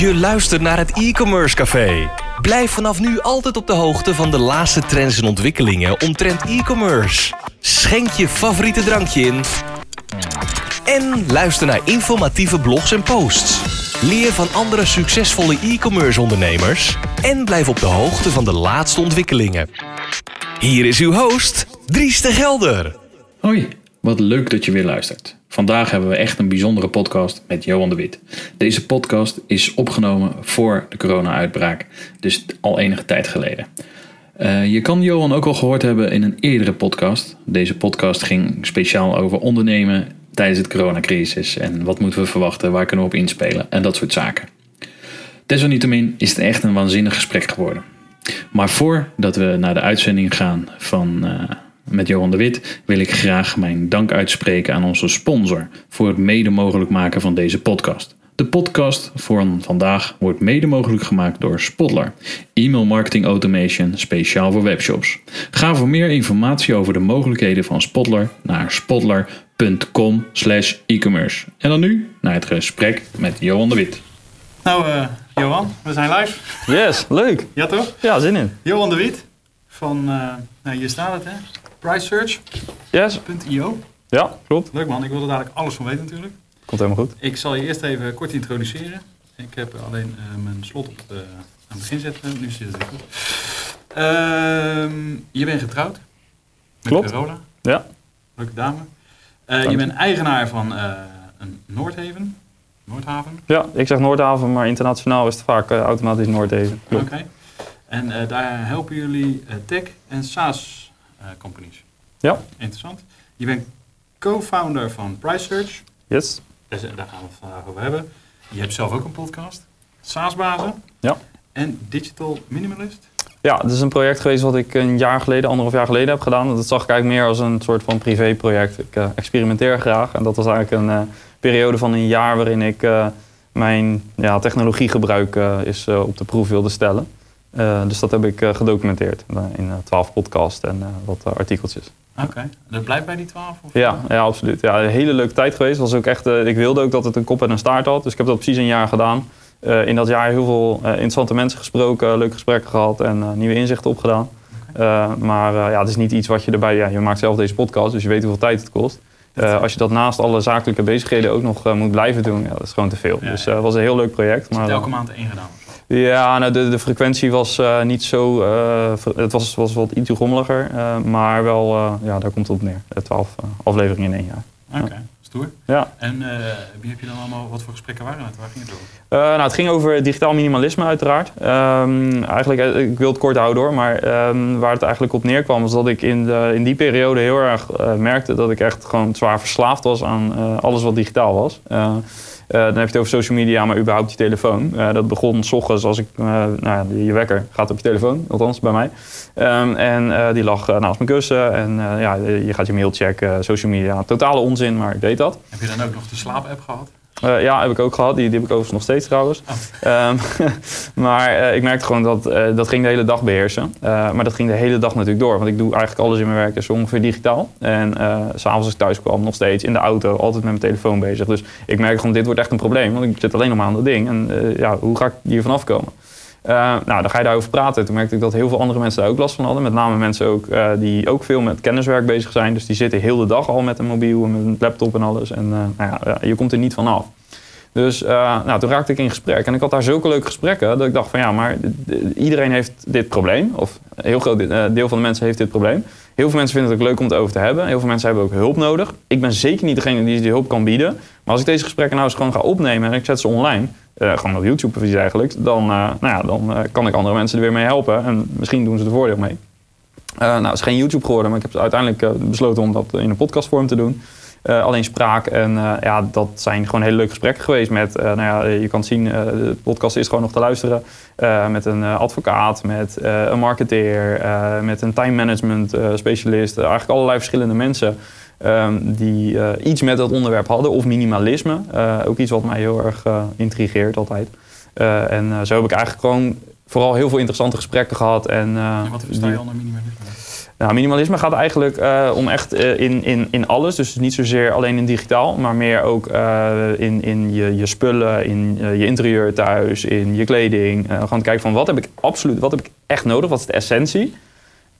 Je luistert naar het e-commerce café. Blijf vanaf nu altijd op de hoogte van de laatste trends en ontwikkelingen omtrent e-commerce. Schenk je favoriete drankje in. En luister naar informatieve blogs en posts. Leer van andere succesvolle e-commerce ondernemers. En blijf op de hoogte van de laatste ontwikkelingen. Hier is uw host, Dries de Gelder. Hoi, wat leuk dat je weer luistert. Vandaag hebben we echt een bijzondere podcast met Johan de Wit. Deze podcast is opgenomen voor de corona-uitbraak, dus al enige tijd geleden. Uh, je kan Johan ook al gehoord hebben in een eerdere podcast. Deze podcast ging speciaal over ondernemen tijdens het coronacrisis en wat moeten we verwachten, waar kunnen we op inspelen en dat soort zaken. Desalniettemin is het echt een waanzinnig gesprek geworden. Maar voordat we naar de uitzending gaan van, uh, met Johan de Wit, wil ik graag mijn dank uitspreken aan onze sponsor voor het mede mogelijk maken van deze podcast. De podcast van vandaag wordt mede mogelijk gemaakt door Spotler, e-mail marketing automation speciaal voor webshops. Ga voor meer informatie over de mogelijkheden van Spotler naar spotler.com/e-commerce. En dan nu naar het gesprek met Johan de Wit. Nou, uh, Johan, we zijn live. Yes, leuk. Ja, toch? Ja, zin in. Johan de Wit van, uh, nou hier staat het hè, pricesearch.io. Yes. Ja, klopt. Leuk man, ik wil er dadelijk alles van weten natuurlijk. Komt helemaal goed. Ik zal je eerst even kort introduceren. Ik heb alleen uh, mijn slot op aan het begin zetten. Nu zit het goed. Uh, je bent getrouwd. Met Klopt. Carola. Ja. Leuke dame. Uh, je bent eigenaar van een Noordhaven. Noordhaven. Ja, ik zeg Noordhaven, maar internationaal is het vaak automatisch Noordhaven. Oké. Okay. En daar helpen jullie tech en SaaS companies. Ja. Interessant. Je bent co-founder van PriceSearch. Yes. Dus daar gaan we het vandaag over hebben. Je hebt zelf ook een podcast. SaaS-bazen. Ja. En Digital Minimalist. Ja, het is een project geweest wat ik een jaar geleden, anderhalf jaar geleden heb gedaan. Dat zag ik eigenlijk meer als een soort van privéproject. Ik uh, experimenteer graag. En dat was eigenlijk een uh, periode van een jaar waarin ik uh, mijn ja, technologiegebruik is, op de proef wilde stellen. Dus dat heb ik gedocumenteerd in twaalf podcasts en wat artikeltjes. Oké, okay. dat blijft bij die twaalf? Ja, ja, absoluut. Ja, een hele leuke tijd geweest. Was ook echt, uh, ik wilde ook dat het een kop en een staart had. Dus ik heb dat precies een jaar gedaan. Uh, in dat jaar heel veel uh, interessante mensen gesproken, leuke gesprekken gehad en nieuwe inzichten opgedaan. Okay. maar ja, het is niet iets wat je erbij... Ja, je maakt zelf deze podcast, dus je weet hoeveel tijd het kost. als je dat naast alle zakelijke bezigheden ook nog moet blijven doen, ja, dat is gewoon te veel. Ja, dus het was een heel leuk project. Maar, elke maand één gedaan? Ja, nou, de, de frequentie was uh, niet zo. Uh, het was, was wat iets rommeliger, uh, maar wel, ja, daar komt het op neer. Twaalf afleveringen in één jaar. Oké, okay, stoer. Ja. En wie heb je dan allemaal, wat voor gesprekken waren het? Waar ging het over? nou, het ging over digitaal minimalisme, uiteraard. Um, eigenlijk, ik wil het kort houden hoor, maar um, waar het eigenlijk op neerkwam, was dat ik in, de, in die periode heel erg merkte dat ik echt gewoon zwaar verslaafd was aan alles wat digitaal was. Uh, dan heb je het over social media, maar überhaupt je telefoon. Uh, dat begon s ochtends als ik, uh, nou, je wekker gaat op je telefoon, althans bij mij. Um, en die lag naast mijn kussen en ja, je gaat je mail checken, social media. Totale onzin, maar ik deed dat. Heb je dan ook nog de slaapapp gehad? Uh, ja, heb ik ook gehad. Die, die heb ik overigens nog steeds trouwens. Oh. Um, maar uh, ik merkte gewoon dat uh, dat ging de hele dag beheersen. maar dat ging de hele dag natuurlijk door. Want ik doe eigenlijk alles in mijn werk dus ongeveer digitaal. En s'avonds als ik thuis kwam nog steeds in de auto, altijd met mijn telefoon bezig. Dus ik merkte gewoon, dit wordt echt een probleem. Want ik zit alleen nog maar aan dat ding. En ja, hoe ga ik hier vanaf komen? Uh, nou, dan ga je daarover praten. Toen merkte ik dat heel veel andere mensen daar ook last van hadden. Met name mensen ook, uh, die ook veel met kenniswerk bezig zijn. Dus die zitten heel de dag al met een mobiel en met een laptop en alles. En uh, nou ja, je komt er niet van af. Dus nou, toen raakte ik in gesprek. En ik had daar zulke leuke gesprekken dat ik dacht van ja, maar iedereen heeft dit probleem. Of een heel groot deel van de mensen heeft dit probleem. Heel veel mensen vinden het ook leuk om het over te hebben. Heel veel mensen hebben ook hulp nodig. Ik ben zeker niet degene die die hulp kan bieden. Maar als ik deze gesprekken nou eens gewoon ga opnemen en ik zet ze online, uh, gewoon op YouTube precies eigenlijk, dan, uh, nou ja, dan uh, kan ik andere mensen er weer mee helpen. En misschien doen ze er voordeel mee. nou, het is geen YouTube geworden, maar ik heb uiteindelijk besloten om dat in een podcastvorm te doen. alleen spraak en ja, dat zijn gewoon hele leuke gesprekken geweest met, nou ja, je kan zien, de podcast is gewoon nog te luisteren. met een advocaat, met een marketeer, met een time management specialist. eigenlijk allerlei verschillende mensen. Um, die uh, iets met dat onderwerp hadden, of minimalisme. Uh, ook iets wat mij heel erg uh, intrigeert altijd. en zo heb ik eigenlijk gewoon vooral heel veel interessante gesprekken gehad. En, en wat versta je onder minimalisme? Nou, minimalisme gaat eigenlijk eh, om echt eh, in, in, in alles. Dus niet zozeer alleen in digitaal, maar meer ook eh, in, in je, je spullen, in eh, je interieur thuis, in je kleding. Eh, gewoon kijken van wat heb ik absoluut, wat heb ik echt nodig, wat is de essentie.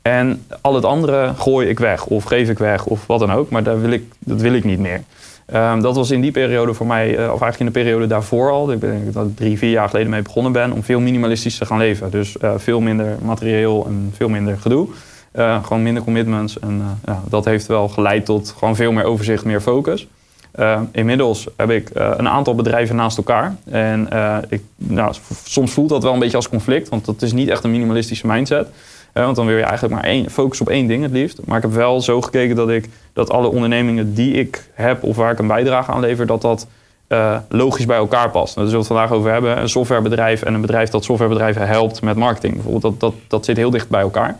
En al het andere gooi ik weg of geef ik weg of wat dan ook. Maar daar wil ik, dat wil ik niet meer. Ehm, dat was in die periode voor mij, eh, of eigenlijk in de periode daarvoor al. Ik denk dat ik drie, vier jaar geleden mee begonnen ben om veel minimalistisch te gaan leven. Dus eh, veel minder materieel en veel minder gedoe. Eh, gewoon minder commitments. En ja, dat heeft wel geleid tot gewoon veel meer overzicht, meer focus. Eh, inmiddels heb ik een aantal bedrijven naast elkaar. En ik, nou, soms voelt dat wel een beetje als conflict, want dat is niet echt een minimalistische mindset. Want dan wil je eigenlijk maar één, focus op één ding het liefst. Maar ik heb wel zo gekeken dat ik dat alle ondernemingen die ik heb of waar ik een bijdrage aan lever, dat dat eh, logisch bij elkaar past. Daar zullen we het vandaag over hebben. Een softwarebedrijf en een bedrijf dat softwarebedrijven helpt met marketing. Bijvoorbeeld, dat, dat, dat zit heel dicht bij elkaar.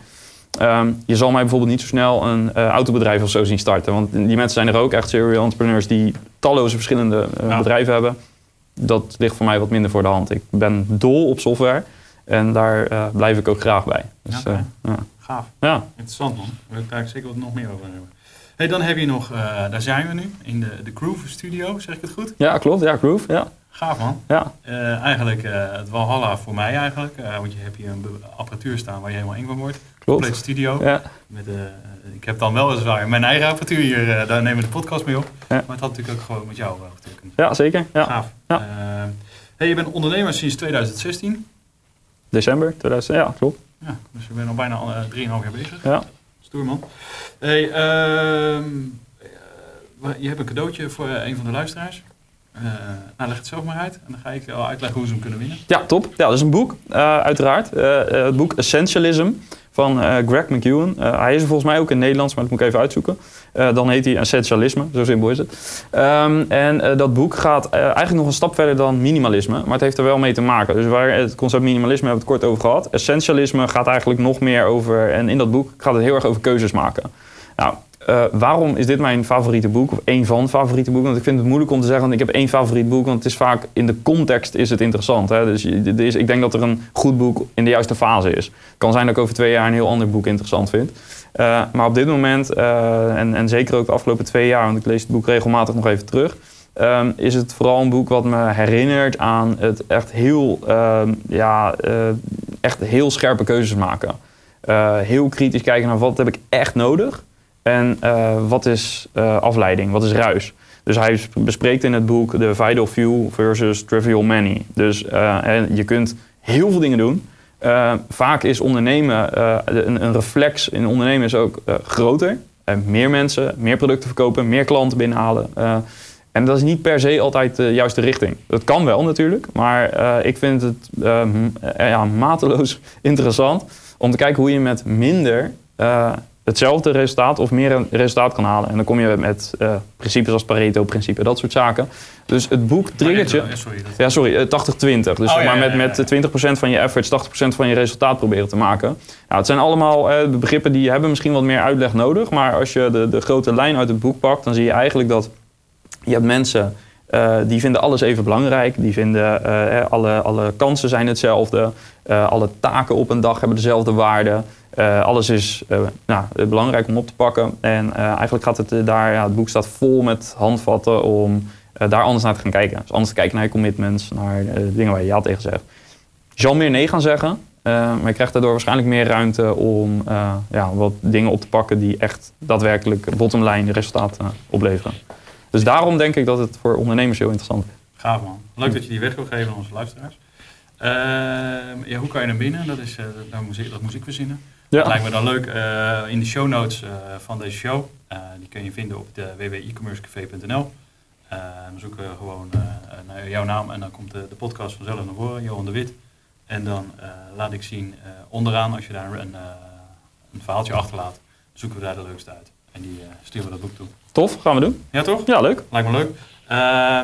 Ehm, je zal mij bijvoorbeeld niet zo snel een eh, autobedrijf of zo zien starten. Want die mensen zijn er ook echt serial entrepreneurs die talloze verschillende eh, Ja. bedrijven hebben. Dat ligt voor mij wat minder voor de hand. Ik ben dol op software en daar eh, blijf ik ook graag bij. Dus, Oké. eh, ja. Gaaf. ja. Interessant man. Daar wil ik daar zeker wat nog meer over hebben. Hey, dan heb je nog, eh, daar zijn we nu, in de, de Groove Studio, zeg ik het goed? ja, klopt. Ja, Groove. Ja, Gaaf man. ja. Eigenlijk het Walhalla voor mij eigenlijk. want je hebt hier een apparatuur staan waar je helemaal eng van wordt. Klopt. studio. Ja. Met, ik heb dan wel weliswaar mijn eigen apparatuur hier, daar nemen we de podcast mee op. Ja. Maar het had natuurlijk ook gewoon met jou wel getekend. ja, zeker. Ja. Gaaf. Ja. Hey, je bent ondernemer sinds 2016. December 2000. Ja, klopt. Ja, dus je bent al bijna uh, 3,5 jaar bezig. Ja. Stoer man. Hey, ehm, eh, je hebt een cadeautje voor eh, een van de luisteraars. Eh, nou, leg het zelf maar uit. En dan ga ik al uitleggen hoe ze hem kunnen winnen. Ja, top. Ja, dat is een boek, eh, uiteraard. Eh, eh, het boek Essentialism van eh, Greg McEwen. Eh, hij is er volgens mij ook in het Nederlands, maar dat moet ik even uitzoeken. Eh, dan heet hij Essentialisme, zo simpel is het. Ehm, en dat boek gaat eigenlijk nog een stap verder dan minimalisme, maar het heeft er wel mee te maken. Dus waar het concept minimalisme hebben we het kort over gehad. Essentialisme gaat eigenlijk nog meer over, en in dat boek gaat het heel erg over keuzes maken. Nou, eh, waarom is dit mijn favoriete boek? Of één van favoriete boeken? Want ik vind het moeilijk om te zeggen, ik heb één favoriet boek. Want het is vaak, in de context is het interessant. Hè? Dus is, ik denk dat er een goed boek in de juiste fase is. Het kan zijn dat ik over twee jaar een heel ander boek interessant vind. Eh, maar op dit moment, eh, en, en zeker ook de afgelopen twee jaar... want ik lees het boek regelmatig nog even terug... ehm, is het vooral een boek wat me herinnert aan het echt heel, ehm, ja, echt heel scherpe keuzes maken. Heel kritisch kijken naar wat heb ik echt nodig... En eh, wat is eh, afleiding? Wat is ruis? Dus hij sp- bespreekt in het boek de vital few versus trivial many. Dus eh, je kunt heel veel dingen doen. Vaak is ondernemen, een, een reflex in ondernemen is ook eh, groter. Meer mensen, meer producten verkopen, meer klanten binnenhalen. En dat is niet per se altijd de juiste richting. Dat kan wel natuurlijk, maar ik vind het ja, mateloos interessant om te kijken hoe je met minder hetzelfde resultaat of meer een resultaat kan halen. En dan kom je met eh, principes als Pareto-principe, dat soort zaken. Dus het boek triggert je. Eh. Ja, sorry, eh, 80-20. Dus Oh, ja, maar met, ja, ja. met 20% van je efforts, 80% van je resultaat proberen te maken. Nou, het zijn allemaal eh, begrippen die hebben misschien wat meer uitleg nodig. Maar als je de, de grote lijn uit het boek pakt, dan zie je eigenlijk dat je hebt mensen eh, die vinden alles even belangrijk. Die vinden eh, alle, alle kansen zijn hetzelfde. Eh, alle taken op een dag hebben dezelfde waarde. Eh, alles is eh, nou, eh, belangrijk om op te pakken. En eh, eigenlijk gaat het eh, daar, ja, het boek staat vol met handvatten om eh, daar anders naar te gaan kijken. Dus anders te kijken naar je commitments, naar eh, dingen waar je ja tegen zegt. Je zal meer nee gaan zeggen, eh, maar je krijgt daardoor waarschijnlijk meer ruimte om eh, ja, wat dingen op te pakken die echt daadwerkelijk bottomline resultaat eh, opleveren. Dus daarom denk ik dat het voor ondernemers heel interessant is. Gaaf man. Leuk dat je die weg wil geven aan onze luisteraars. Ehm, ja, hoe kan je naar binnen? Dat, is, eh, dat, moest ik, dat moest ik verzinnen. Dat lijkt me dan leuk eh, in de show notes eh, van deze show. Die kun je vinden op de www.ecommercecafé.nl. Dan zoeken we gewoon naar jouw naam en dan komt de, de podcast vanzelf naar voren, Johan de Wit. En dan laat ik zien onderaan, als je daar een, een verhaaltje achterlaat, zoeken we daar de leukste uit. En die sturen we dat boek toe. Tof, gaan we doen. Ja toch? Ja, leuk. Lijkt me leuk. Eh,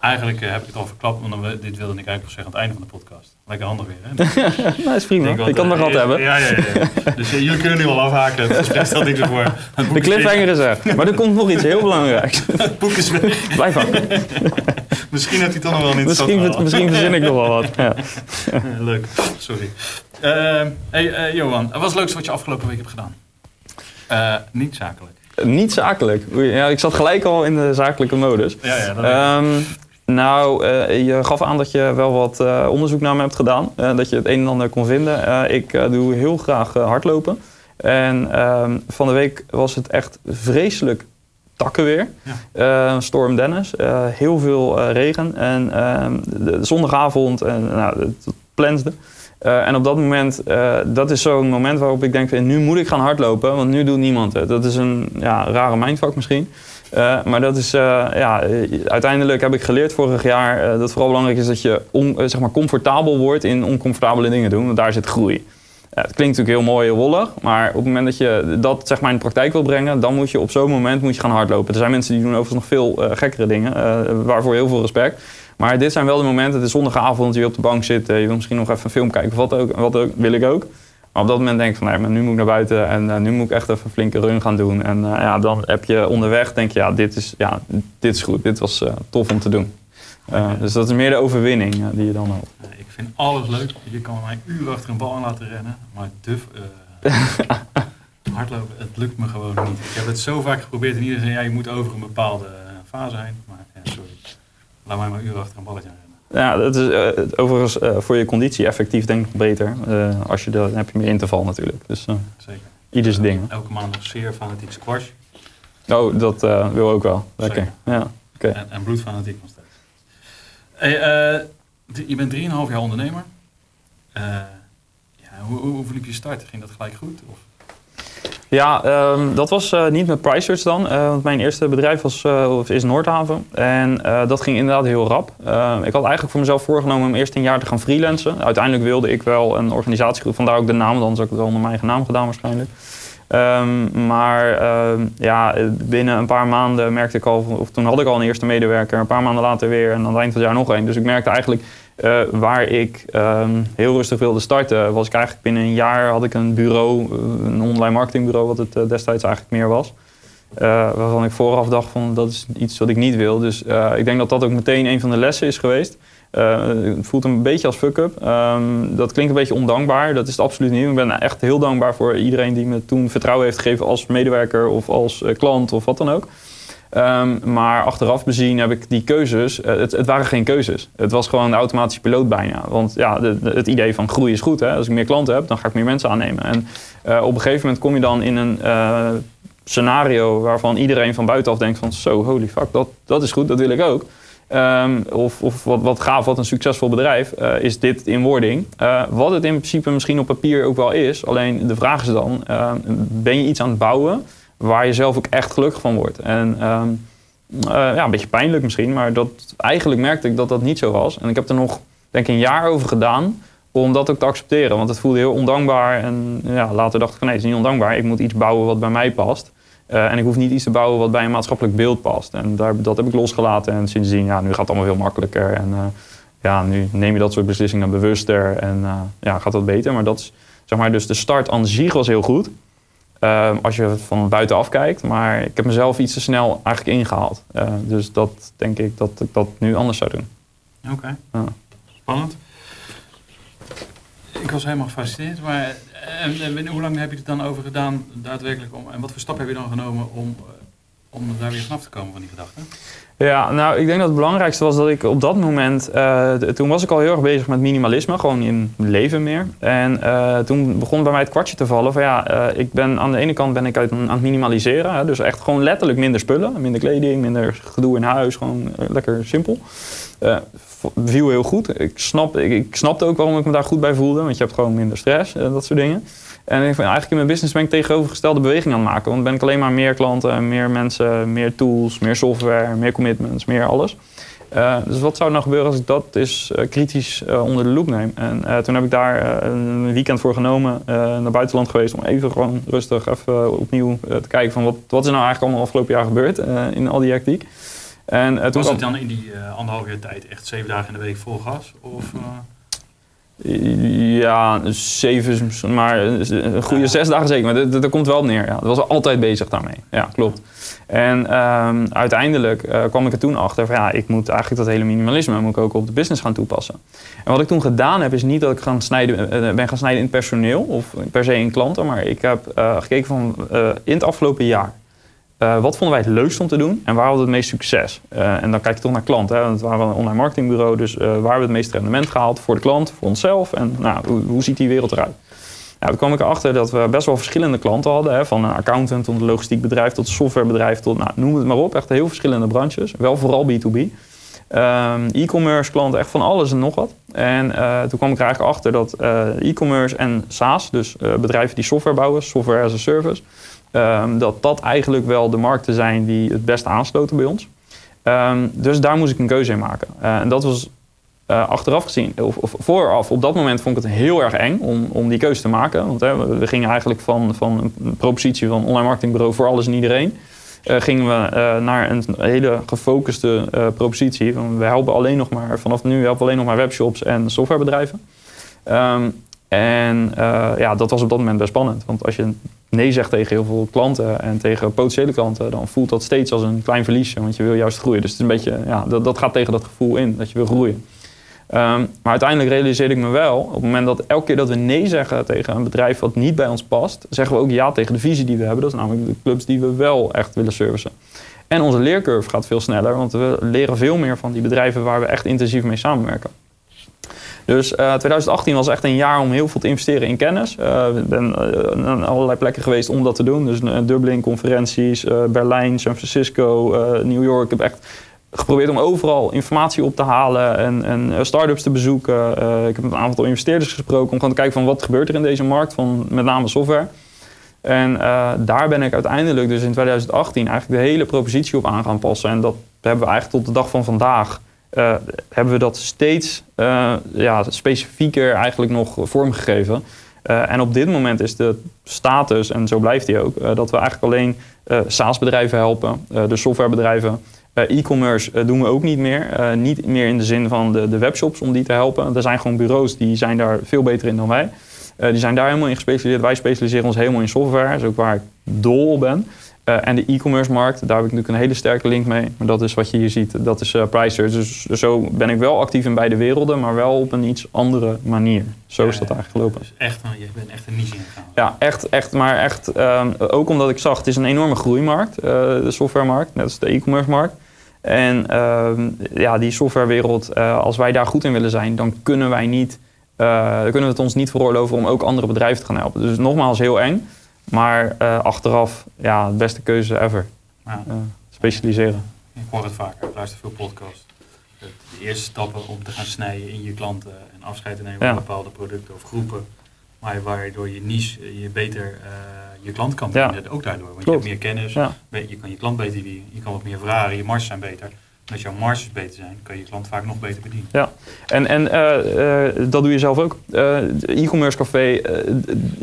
eigenlijk eh, heb ik het al verklapt, want dit wilde ik eigenlijk nog zeggen aan het einde van de podcast. Lekker handig weer, hè? Nou, is prima. Ik denk Je kan het wat, nog wat hebben. Ja, ja, ja. ja. Dus eh, jullie kunnen nu al afhaken. Het gesprek stelt niks voor. De is cliffhanger is er. Maar er komt nog iets heel belangrijks. Het boek is weg. Blijf hangen. Misschien heeft hij toch nog wel een interessant Misschien, misschien verzin ik nog wel wat. Ja. Leuk. Sorry. Hey, Johan, wat was het leukste wat je afgelopen week hebt gedaan? niet zakelijk. Niet zakelijk. Ja, ik zat gelijk al in de zakelijke modus. Ja, ja, um, nou, uh, je gaf aan dat je wel wat uh, onderzoek naar me hebt gedaan. Uh, dat je het een en ander kon vinden. ik doe heel graag hardlopen. En ehm, van de week was het echt vreselijk takkenweer. Ja. storm Dennis. heel veel regen. En ehm, de, de zondagavond, en, nou, het plensde. En op dat moment, dat is zo'n moment waarop ik denk, nu moet ik gaan hardlopen, want nu doet niemand het. Dat is een ja, rare mindfuck misschien. Uh, maar dat is, ja, uiteindelijk heb ik geleerd vorig jaar dat het vooral belangrijk is dat je zeg maar comfortabel wordt in oncomfortabele dingen doen. Want daar zit groei. het klinkt natuurlijk heel mooi, wollig, maar op het moment dat je dat zeg maar, in de praktijk wil brengen, dan moet je op zo'n moment moet je gaan hardlopen. Er zijn mensen die doen overigens nog veel gekkere dingen, waarvoor heel veel respect. Maar dit zijn wel de momenten, het is zondagavond, je op de bank zit, je wil misschien nog even een film kijken, wat ook, wat ook, wil ik ook. Maar op dat moment denk ik van, nee, maar nu moet ik naar buiten en uh, nu moet ik echt even een flinke run gaan doen. En uh, ja, dan heb je onderweg, denk je, ja, dit is, ja, dit is goed. Dit was uh, tof om te doen. Dus dat is meer de overwinning die je dan hebt. ik vind alles leuk. Je kan mij uren achter een bal aan laten rennen. Maar duf, hardlopen, het lukt me gewoon niet. Ik heb het zo vaak geprobeerd en iedereen zei, ja, je moet over een bepaalde fase heen. Maar ja, sorry. Laat mij maar uren achter een balletje rennen. Ja, dat is uh, overigens uh, voor je conditie effectief denk ik beter. Uh, als je de, dan heb je meer interval natuurlijk. Dus, Zeker. Ieders ding. Elke maand nog zeer fanatiek squash. Oh, dat wil ook wel. Lekker. Ja, okay. En, en bloedfanatiek nog steeds. Hey, je bent 3,5 jaar ondernemer. ja, hoe, hoe, hoe je start? Ging dat gelijk goed? Of? Ja, um, dat was uh, niet met PriceSearch dan. Uh, want mijn eerste bedrijf was, uh, is Noordhaven. En dat ging inderdaad heel rap. ik had eigenlijk voor mezelf voorgenomen om eerst een jaar te gaan freelancen. Uiteindelijk wilde ik wel een organisatiegroep. Vandaar ook de naam, dan zou ik het wel onder mijn eigen naam gedaan waarschijnlijk. Um, maar uh, ja, binnen een paar maanden merkte ik al, of toen had ik al een eerste medewerker, een paar maanden later weer en aan het eind van het jaar nog één. Dus ik merkte eigenlijk uh, waar ik um, heel rustig wilde starten, was ik eigenlijk binnen een jaar had ik een bureau, eh, een online marketingbureau, wat het uh, destijds eigenlijk meer was. waarvan ik vooraf dacht van dat is iets wat ik niet wil. Dus ik denk dat dat ook meteen een van de lessen is geweest. Het voelt een beetje als fuck-up. Um, dat klinkt een beetje ondankbaar. Dat is het absoluut niet. Ik ben echt heel dankbaar voor iedereen die me toen vertrouwen heeft gegeven als medewerker of als klant of wat dan ook. Um, maar achteraf bezien heb ik die keuzes, uh, het, het, waren geen keuzes. Het was gewoon de automatische piloot bijna. Want ja, het idee van groei is goed. Hè? Als ik meer klanten heb, dan ga ik meer mensen aannemen. En op een gegeven moment kom je dan in een scenario waarvan iedereen van buitenaf denkt van zo, holy fuck, dat, dat is goed, dat wil ik ook. Um, of, wat, wat gaaf, wat een succesvol bedrijf, is dit in wording. wat het in principe misschien op papier ook wel is. Alleen de vraag is dan, ben je iets aan het bouwen waar je zelf ook echt gelukkig van wordt. En ehm, eh, ja, een beetje pijnlijk misschien, maar dat, eigenlijk merkte ik dat dat niet zo was. En ik heb er nog, denk ik, een jaar over gedaan om dat ook te accepteren. Want het voelde heel ondankbaar. En ja, later dacht ik nee, het is niet ondankbaar. Ik moet iets bouwen wat bij mij past. Uh, en ik hoef niet iets te bouwen wat bij een maatschappelijk beeld past. En daar, dat heb ik losgelaten. En sindsdien, ja, nu gaat het allemaal veel makkelijker. En uh, ja, nu neem je dat soort beslissingen bewuster. En uh, ja, gaat dat beter. Maar dat is, zeg maar, dus de start aan zich was heel goed. Ehm, als je van buitenaf kijkt. Maar ik heb mezelf iets te snel eigenlijk ingehaald. Dus dat denk ik dat ik dat nu anders zou doen. Oké, spannend. Ik was helemaal gefascineerd. Maar en, en, hoe lang heb je het dan over gedaan daadwerkelijk? Om, en wat voor stap heb je dan genomen om, om daar weer vanaf te komen van die gedachten? Ja, nou, ik denk dat het belangrijkste was dat ik op dat moment... Toen was ik al heel erg bezig met minimalisme, gewoon in leven meer. En toen begon bij mij het kwartje te vallen van ja, ik ben aan de ene kant ben ik uit, aan het minimaliseren. Hè, dus echt gewoon letterlijk minder spullen, minder kleding, minder gedoe in huis, gewoon lekker simpel. Viel heel goed. Ik, snap, ik, snapte ook waarom ik me daar goed bij voelde, want je hebt gewoon minder stress en dat soort dingen. En ik ben eigenlijk in mijn business ben ik tegenovergestelde beweging aan het maken. Want ben ik alleen maar meer klanten, meer mensen, meer tools, meer software, meer commitments, meer alles. Uh, dus wat zou er nou gebeuren als ik dat eens uh, kritisch onder de loep neem? En toen heb ik daar een weekend voor genomen, naar buitenland geweest om even gewoon rustig even opnieuw te kijken van wat, wat is nou eigenlijk allemaal afgelopen jaar gebeurd in al die hectiek. En, Was het dan in die anderhalf jaar tijd echt zeven dagen in de week vol gas? Of, Ja, zeven, maar een goede zes dagen zeker. Maar dat, komt wel op neer. Ja. Dat was altijd bezig daarmee. Ja, klopt. En ehm, uiteindelijk uh, kwam ik er toen achter van ja, ik moet eigenlijk dat hele minimalisme moet ik ook op de business gaan toepassen. En wat ik toen gedaan heb, is niet dat ik gaan snijden, uh, ben gaan snijden in personeel of per se in klanten, maar ik heb uh, gekeken van in het afgelopen jaar. Wat vonden wij het leukst om te doen en waar hadden we het meest succes? en dan kijk je toch naar klanten, want we waren een online marketingbureau, dus waar hebben we het meeste rendement gehaald voor de klant, voor onszelf en nou, hoe, ziet die wereld eruit? Ja, toen kwam ik erachter dat we best wel verschillende klanten hadden. Hè, van een accountant tot een logistiek bedrijf tot een softwarebedrijf tot nou, noem het maar op. Echt heel verschillende branches. Wel vooral B2B. Um, e-commerce klanten, echt van alles en nog wat. En toen kwam ik er eigenlijk achter dat e-commerce en SaaS, dus bedrijven die software bouwen, software as a service, um, dat dat eigenlijk wel de markten zijn die het best aansloten bij ons. Um, dus daar moest ik een keuze in maken. en dat was uh, achteraf gezien, of, of, vooraf, op dat moment vond ik het heel erg eng om, om die keuze te maken. Want hè, we, gingen eigenlijk van, van een propositie van online marketingbureau voor alles en iedereen. Uh, gingen we naar een hele gefocuste propositie. We helpen alleen nog maar, vanaf nu helpen we alleen nog maar webshops en softwarebedrijven. Um, en ja, dat was op dat moment best spannend. Want als je nee zegt tegen heel veel klanten en tegen potentiële klanten, dan voelt dat steeds als een klein verliesje. Want je wil juist groeien. Dus het is een beetje, ja, dat, dat gaat tegen dat gevoel in, dat je wil groeien. Um, maar uiteindelijk realiseerde ik me wel, op het moment dat elke keer dat we nee zeggen tegen een bedrijf wat niet bij ons past, zeggen we ook ja tegen de visie die we hebben. Dat is namelijk de clubs die we wel echt willen servicen. En onze leercurve gaat veel sneller, want we leren veel meer van die bedrijven waar we echt intensief mee samenwerken. Dus uh, eh, 2018 was echt een jaar om heel veel te investeren in kennis. Uh, ik ben uh, naar allerlei plekken geweest om dat te doen. Dus Dublin, conferenties, Berlijn, San Francisco, New York. Ik heb echt geprobeerd om overal informatie op te halen en, en start-ups te bezoeken. Ik heb met een aantal investeerders gesproken om gewoon te kijken van wat gebeurt er in deze markt van met name software. En daar ben ik uiteindelijk dus in 2018 eigenlijk de hele propositie op aan gaan passen. En dat hebben we eigenlijk tot de dag van vandaag hebben we dat steeds ja, specifieker eigenlijk nog vormgegeven. en op dit moment is de status, en zo blijft die ook, dat we eigenlijk alleen SaaS-bedrijven helpen, de softwarebedrijven, uh, E-commerce uh, doen we ook niet meer. Uh, niet meer in de zin van de, de webshops om die te helpen. Er zijn gewoon bureaus die zijn daar veel beter in dan wij. die zijn daar helemaal in gespecialiseerd. Wij specialiseren ons helemaal in software. Dat is ook waar ik dol op ben. En de e-commerce markt, daar heb ik natuurlijk een hele sterke link mee. Maar dat is wat je hier ziet, dat is uh, Pricer. Dus, dus, zo ben ik wel actief in beide werelden, maar wel op een iets andere manier. Zo is dat eigenlijk gelopen. Dus echt, je bent echt een niche ingegaan. Ja, echt, echt maar echt. Um, ook omdat ik zag, het is een enorme groeimarkt, de softwaremarkt, net als de e-commerce markt. En uh, ja, die softwarewereld, als wij daar goed in willen zijn, dan kunnen wij niet, uh, kunnen we het ons niet veroorloven om ook andere bedrijven te gaan helpen. Dus nogmaals heel eng, maar uh, achteraf ja, de beste keuze ever. Ja. specialiseren. Ik hoor het vaker, ik luister veel podcasts. De eerste stappen om te gaan snijden in je klanten en afscheid te nemen van bepaalde producten of groepen, maar waardoor je niche je beter je klant kan bedienen, ja. ook daardoor. Want je hebt meer kennis, je kan je klant beter bedienen, je kan wat meer vragen, je marges zijn beter. Als jouw marges beter zijn, kan je je klant vaak nog beter bedienen. Ja, en, en uh, uh, dat doe je zelf ook. Uh, e-commerce café,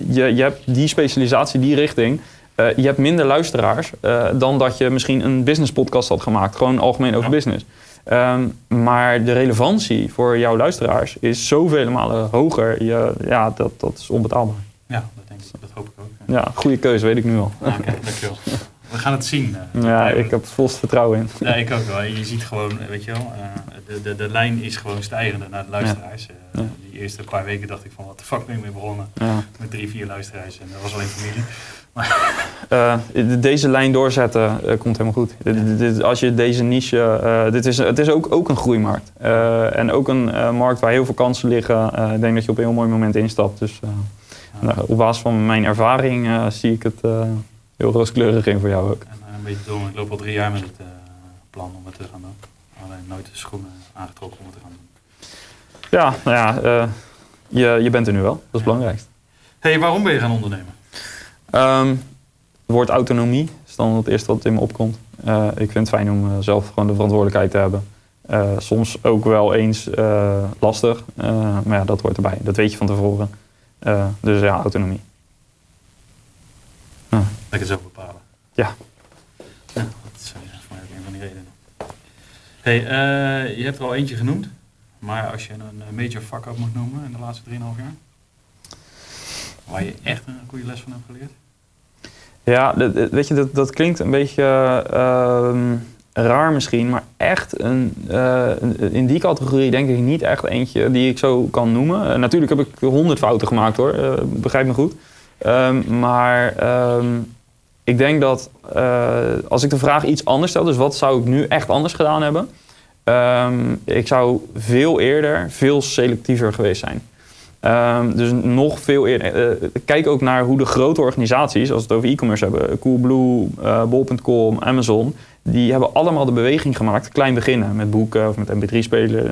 je, je hebt die specialisatie, die richting. je hebt minder luisteraars dan dat je misschien een business podcast had gemaakt. Gewoon algemeen over business. Um, maar de relevantie voor jouw luisteraars is zoveel malen hoger. Je, ja, dat, dat is onbetaalbaar. Ja, dat denk ik. Dat hoop ik ook. Ja, goede keuze, weet ik nu al. Oké, okay, dankjewel. We gaan het zien. Uh, ja, ik heb het volste vertrouwen in. Ja, ik ook wel. Je ziet gewoon, weet je wel, uh, de, de, de lijn is gewoon stijgende naar de luisteraars. Ja. Uh, die eerste paar weken dacht ik van, wat de fuck ben ik mee begonnen? Ja. Met drie, vier luisteraars en dat was alleen familie. deze lijn doorzetten komt helemaal goed. Dit, als je deze niche, dit is, het is ook, ook een groeimarkt. en ook een markt waar heel veel kansen liggen. ik denk dat je op een heel mooi moment instapt. Dus nou, op basis van mijn ervaring uh, zie ik het uh, heel rooskleurig in voor jou ook. En uh, een beetje dom. Ik loop al drie jaar met het plan om het te gaan doen. Alleen nooit de schoenen aangetrokken om het te gaan doen. Ja, nou ja, je, je bent er nu wel. Dat is het belangrijkste. hey, waarom ben je gaan ondernemen? Um, het woord autonomie is dan het eerste wat in me opkomt. ik vind het fijn om zelf gewoon de verantwoordelijkheid te hebben. soms ook wel eens lastig, maar ja, dat hoort erbij. Dat weet je van tevoren. Dus ja, autonomie. Lekker zelf bepalen. Ja. ja dat is uh, voor mij ook een van die redenen. Hey, uh, je hebt er al eentje genoemd. Maar als je een major fuck-up moet noemen in de laatste 3,5 jaar? Waar je echt een goede les van hebt geleerd? Ja, weet je, dat, dat klinkt een beetje ehm, raar misschien, maar echt een, uh, in die categorie denk ik niet echt eentje die ik zo kan noemen. Uh, natuurlijk heb ik honderd fouten gemaakt hoor, begrijp me goed. Um, maar um, ik denk dat als ik de vraag iets anders stel, dus wat zou ik nu echt anders gedaan hebben? ik zou veel eerder, veel selectiever geweest zijn. Um, dus nog veel eerder. Uh, kijk ook naar hoe de grote organisaties, als we het over e-commerce hebben, Coolblue, uh, Bol.com, Amazon, die hebben allemaal de beweging gemaakt, klein beginnen met boeken of met mp3 spelen.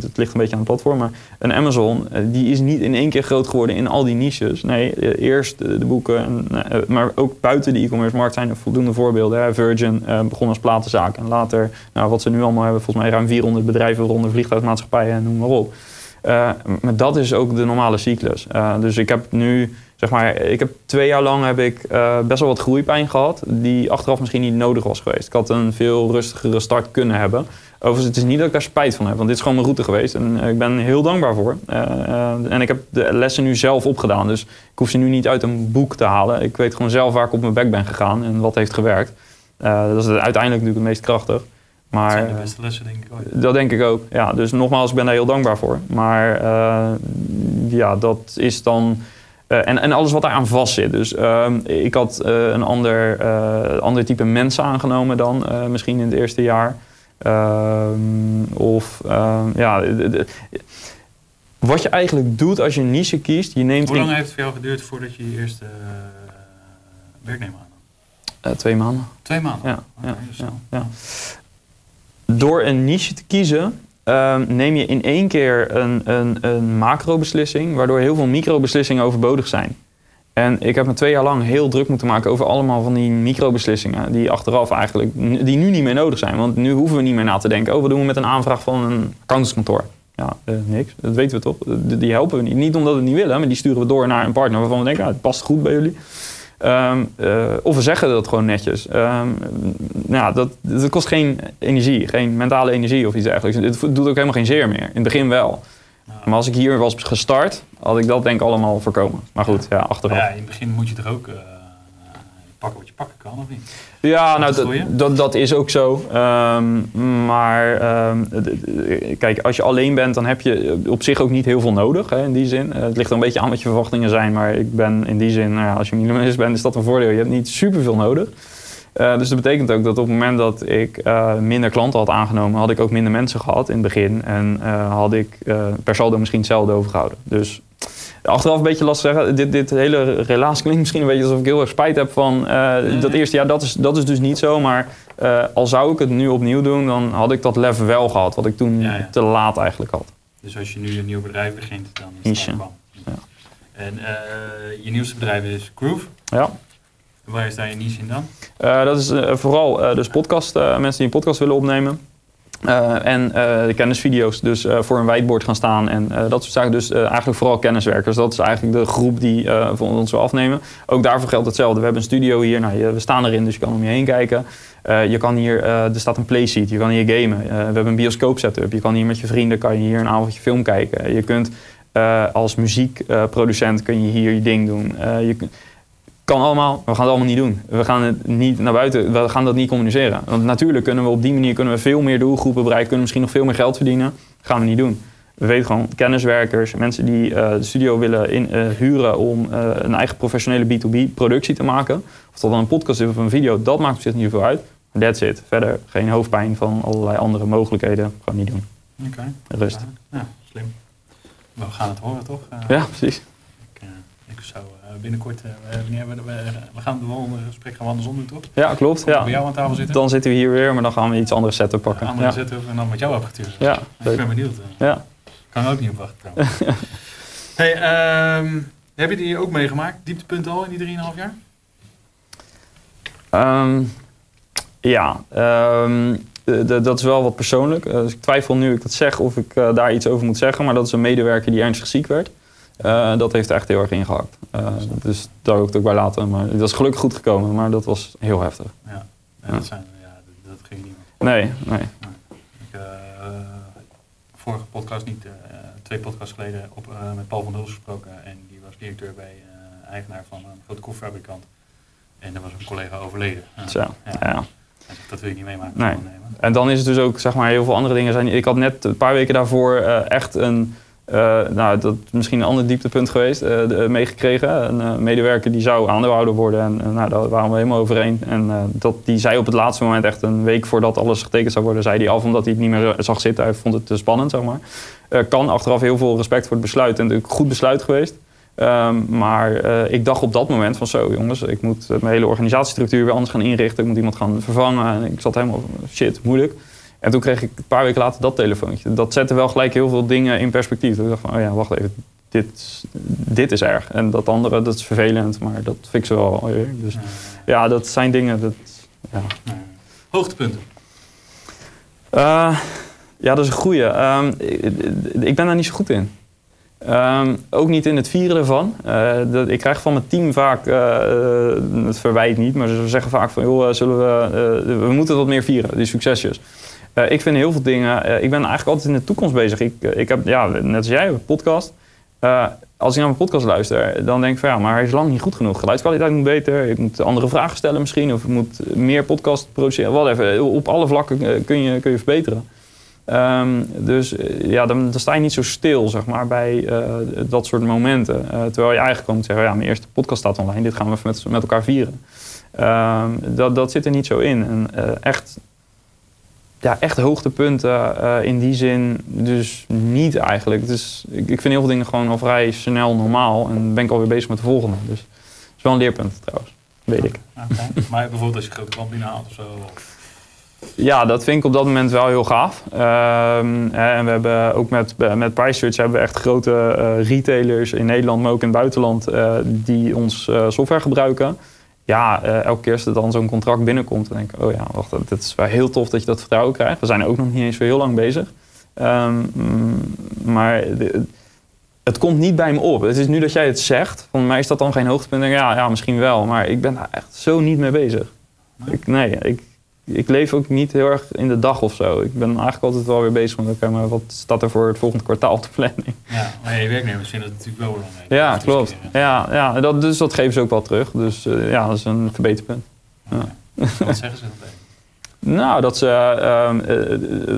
Het ligt een beetje aan het platform, maar een Amazon uh, die is niet in één keer groot geworden in al die niches. Nee, eerst de boeken, en, maar ook buiten de e-commerce markt zijn er voldoende voorbeelden. Virgin begon als platenzaak en later, nou, wat ze nu allemaal hebben, volgens mij ruim 400 bedrijven, rond vliegtuigmaatschappijen en noem maar op. Uh, maar dat is ook de normale cyclus. Uh, dus ik heb nu, zeg maar, ik heb twee jaar lang heb ik uh, best wel wat groeipijn gehad, die achteraf misschien niet nodig was geweest. Ik had een veel rustigere start kunnen hebben. Overigens, het is niet dat ik daar spijt van heb, want dit is gewoon mijn route geweest en ik ben heel dankbaar voor. en ik heb de lessen nu zelf opgedaan, dus ik hoef ze nu niet uit een boek te halen. Ik weet gewoon zelf waar ik op mijn bek ben gegaan en wat heeft gewerkt. dat is uiteindelijk natuurlijk het meest krachtig. Maar, dat zijn de beste lessen, denk ik ooit. Dat denk ik ook. Ja, dus nogmaals, ik ben daar heel dankbaar voor. Maar uh, ja, dat is dan. Uh, en, en alles wat daar aan vast zit. Dus uh, ik had een ander, ander type mensen aangenomen dan misschien in het eerste jaar. Ehm, of ehm, ja. De, de, wat je eigenlijk doet als je een niche kiest, je neemt. Hoe lang heeft het voor jou geduurd voordat je je eerste werknemer aannam? twee maanden. Twee maanden? Ja. Okay, ja, ja, ja door een niche te kiezen, um, neem je in één keer een, een, een macro-beslissing, waardoor heel veel micro-beslissingen overbodig zijn. En ik heb me twee jaar lang heel druk moeten maken over allemaal van die micro-beslissingen, die achteraf eigenlijk, die nu niet meer nodig zijn. Want nu hoeven we niet meer na te denken, oh, wat doen we met een aanvraag van een accountantskantoor? Ja, niks. Dat weten we toch. Die helpen we niet. Niet omdat we het niet willen, maar die sturen we door naar een partner waarvan we denken, het past goed bij jullie. Um, uh, of we zeggen dat gewoon netjes. Um, nou, dat, dat kost geen energie, geen mentale energie of iets dergelijks. Het doet ook helemaal geen zeer meer. In het begin wel. Maar als ik hier was gestart, had ik dat denk ik allemaal voorkomen. Maar goed, ja, achteraf. Ja, in het begin moet je er ook uh, pakken wat je pakken kan, of niet? Ja, nou, dat, dat, dat, is ook zo. Um, maar um, kijk, als je alleen bent, dan heb je op zich ook niet heel veel nodig, hè, in die zin. Uh, het ligt er een beetje aan wat je verwachtingen zijn, maar ik ben in die zin, nou ja, als je minimalist bent, is dat een voordeel. Je hebt niet superveel nodig. Uh, dus dat betekent ook dat op het moment dat ik uh, minder klanten had aangenomen, had ik ook minder mensen gehad in het begin. En had ik per saldo misschien hetzelfde overgehouden. Dus achteraf een beetje lastig zeggen. Dit, dit hele relatie klinkt misschien een beetje alsof ik heel erg spijt heb van uh, dat eerste jaar. Dat is, dat is dus niet zo. Maar uh, al zou ik het nu opnieuw doen, dan had ik dat lef wel gehad. Wat ik toen ja, ja. te laat eigenlijk had. Dus als je nu een nieuw bedrijf begint, dan is kwam. Ja. En uh, je nieuwste bedrijf is Groove. Ja. Waar is daar je niche in dan? dat is vooral dus podcast, mensen die een podcast willen opnemen. Uh, en de kennisvideo's, dus uh, voor een whiteboard gaan staan en dat soort zaken. Dus eigenlijk vooral kenniswerkers. Dat is eigenlijk de groep die van ons wil afnemen. Ook daarvoor geldt hetzelfde. We hebben een studio hier, nou, we staan erin, dus je kan om je heen kijken. je kan hier, er staat een playseat, je kan hier gamen. we hebben een bioscoop setup. Je kan hier met je vrienden kan je hier een avondje film kijken. Je kunt als muziekproducent kun je hier je ding doen. je kan allemaal, we gaan het allemaal niet doen. We gaan het niet naar buiten, we gaan dat niet communiceren. Want natuurlijk kunnen we op die manier kunnen we veel meer doelgroepen bereiken, kunnen misschien nog veel meer geld verdienen. Dat gaan we niet doen. We weten gewoon, kenniswerkers, mensen die uh, de studio willen in, uh, huren om uh, een eigen professionele B2B productie te maken. Of dat dan een podcast is of een video, dat maakt op zich niet veel uit. That's it. Verder geen hoofdpijn van allerlei andere mogelijkheden. Gewoon niet doen. Oké. Okay. Rust. Ja, slim. We gaan het horen, toch? ja, precies. Ik, ik zou binnenkort, uh, we, we, we, gaan de volgende gesprek gaan we andersom doen, toch? Ja, klopt. Ja. bij jou aan tafel zitten. Dan zitten we hier weer, maar dan gaan we iets andere setup pakken. Een andere ja. setup en dan met jouw apparatuur. Ja. Ik ben benieuwd. Ja. Kan ook niet op wachten trouwens. hey, um, heb je die ook meegemaakt? Dieptepunten al in die 3,5 jaar? Um, ja, um, dat is wel wat persoonlijk. Dus ik twijfel nu ik dat zeg of ik uh, daar iets over moet zeggen. Maar dat is een medewerker die ernstig ziek werd. Uh, dat heeft echt heel erg ingehakt. Uh, dus daar wil ik het ook bij laten. Maar dat is gelukkig goed gekomen, maar dat was heel heftig. Ja, ja dat, zijn, ja, dat, dat ging niet Nee, nee. Ik, uh, vorige podcast, niet twee podcasts geleden, op, met Paul van Huls gesproken. En die was directeur bij eigenaar van een grote kofferfabrikant. En er was een collega overleden. Zo, ja. Dat wil je niet meemaken. Nee. En dan is het dus ook, zeg maar, heel veel andere dingen zijn. Ik had net een paar weken daarvoor echt een nou, dat is misschien een ander dieptepunt geweest, uh, meegekregen. Een medewerker die zou aandeelhouder worden en nou, daar waren we helemaal overeen. En dat, die zei op het laatste moment, echt een week voordat alles getekend zou worden, zei hij af omdat hij het niet meer zag zitten. Hij vond het te spannend, zeg maar. kan achteraf heel veel respect voor het besluit en een goed besluit geweest. Um, maar ik dacht op dat moment van zo jongens, ik moet mijn hele organisatiestructuur weer anders gaan inrichten. Ik moet iemand gaan vervangen. En ik zat helemaal shit, moeilijk. En toen kreeg ik een paar weken later dat telefoontje. Dat zette wel gelijk heel veel dingen in perspectief. Ik dacht van, oh ja, wacht even, dit, dit is erg. En dat andere, dat is vervelend, maar dat fixen we wel weer. Dus ja, dat zijn dingen, dat, ja. Hoogtepunten? Uh, ja, dat is een goeie. Um, ik, ben daar niet zo goed in. Um, ook niet in het vieren ervan. Uh, dat, ik krijg van mijn team vaak, uh, het verwijt niet, maar ze zeggen vaak van, joh, zullen we, we moeten wat meer vieren, die succesjes. Uh, ik vind heel veel dingen. Uh, ik ben eigenlijk altijd in de toekomst bezig. Ik, uh, ik heb, ja, net als jij, een podcast. als ik naar mijn podcast luister, dan denk ik van ja, maar hij is lang niet goed genoeg. Geluidskwaliteit moet beter. Ik moet andere vragen stellen misschien. Of ik moet meer podcast produceren. Wat even. Op alle vlakken kun je, kun je verbeteren. Um, dus ja, dan, dan, sta je niet zo stil, zeg maar, bij dat soort momenten. terwijl je eigenlijk kan zeggen, ja, mijn eerste podcast staat online. Dit gaan we met, met elkaar vieren. Um, dat, dat zit er niet zo in. En echt ja, echt hoogtepunten uh, in die zin dus niet eigenlijk. Dus ik, ik, vind heel veel dingen gewoon al vrij snel normaal. En ben ik alweer bezig met de volgende. Dus dat is wel een leerpunt trouwens. Weet ik. Okay. Maar bijvoorbeeld als je grote klant binnenhaalt of zo? Ja, dat vind ik op dat moment wel heel gaaf. Um, en we hebben ook met, met PriceSearch hebben we echt grote uh, retailers in Nederland, maar ook in het buitenland, uh, die ons software gebruiken ja, uh, elke keer als er dan zo'n contract binnenkomt, dan denk ik, oh ja, wacht, het is wel heel tof dat je dat vertrouwen krijgt. We zijn ook nog niet eens zo heel lang bezig. Um, maar het komt niet bij me op. Het is nu dat jij het zegt, van mij is dat dan geen hoogtepunt. Denk ik, ja, ja, misschien wel, maar ik ben daar echt zo niet mee bezig. Ik, nee, ik, ik leef ook niet heel erg in de dag of zo. Ik ben eigenlijk altijd wel weer bezig met, oké, maar wat staat er voor het volgende kwartaal op de planning? Ja, maar je werknemers vinden het natuurlijk wel belangrijk. Ja, klopt. Ja, ja dat, dus dat geven ze ook wel terug. Dus uh, ja, dat is een verbeterpunt. Ja. Wat zeggen ze dan tegen? Nou, dat ze. Uh,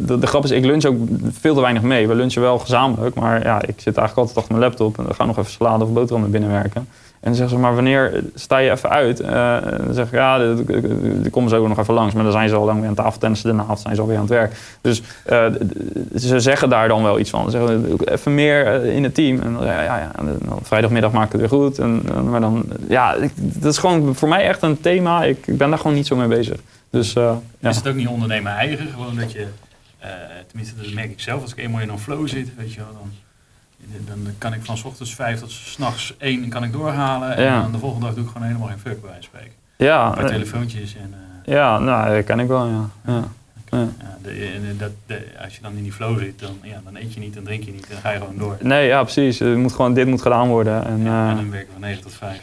de, de, grap is, ik lunch ook veel te weinig mee. We lunchen wel gezamenlijk, maar ja, ik zit eigenlijk altijd achter mijn laptop en we gaan nog even salade of boterhammen binnenwerken. En dan zeggen ze, maar wanneer sta je even uit? Uh, dan zeg ik, ja, dan komen ze ook nog even langs. Maar dan zijn ze al lang weer aan tafel tennissen. Daarna zijn ze alweer aan het werk. Dus uh, ze zeggen daar dan wel iets van. Ze zeggen, even meer in het team. En ja, ja, ja. Dan, vrijdagmiddag maakt het weer goed. En, maar dan, ja, dat is gewoon voor mij echt een thema. Ik, ik ben daar gewoon niet zo mee bezig. Dus, ja. Is het ook niet ondernemen eigen? Gewoon dat je, tenminste dat merk ik zelf. Als ik eenmaal in een flow zit, weet je wel, dan dan kan ik van s ochtends vijf tot s'nachts één kan ik doorhalen. En dan de volgende dag doe ik gewoon helemaal geen fuck bij spreken. Ja. Bij telefoontjes en... Uh, ja, nou, dat kan ik wel, ja. ja. Ja. de, dat, als je dan in die flow zit, dan, ja, dan eet je niet, dan drink je niet, dan ga je gewoon door. Nee, ja, precies. Het moet gewoon, dit moet gedaan worden. En, ja, en dan werken we van 9 tot 5.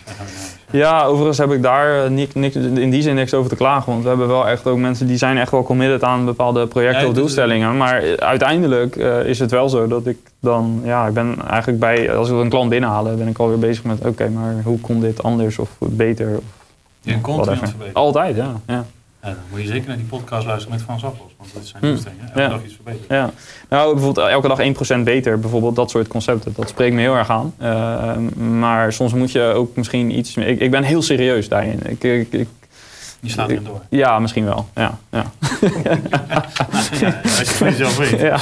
Ja, overigens heb ik daar niks, niks, in die zin niks over te klagen. Want we hebben wel echt ook mensen die zijn echt wel committed aan bepaalde projecten of doelstellingen. Maar uiteindelijk uh, is het wel zo dat ik dan, ja, ik ben eigenlijk bij, als we een klant binnenhalen, ben ik alweer bezig met, oké, maar hoe kon dit anders of beter? Of, ja, continu verbeteren. Altijd, ja. ja. Ja, dan moet je zeker naar die podcast luisteren met Frans Appels. Want dat zijn doelstellingen. Hm. Elke ja. dag iets verbeteren. Ja. Nou, bijvoorbeeld elke dag 1% beter. Bijvoorbeeld dat soort concepten. Dat spreekt me heel erg aan. Uh, maar soms moet je ook misschien iets... Ik, ik ben heel serieus daarin. Ik, ik, ik je slaat erin door. Ja, misschien wel. Ja, ja. ja als je het zelf weet. Ja.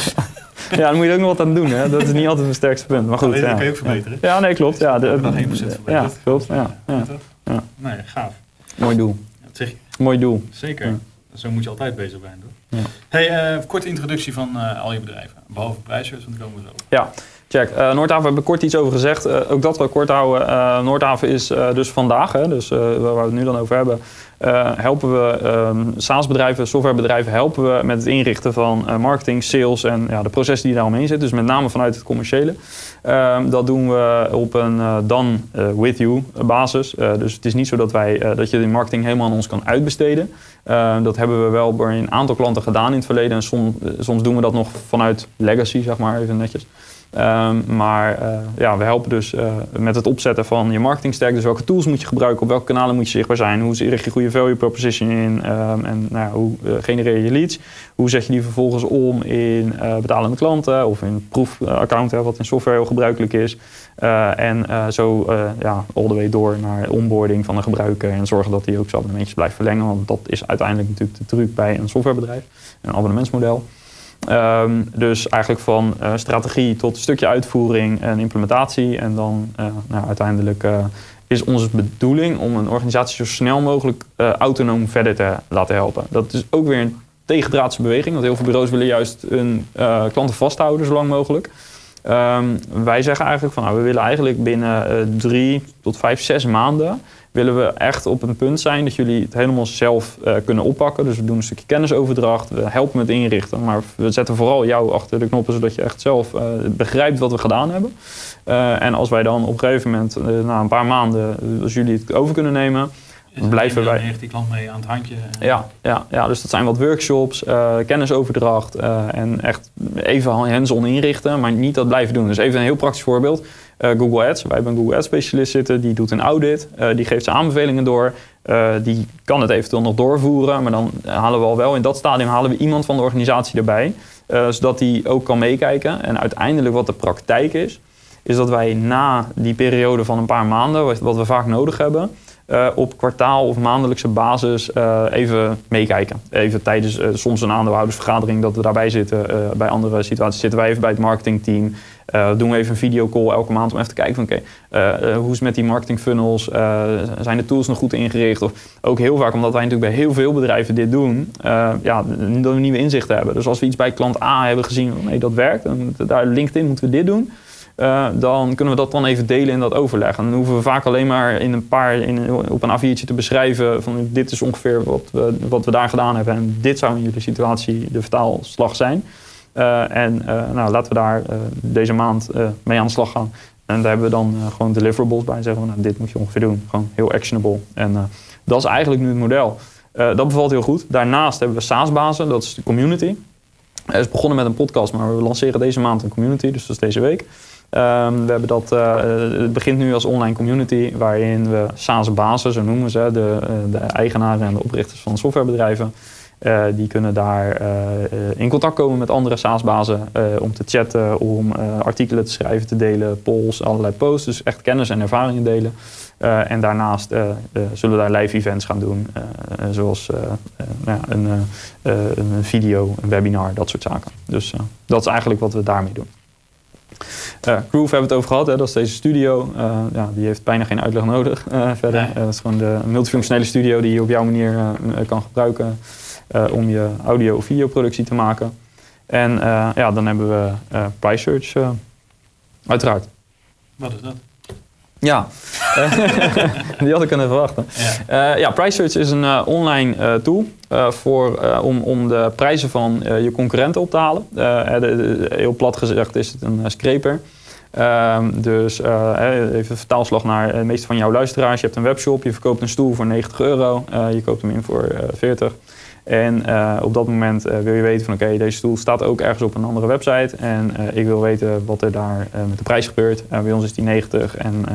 ja, dan moet je er ook nog wat aan doen. Hè. Dat is niet altijd mijn sterkste punt. Maar goed, ja. dat kan je ook verbeteren. Ja, nee, klopt. Ja, de, nog 1% verbeterd. Ja, klopt. Ja, ja. ja. Nee, gaaf. Mooi doel. Dat zeg je. Mooi doel. Zeker. Zo moet je altijd bezig zijn. Toch? Ja. Hey, uh, korte introductie van uh, al je bedrijven. Behalve prijsjes, want daar komen we zo Ja, Check. Uh, Noordhaven hebben we kort iets over gezegd. Uh, ook dat we kort houden. Uh, Noordhaven is dus vandaag, hè, dus waar we het nu dan over hebben, helpen we um, SaaS-bedrijven, softwarebedrijven, helpen we met het inrichten van marketing, sales en ja, de processen die daaromheen zitten. Dus met name vanuit het commerciële. Ehm, dat doen we op een done with you basis. dus het is niet zo dat, wij, dat je de marketing helemaal aan ons kan uitbesteden. Ehm, dat hebben we wel bij een aantal klanten gedaan in het verleden. En soms doen we dat nog vanuit legacy, zeg maar, even netjes. Um, maar uh, ja, we helpen dus uh, met het opzetten van je marketingstack. Dus welke tools moet je gebruiken, op welke kanalen moet je zichtbaar zijn, hoe richt je goede value proposition in um, en nou ja, hoe uh, genereer je leads. Hoe zet je die vervolgens om in betalende klanten of in proefaccount, wat in software heel gebruikelijk is. en zo ja, all the way door naar onboarding van de gebruiker en zorgen dat hij ook zijn abonnementjes blijft verlengen. Want dat is uiteindelijk natuurlijk de truc bij een softwarebedrijf, een abonnementsmodel. Um, dus eigenlijk van uh, strategie tot een stukje uitvoering en implementatie. En dan uh, nou, uiteindelijk uh, is onze bedoeling om een organisatie zo snel mogelijk autonoom verder te laten helpen. Dat is ook weer een tegendraadse beweging, want heel veel bureaus willen juist hun klanten vasthouden zo lang mogelijk. Um, wij zeggen eigenlijk van nou, we willen eigenlijk binnen drie tot vijf, zes maanden willen we echt op een punt zijn dat jullie het helemaal zelf uh, kunnen oppakken. Dus we doen een stukje kennisoverdracht, we helpen met inrichten, maar we zetten vooral jou achter de knoppen zodat je echt zelf uh, begrijpt wat we gedaan hebben. Uh, en als wij dan op een gegeven moment, na een paar maanden, als jullie het over kunnen nemen, blijven wij. Heeft die klant mee aan het handje? Ja, ja, ja, dus dat zijn wat workshops, kennisoverdracht en echt even hands-on inrichten, maar niet dat blijven doen. Dus even een heel praktisch voorbeeld. Uh, Google Ads, wij hebben een Google Ads specialist zitten, die doet een audit, die geeft zijn aanbevelingen door. Die kan het eventueel nog doorvoeren, maar dan halen we al wel in dat stadium halen we iemand van de organisatie erbij, zodat die ook kan meekijken. En uiteindelijk wat de praktijk is, is dat wij na die periode van een paar maanden, wat we vaak nodig hebben, uh, op kwartaal of maandelijkse basis uh, even meekijken. Even tijdens uh, soms een aandeelhoudersvergadering dat we daarbij zitten. bij andere situaties zitten wij even bij het marketingteam. doen we even een videocall elke maand om even te kijken van oké, hoe is het met die marketing funnels? zijn de tools nog goed ingericht? Of ook heel vaak, omdat wij natuurlijk bij heel veel bedrijven dit doen, ja, dat we nieuwe inzichten hebben. Dus als we iets bij klant A hebben gezien, nee dat werkt, en daar LinkedIn moeten we dit doen. Uh, dan kunnen we dat dan even delen in dat overleg. En dan hoeven we vaak alleen maar in een paar, in, op een A4'tje te beschrijven van dit is ongeveer wat we, wat we daar gedaan hebben en dit zou in jullie situatie de vertaalslag zijn. Uh, en uh, nou, laten we daar deze maand mee aan de slag gaan. En daar hebben we dan gewoon deliverables bij. Zeggen we, nou, dit moet je ongeveer doen. Gewoon heel actionable. En dat is eigenlijk nu het model. dat bevalt heel goed. Daarnaast hebben we SaaS-bazen, dat is de community. Het is begonnen met een podcast, maar we lanceren deze maand een community, dus dat is deze week. Um, we hebben dat, uh, het begint nu als online community, waarin we SaaS-bazen, zo noemen ze, de, eh, de eigenaren en de oprichters van softwarebedrijven, die kunnen daar in contact komen met andere SaaS-bazen om te chatten, om artikelen te schrijven, te delen, polls, allerlei posts. Dus echt kennis en ervaringen delen. en daarnaast zullen we daar live events gaan doen, zoals nou een, een video, een webinar, dat soort zaken. Dus dat is eigenlijk wat we daarmee doen. Groove hebben we het over gehad, hè? dat is deze studio. Uh, ja, die heeft bijna geen uitleg nodig uh, verder. Nee. dat is gewoon de multifunctionele studio die je op jouw manier kan gebruiken om je audio- of videoproductie te maken. En ja, dan hebben we Price Search, uiteraard. Wat is dat? Ja, die had ik kunnen verwachten. Ja, uh, ja PriceSearch is een uh, online uh, tool voor, om, om de prijzen van je concurrenten op te halen. De, de, heel plat gezegd is het een scraper. Ehm, dus even vertaalslag naar de meeste van jouw luisteraars. Je hebt een webshop, je verkoopt een stoel voor 90 euro. je koopt hem in voor 40 en uh, op dat moment uh, wil je weten van oké, deze stoel staat ook ergens op een andere website. En uh, ik wil weten wat er daar met de prijs gebeurt. bij ons is die 90 en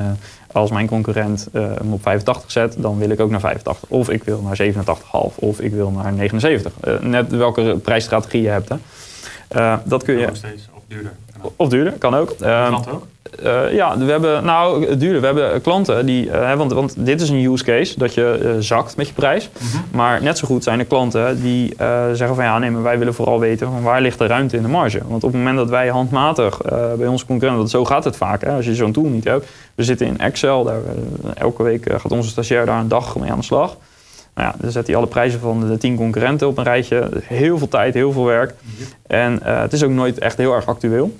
als mijn concurrent hem op 85 zet, dan wil ik ook naar 85. Of ik wil naar 87,5 of ik wil naar 79. net welke prijsstrategie je hebt. Hè. dat kun je... Nog steeds, duurder. Of duurder, kan ook. Uh, ook? Uh, ja, we hebben, nou, duurder. We hebben klanten die, uh, want, want dit is een use case, dat je uh, zakt met je prijs. Mm -hmm. Maar net zo goed zijn er klanten die zeggen van ja, nee, maar wij willen vooral weten van waar ligt de ruimte in de marge. Want op het moment dat wij handmatig bij onze concurrenten, want zo gaat het vaak, hè, als je zo'n tool niet hebt. We zitten in Excel, daar, elke week gaat onze stagiair daar een dag mee aan de slag. Nou ja, dan zet hij alle prijzen van de tien concurrenten op een rijtje. Heel veel tijd, heel veel werk. En het is ook nooit echt heel erg actueel.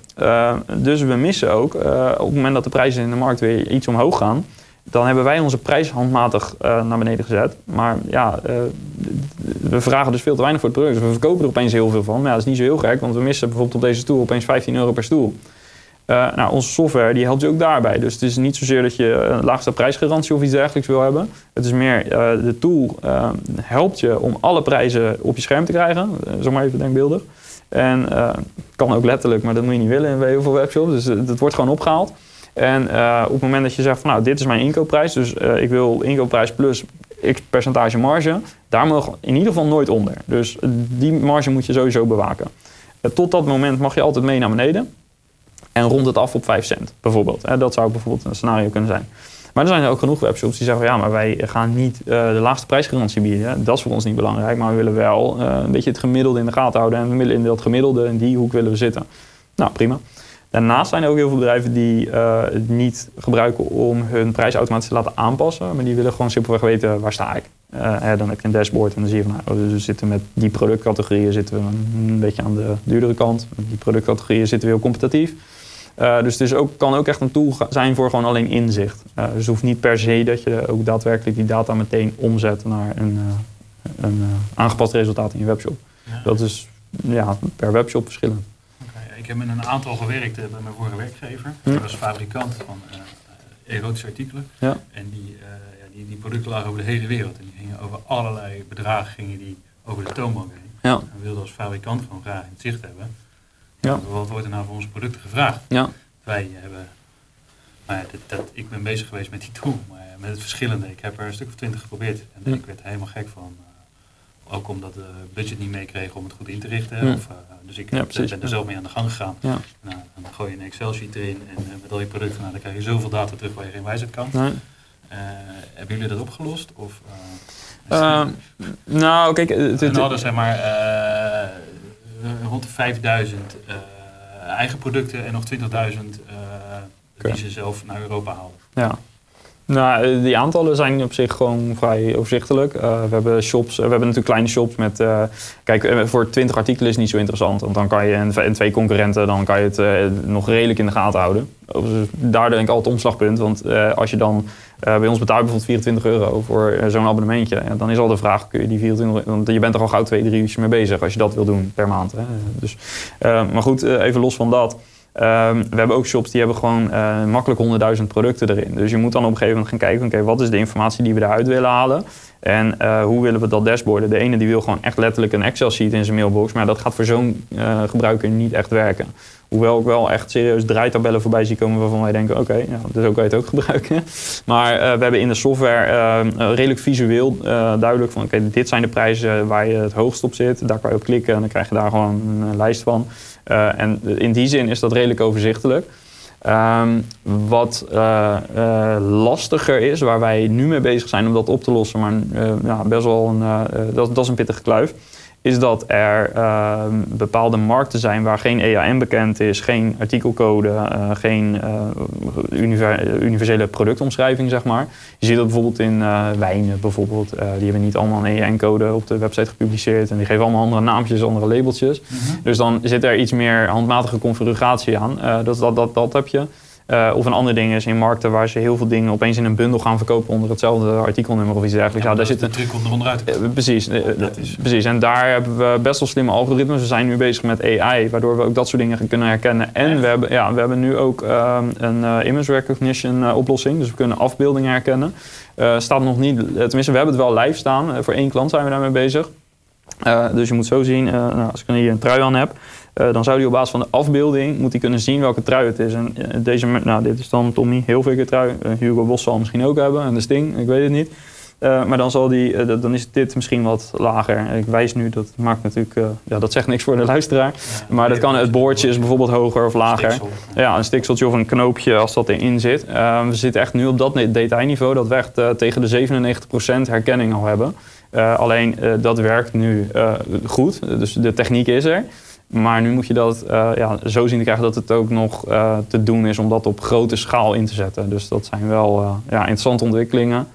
dus we missen ook, op het moment dat de prijzen in de markt weer iets omhoog gaan dan hebben wij onze prijs handmatig naar beneden gezet. Maar ja, we vragen dus veel te weinig voor het product. Dus we verkopen er opeens heel veel van. Ja, dat is niet zo heel gek, want we missen bijvoorbeeld op deze stoel opeens 15 euro per stoel. Uh, nou, onze software die helpt je ook daarbij. Dus het is niet zozeer dat je een laagste prijsgarantie of iets dergelijks wil hebben. Het is meer, de tool helpt je om alle prijzen op je scherm te krijgen. zeg maar even denkbeeldig. En kan ook letterlijk, maar dat moet je niet willen in heel veel webshops. Dus het wordt gewoon opgehaald. En uh, op het moment dat je zegt van nou, dit is mijn inkoopprijs, dus uh, ik wil inkoopprijs plus x percentage marge, daar mag in ieder geval nooit onder. Dus die marge moet je sowieso bewaken. Uh, tot dat moment mag je altijd mee naar beneden en rond het af op 5 cent bijvoorbeeld. dat zou bijvoorbeeld een scenario kunnen zijn. Maar er zijn ook genoeg webshops die zeggen: ja, maar wij gaan niet de laagste prijsgarantie bieden. Dat is voor ons niet belangrijk, maar we willen wel een beetje het gemiddelde in de gaten houden. En we willen in dat gemiddelde, in die hoek willen we zitten. Nou, prima. Daarnaast zijn er ook heel veel bedrijven die uh, het niet gebruiken om hun prijs automatisch te laten aanpassen. Maar die willen gewoon simpelweg weten waar sta ik. Dan heb je een dashboard en dan zie je van nou, we zitten met die productcategorieën zitten we een beetje aan de duurdere kant. Die productcategorieën zitten we heel competitief. Uh, dus het is ook, kan ook echt een tool zijn voor gewoon alleen inzicht. dus het hoeft niet per se dat je ook daadwerkelijk die data meteen omzet naar een, een aangepast resultaat in je webshop. Dat is ja, per webshop verschillend ik heb met een aantal gewerkt bij mijn vorige werkgever. Hm. Dat was fabrikant van erotische artikelen. Ja. En die, ja, die, die producten lagen over de hele wereld. En die gingen over allerlei bedragen gingen die over de toonbank heen. Ja. En we wilden als fabrikant gewoon graag in het zicht hebben. Ja. Wat wordt er nou voor onze producten gevraagd? Ja. Wij hebben... Maar ja, dat, ik ben bezig geweest met die tool, maar met het verschillende. Ik heb er een stuk of twintig geprobeerd. En ik werd helemaal gek van. Ook omdat de budget niet meekreeg om het goed in te richten. Of, uh, dus ik ben er zelf mee aan de gang gegaan. Nou, dan gooi je een Excel-sheet erin en uh, met al je producten, nou, dan krijg je zoveel data terug waar je geen wijsheid kan. Nee. Uh, hebben jullie dat opgelost? Of, nou, kijk... We hadden zeg maar rond de 5000 eigen producten en nog 20.000 die ze zelf naar Europa halen. Ja. Nou, eh, die aantallen zijn op zich gewoon vrij overzichtelijk. Uh, we hebben shops, we hebben natuurlijk kleine shops met. Uh, kijk, voor 20 artikelen is niet zo interessant. Want dan kan je en, twee concurrenten, dan kan je het nog redelijk in de gaten houden. Daar denk ik altijd omslagpunt. Want als je dan bij ons betaalt bijvoorbeeld 24 euro voor zo'n abonnementje, dan is al de vraag: kun je die 24 Want je bent er al gauw twee, drie uurtjes mee bezig als je dat wil doen per maand. Hè. Dus, maar goed, even los van dat. Um, we hebben ook shops die hebben gewoon makkelijk 100.000 producten erin. Dus je moet dan op een gegeven moment gaan kijken, oké, wat is de informatie die we eruit willen halen? En uh, hoe willen we dat dashboarden? De ene die wil gewoon echt letterlijk een Excel-sheet in zijn mailbox, maar dat gaat voor zo'n uh, gebruiker niet echt werken. Hoewel ik wel echt serieus draaitabellen voorbij zie komen waarvan wij denken, oké, okay, ja, dus ook kan je het ook gebruiken. Maar we hebben in de software ehm, redelijk visueel duidelijk van, oké, dit zijn de prijzen waar je het hoogst op zit. Daar kan je op klikken en dan krijg je daar gewoon een lijst van. En in die zin is dat redelijk overzichtelijk. Um, wat uh, uh, lastiger is, waar wij nu mee bezig zijn om dat op te lossen, maar ja, best wel een, dat, dat is een pittige kluif is dat er uh, bepaalde markten zijn waar geen EAN bekend is, geen artikelcode, uh, geen uh, universele productomschrijving, zeg maar. Je ziet dat bijvoorbeeld in wijnen, bijvoorbeeld. die hebben niet allemaal een EAN-code op de website gepubliceerd en die geven allemaal andere naampjes, andere labeltjes. Mhm. Dus dan zit er iets meer handmatige configuratie aan. dat, dat, dat, dat heb je. Uh, of een ander ding is in markten waar ze heel veel dingen opeens in een bundel gaan verkopen onder hetzelfde artikelnummer of iets dergelijks. Ja, daar zit een truc om onderuit te komen. precies, uh, precies. En daar hebben we best wel slimme algoritmes. We zijn nu bezig met AI, waardoor we ook dat soort dingen kunnen herkennen. En we hebben, ja, we hebben nu ook uh, een image recognition oplossing. Dus we kunnen afbeeldingen herkennen. staat nog niet, tenminste, we hebben het wel live staan. voor één klant zijn we daarmee bezig. dus je moet zo zien, nou, als ik hier een trui aan heb. Uh, dan zou hij op basis van de afbeelding moet hij kunnen zien welke trui het is. En uh, deze, nou, dit is dan Tommy Hilfiger trui. Uh, Hugo Boss zal misschien ook hebben en de Sting, ik weet het niet. maar dan, zal die, dan is dit misschien wat lager. Ik wijs nu, dat maakt natuurlijk, ja, dat zegt niks voor de luisteraar. maar dat kan, het boordje is bijvoorbeeld hoger of lager. Stiksel. Ja, een stikseltje of een knoopje als dat erin zit. we zitten echt nu op dat detailniveau dat we echt tegen de 97% herkenning al hebben. alleen dat werkt nu goed, dus de techniek is er. Maar nu moet je dat uh, ja, zo zien te krijgen dat het ook nog uh, te doen is om dat op grote schaal in te zetten. Dus dat zijn wel uh, ja, interessante ontwikkelingen.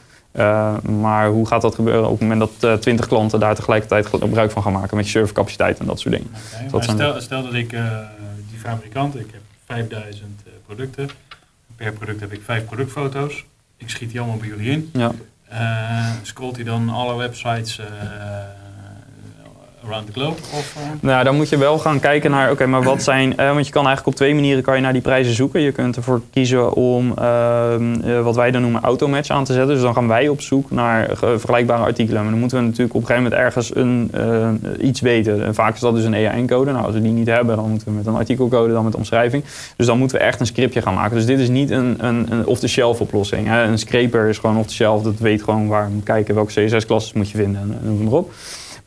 maar hoe gaat dat gebeuren op het moment dat 20 klanten daar tegelijkertijd gebruik van gaan maken met je servercapaciteit en dat soort dingen? Okay, stel, stel, dat ik die fabrikant, ik heb 5000 producten. Per product heb ik vijf productfoto's. Ik schiet die allemaal bij jullie in. Ja. scrolt hij dan alle websites around the globe? Of, uh... Nou, dan moet je wel gaan kijken naar, oké, maar wat zijn... Uh, want je kan eigenlijk op twee manieren kan je naar die prijzen zoeken. Je kunt ervoor kiezen om uh, wat wij dan noemen automatch aan te zetten. Dus dan gaan wij op zoek naar vergelijkbare artikelen. Maar dan moeten we natuurlijk op een gegeven moment ergens een, iets weten. En vaak is dat dus een EAN-code. Nou, als we die niet hebben, dan moeten we met een artikelcode, dan met omschrijving. Dus dan moeten we echt een scriptje gaan maken. Dus dit is niet een, een, een off-the-shelf oplossing. Hè. Een scraper is gewoon off-the-shelf. Dat weet gewoon waar we kijken welke CSS-klassen moet je vinden en noem maar op.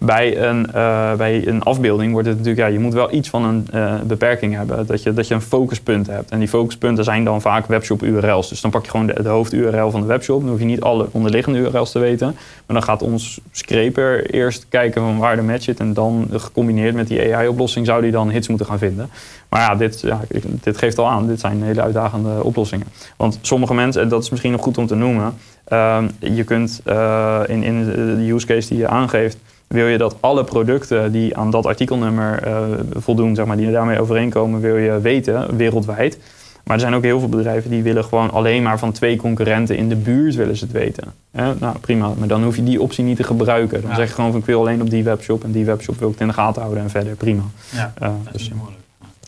Bij een, uh, bij een afbeelding wordt het natuurlijk, ja, je moet wel iets van een uh, beperking hebben. Dat je, dat je een focuspunt hebt. En die focuspunten zijn dan vaak webshop-URL's. Dus dan pak je gewoon de, hoofd-URL van de webshop. Dan hoef je niet alle onderliggende URL's te weten. Maar dan gaat ons scraper eerst kijken van waar de match zit. En dan gecombineerd met die AI-oplossing zou die dan hits moeten gaan vinden. Maar ja dit, ja, dit geeft al aan. Dit zijn hele uitdagende oplossingen. Want sommige mensen, en dat is misschien nog goed om te noemen. Uh, je kunt uh, in, in de use case die je aangeeft wil je dat alle producten die aan dat artikelnummer uh, voldoen, zeg maar, die daarmee overeenkomen, wil je weten wereldwijd. Maar er zijn ook heel veel bedrijven die willen gewoon alleen maar van twee concurrenten in de buurt willen ze het weten. Nou prima, maar dan hoef je die optie niet te gebruiken. Dan zeg je gewoon van ik wil alleen op die webshop en die webshop wil ik het in de gaten houden en verder prima. Ja, uh, dat is dus, moeilijk.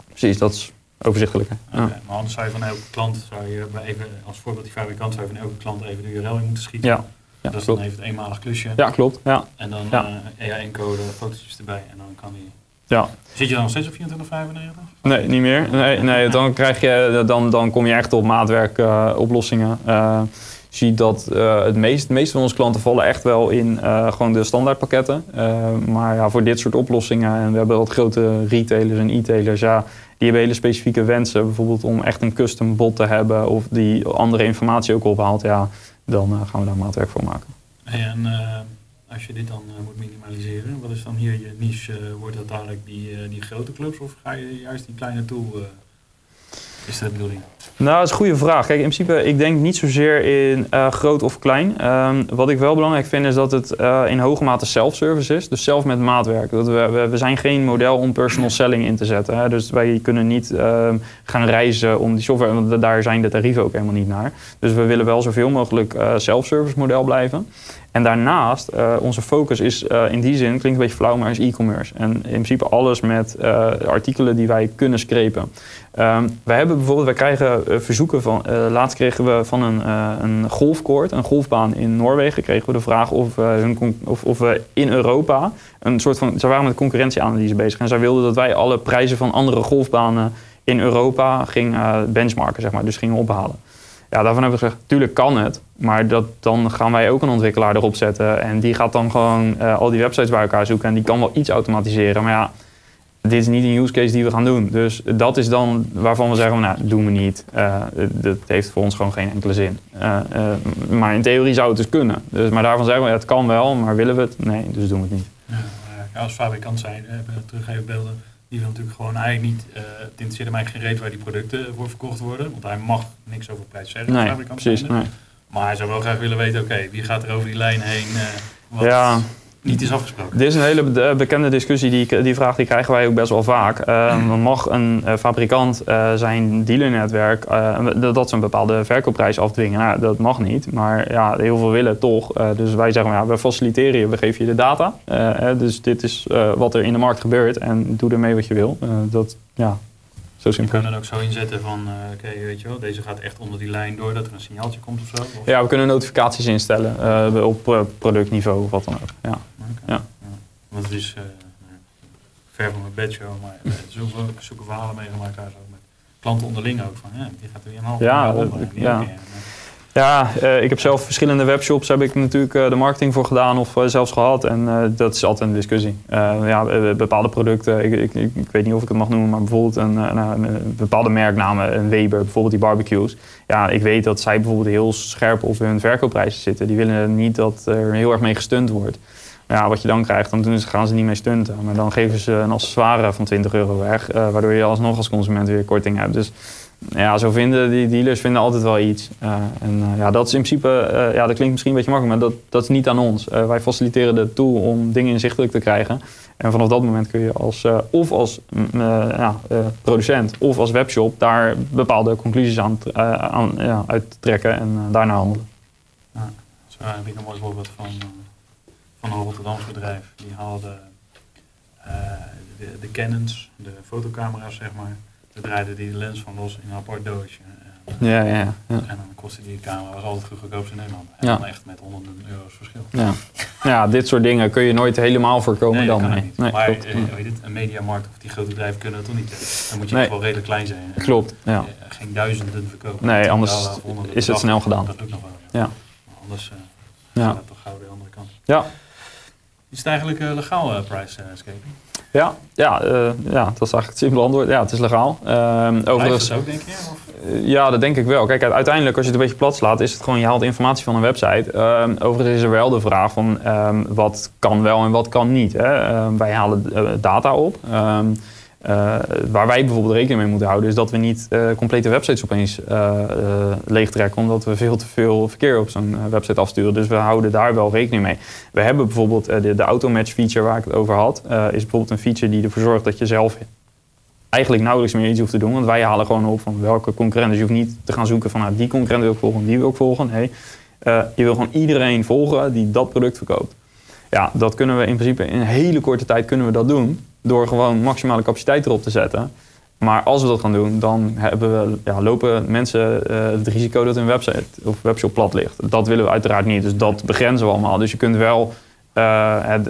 Precies, dat is overzichtelijk. Ja. Maar anders zou je van elke klant, zou je even, als voorbeeld die fabrikant, zou je van elke klant even de URL in moeten schieten. Ja. Ja, dat is dan even het eenmalig klusje. Ja, klopt. Ja. En dan ja. Uh, eh, EA-encode, fotootjes erbij en dan kan die... Ja. Zit je dan nog steeds op 2495? Nee, niet meer. Nee, nee, dan, krijg je, dan, dan kom je echt op maatwerk uh, oplossingen. Uh, je ziet dat uh, het meest, meeste van onze klanten vallen echt wel in gewoon de standaardpakketten. maar ja, voor dit soort oplossingen, en we hebben wat grote retailers en e-tailers, ja, die hebben hele specifieke wensen. Bijvoorbeeld om echt een custom bot te hebben of die andere informatie ook ophaalt. Ja, dan uh, gaan we daar maatwerk voor maken. en uh, als je dit dan uh, moet minimaliseren, wat is dan hier je niche? wordt dat dadelijk die, die grote clubs of ga je juist die kleine toe? Is dat de bedoeling? Nou, dat is een goede vraag. Kijk, in principe, ik denk niet zozeer in uh, groot of klein. Um, wat ik wel belangrijk vind, is dat het uh, in hoge mate self-service is. Dus zelf met maatwerk. Dat we, we, zijn geen model om personal selling in te zetten. Hè. Dus wij kunnen niet uh, gaan reizen om die software, want daar zijn de tarieven ook helemaal niet naar. Dus we willen wel zoveel mogelijk uh, self-service model blijven. En daarnaast, uh, onze focus is uh, in die zin, klinkt een beetje flauw, maar is e-commerce. En in principe alles met uh, artikelen die wij kunnen screpen. Um, wij hebben bijvoorbeeld, wij krijgen verzoeken van, laatst kregen we van een, een golfkoord, een golfbaan in Noorwegen, kregen we de vraag of, hun, of, of we in Europa een soort van, ze waren met concurrentieanalyse bezig. En zij wilden dat wij alle prijzen van andere golfbanen in Europa gingen benchmarken, zeg maar, dus gingen ophalen. Ja, daarvan hebben we gezegd, tuurlijk kan het. Maar dat, dan gaan wij ook een ontwikkelaar erop zetten. En die gaat dan gewoon uh, al die websites bij elkaar zoeken. En die kan wel iets automatiseren. Maar ja, dit is niet een use case die we gaan doen. Dus dat is dan waarvan we zeggen, nou, doen we niet. Uh, dat heeft voor ons gewoon geen enkele zin. Maar in theorie zou het dus kunnen. Dus, maar daarvan zeggen we, het kan wel, maar willen we het? Nee, dus doen we het niet. Ja, als fabrikant zijn, terug even beelden die wil natuurlijk gewoon eigenlijk niet, uh, het interesseert mij geen reet waar die producten voor verkocht worden. Want hij mag niks over prijs zeggen. Nee, precies. Nee. Maar hij zou wel graag willen weten, oké, wie gaat er over die lijn heen? Uh, wat ja, niet is afgesproken. Dit is een hele bekende discussie, die, die vraag die krijgen wij ook best wel vaak. Uh, mag een uh, fabrikant uh, zijn dealernetwerk, dat ze een bepaalde verkoopprijs afdwingen? Nou, dat mag niet, maar ja, heel veel willen toch. dus wij zeggen, ja, we faciliteren je, we geven je de data. dus dit is wat er in de markt gebeurt en doe ermee wat je wil. dat, ja, zo Je kan dan ook zo inzetten van, uh, oké, weet je wel, deze gaat echt onder die lijn door, dat er een signaaltje komt of zo? Of? Ja, we kunnen notificaties instellen uh, op productniveau of wat dan ook. Ja. Okay. ja. Want het is ver van mijn bedshow, maar zoveel zoeke verhalen meegemaakt daar zo met klanten onderling ook van, ja, die gaat er weer een half ja, ja. Ja, uh, ik heb zelf verschillende webshops, heb ik natuurlijk uh, de marketing voor gedaan of uh, zelfs gehad. En dat is altijd een discussie. ja, bepaalde producten, ik, ik, ik, ik, weet niet of ik het mag noemen, maar bijvoorbeeld een, nou, een bepaalde merknamen, een Weber, bijvoorbeeld die barbecues. Ja, ik weet dat zij bijvoorbeeld heel scherp op hun verkoopprijzen zitten. Die willen niet dat er heel erg mee gestund wordt. Ja, wat je dan krijgt, dan doen ze, gaan ze niet mee stunten. Maar dan geven ze een accessoire van 20 euro weg, waardoor je alsnog als consument weer korting hebt. Dus ja, zo vinden die dealers vinden altijd wel iets. en ja, dat is in principe, ja, dat klinkt misschien een beetje makkelijk, maar dat, dat is niet aan ons. wij faciliteren de tool om dingen inzichtelijk te krijgen. En vanaf dat moment kun je als, of als ja, producent of als webshop daar bepaalde conclusies aan, aan ja, uittrekken en daarna handelen. Ja, dat is een mooi voorbeeld van, van een Rotterdams bedrijf. Die haalde de, de Canons, de fotocamera's zeg maar. Daar draaide die de lens van los in een apart doosje. Ja, ja, ja. En dan kostte die camera was altijd goedkoopst in Nederland. En dan echt met honderden euro's verschil. Ja. ja, dit soort dingen kun je nooit helemaal voorkomen nee, dan. Nee. nee. maar klopt. Eh, weet het, een mediamarkt of die grote bedrijven kunnen dat toch niet. Dan moet je nee. wel redelijk klein zijn. Klopt, ja. Geen duizenden verkopen. Nee, anders is het snel gedaan. Dat lukt nog wel. Ja. Maar anders uh, ja. gaat het toch gauw de andere kant. Ja. Is het eigenlijk uh, legaal uh, price escaping? Ja, ja, uh, ja, dat is eigenlijk het simpele antwoord. Ja, het is legaal. Uh, overigens, ook, denk je? Of? ja, dat denk ik wel. Kijk, uiteindelijk als je het een beetje plat slaat, is het gewoon, je haalt informatie van een website. Uh, overigens is er wel de vraag van ehm, wat kan wel en wat kan niet. Hè? Ehm, wij halen eh, data op. Uh, waar wij bijvoorbeeld rekening mee moeten houden, is dat we niet uh, complete websites opeens uh, leegtrekken, omdat we veel te veel verkeer op zo'n website afsturen. Dus we houden daar wel rekening mee. We hebben bijvoorbeeld de, de automatch feature waar ik het over had, is bijvoorbeeld een feature die ervoor zorgt dat je zelf eigenlijk nauwelijks meer iets hoeft te doen. Want wij halen gewoon op van welke concurrent. Dus je hoeft niet te gaan zoeken van nou, die concurrent wil ik volgen, die wil ik volgen. Nee, je wil gewoon iedereen volgen die dat product verkoopt. Ja, dat kunnen we in principe in een hele korte tijd kunnen we dat doen door gewoon maximale capaciteit erop te zetten. Maar als we dat gaan doen, dan hebben we, ja, lopen mensen uh, het risico dat hun website of webshop plat ligt. Dat willen we uiteraard niet. Dus dat begrenzen we allemaal. Dus je kunt wel. Uh, het,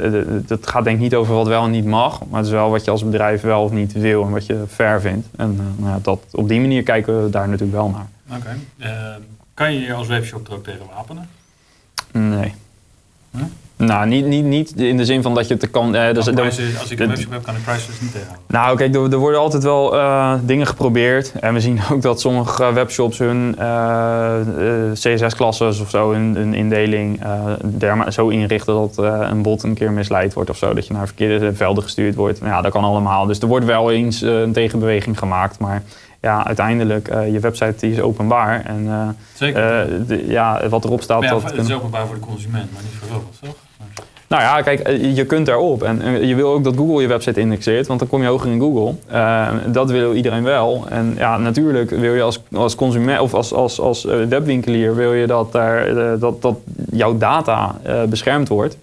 het, gaat denk ik niet over wat wel en niet mag. Maar het is wel wat je als bedrijf wel of niet wil en wat je fair vindt. En uh, nou, dat, op die manier kijken we daar natuurlijk wel naar. Oké. kan je je als webshop er ook tegen wapenen? Nee. Huh? Nou, niet, niet, niet in de zin van dat je het kan... Eh, dus, als ik een webshop heb, kan ik prices niet tegenhouden. Nou, kijk, er, er worden altijd wel uh, dingen geprobeerd. En we zien ook dat sommige webshops hun uh, uh, CSS-klassen of zo, hun, hun indeling zo inrichten dat een bot een keer misleid wordt of zo. Dat je naar verkeerde velden gestuurd wordt. Ja, dat kan allemaal. Dus er wordt wel eens een tegenbeweging gemaakt, maar ja, uiteindelijk, uh, je website die is openbaar. En, uh, Zeker. Uh, de, ja, wat erop staat... Maar ja, dat het is openbaar voor de consument, maar niet voor robots, toch? Nou ja, kijk, eh, je kunt daarop. En eh, je wil ook dat Google je website indexeert, want dan kom je hoger in Google. Uh, dat wil iedereen wel. En ja, natuurlijk wil je als, als consument of als, als, als webwinkelier wil je dat, daar, dat, dat jouw data beschermd wordt.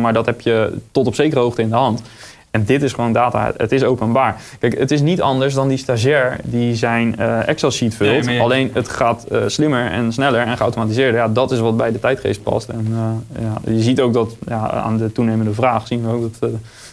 maar dat heb je tot op zekere hoogte in de hand. En dit is gewoon data, het is openbaar. Kijk, het is niet anders dan die stagiair die zijn uh, Excel-sheet vult. Alleen het gaat uh, slimmer en sneller en geautomatiseerder. Ja, dat is wat bij de tijdgeest past. En uh, ja, je ziet ook dat ja, aan de toenemende vraag zien we ook dat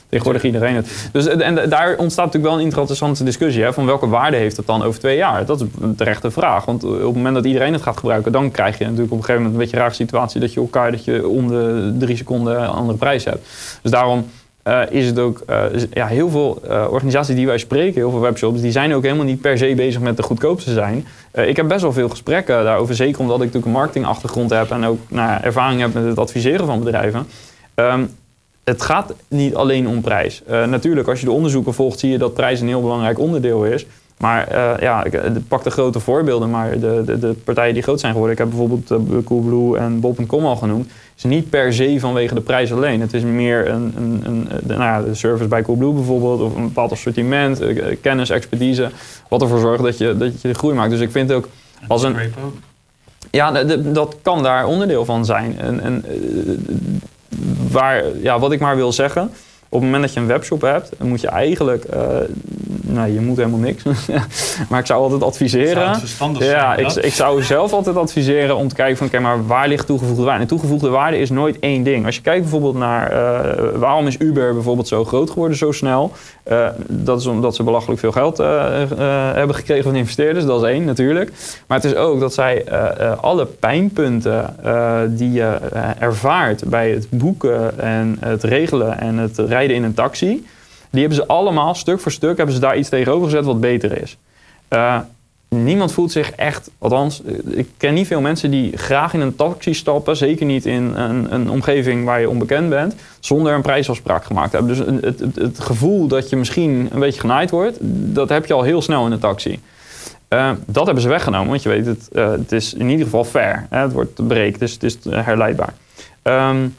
tegenwoordig iedereen het. Dus, en daar ontstaat natuurlijk wel een interessante discussie. Hè, van welke waarde heeft het dan over twee jaar? Dat is een terechte vraag. Want op het moment dat iedereen het gaat gebruiken, dan krijg je natuurlijk op een gegeven moment een beetje een rare situatie dat je elkaar dat je om de drie seconden een andere prijs hebt. Dus daarom uh, is het ook uh, ja, heel veel uh, organisaties die wij spreken, heel veel webshops, die zijn ook helemaal niet per se bezig met de goedkoopste zijn. ik heb best wel veel gesprekken daarover, zeker omdat ik natuurlijk een marketingachtergrond heb en ook nou, ervaring heb met het adviseren van bedrijven. Um, het gaat niet alleen om prijs. natuurlijk, als je de onderzoeken volgt, zie je dat prijs een heel belangrijk onderdeel is. Maar ja, ik pak de grote voorbeelden, maar de, de, de, partijen die groot zijn geworden. Ik heb bijvoorbeeld Coolblue en Bob.com al genoemd is niet per se vanwege de prijs alleen. Het is meer een, een, een de, nou ja, de service bij Coolblue bijvoorbeeld, of een bepaald assortiment, eh, kennis, expertise, wat ervoor zorgt dat je, dat je de groei maakt. Dus ik vind ook als een. Ja, dat kan daar onderdeel van zijn. En, en eh, waar, ja, wat ik maar wil zeggen, op het moment dat je een webshop hebt, moet je eigenlijk uh, nou, je moet helemaal niks. maar ik zou altijd adviseren. Zou ja, ik, ik, zou zelf altijd adviseren om te kijken van, oké, maar waar ligt toegevoegde waarde? En toegevoegde waarde is nooit één ding. Als je kijkt bijvoorbeeld naar uh, waarom is Uber bijvoorbeeld zo groot geworden zo snel? Uh, dat is omdat ze belachelijk veel geld hebben gekregen van investeerders. Dat is één natuurlijk. Maar het is ook dat zij alle pijnpunten die je ervaart bij het boeken en het regelen en het rijden in een taxi die hebben ze allemaal, stuk voor stuk, hebben ze daar iets tegenover gezet wat beter is. Uh, niemand voelt zich echt, althans, eh, ik ken niet veel mensen die graag in een taxi stappen, zeker niet in een, een omgeving waar je onbekend bent, zonder een prijsafspraak gemaakt te hebben. Dus het, het, gevoel dat je misschien een beetje genaaid wordt, dat heb je al heel snel in een taxi. dat hebben ze weggenomen, want je weet, het, het is in ieder geval fair. Hè? Het wordt berekend, dus het is herleidbaar. Um,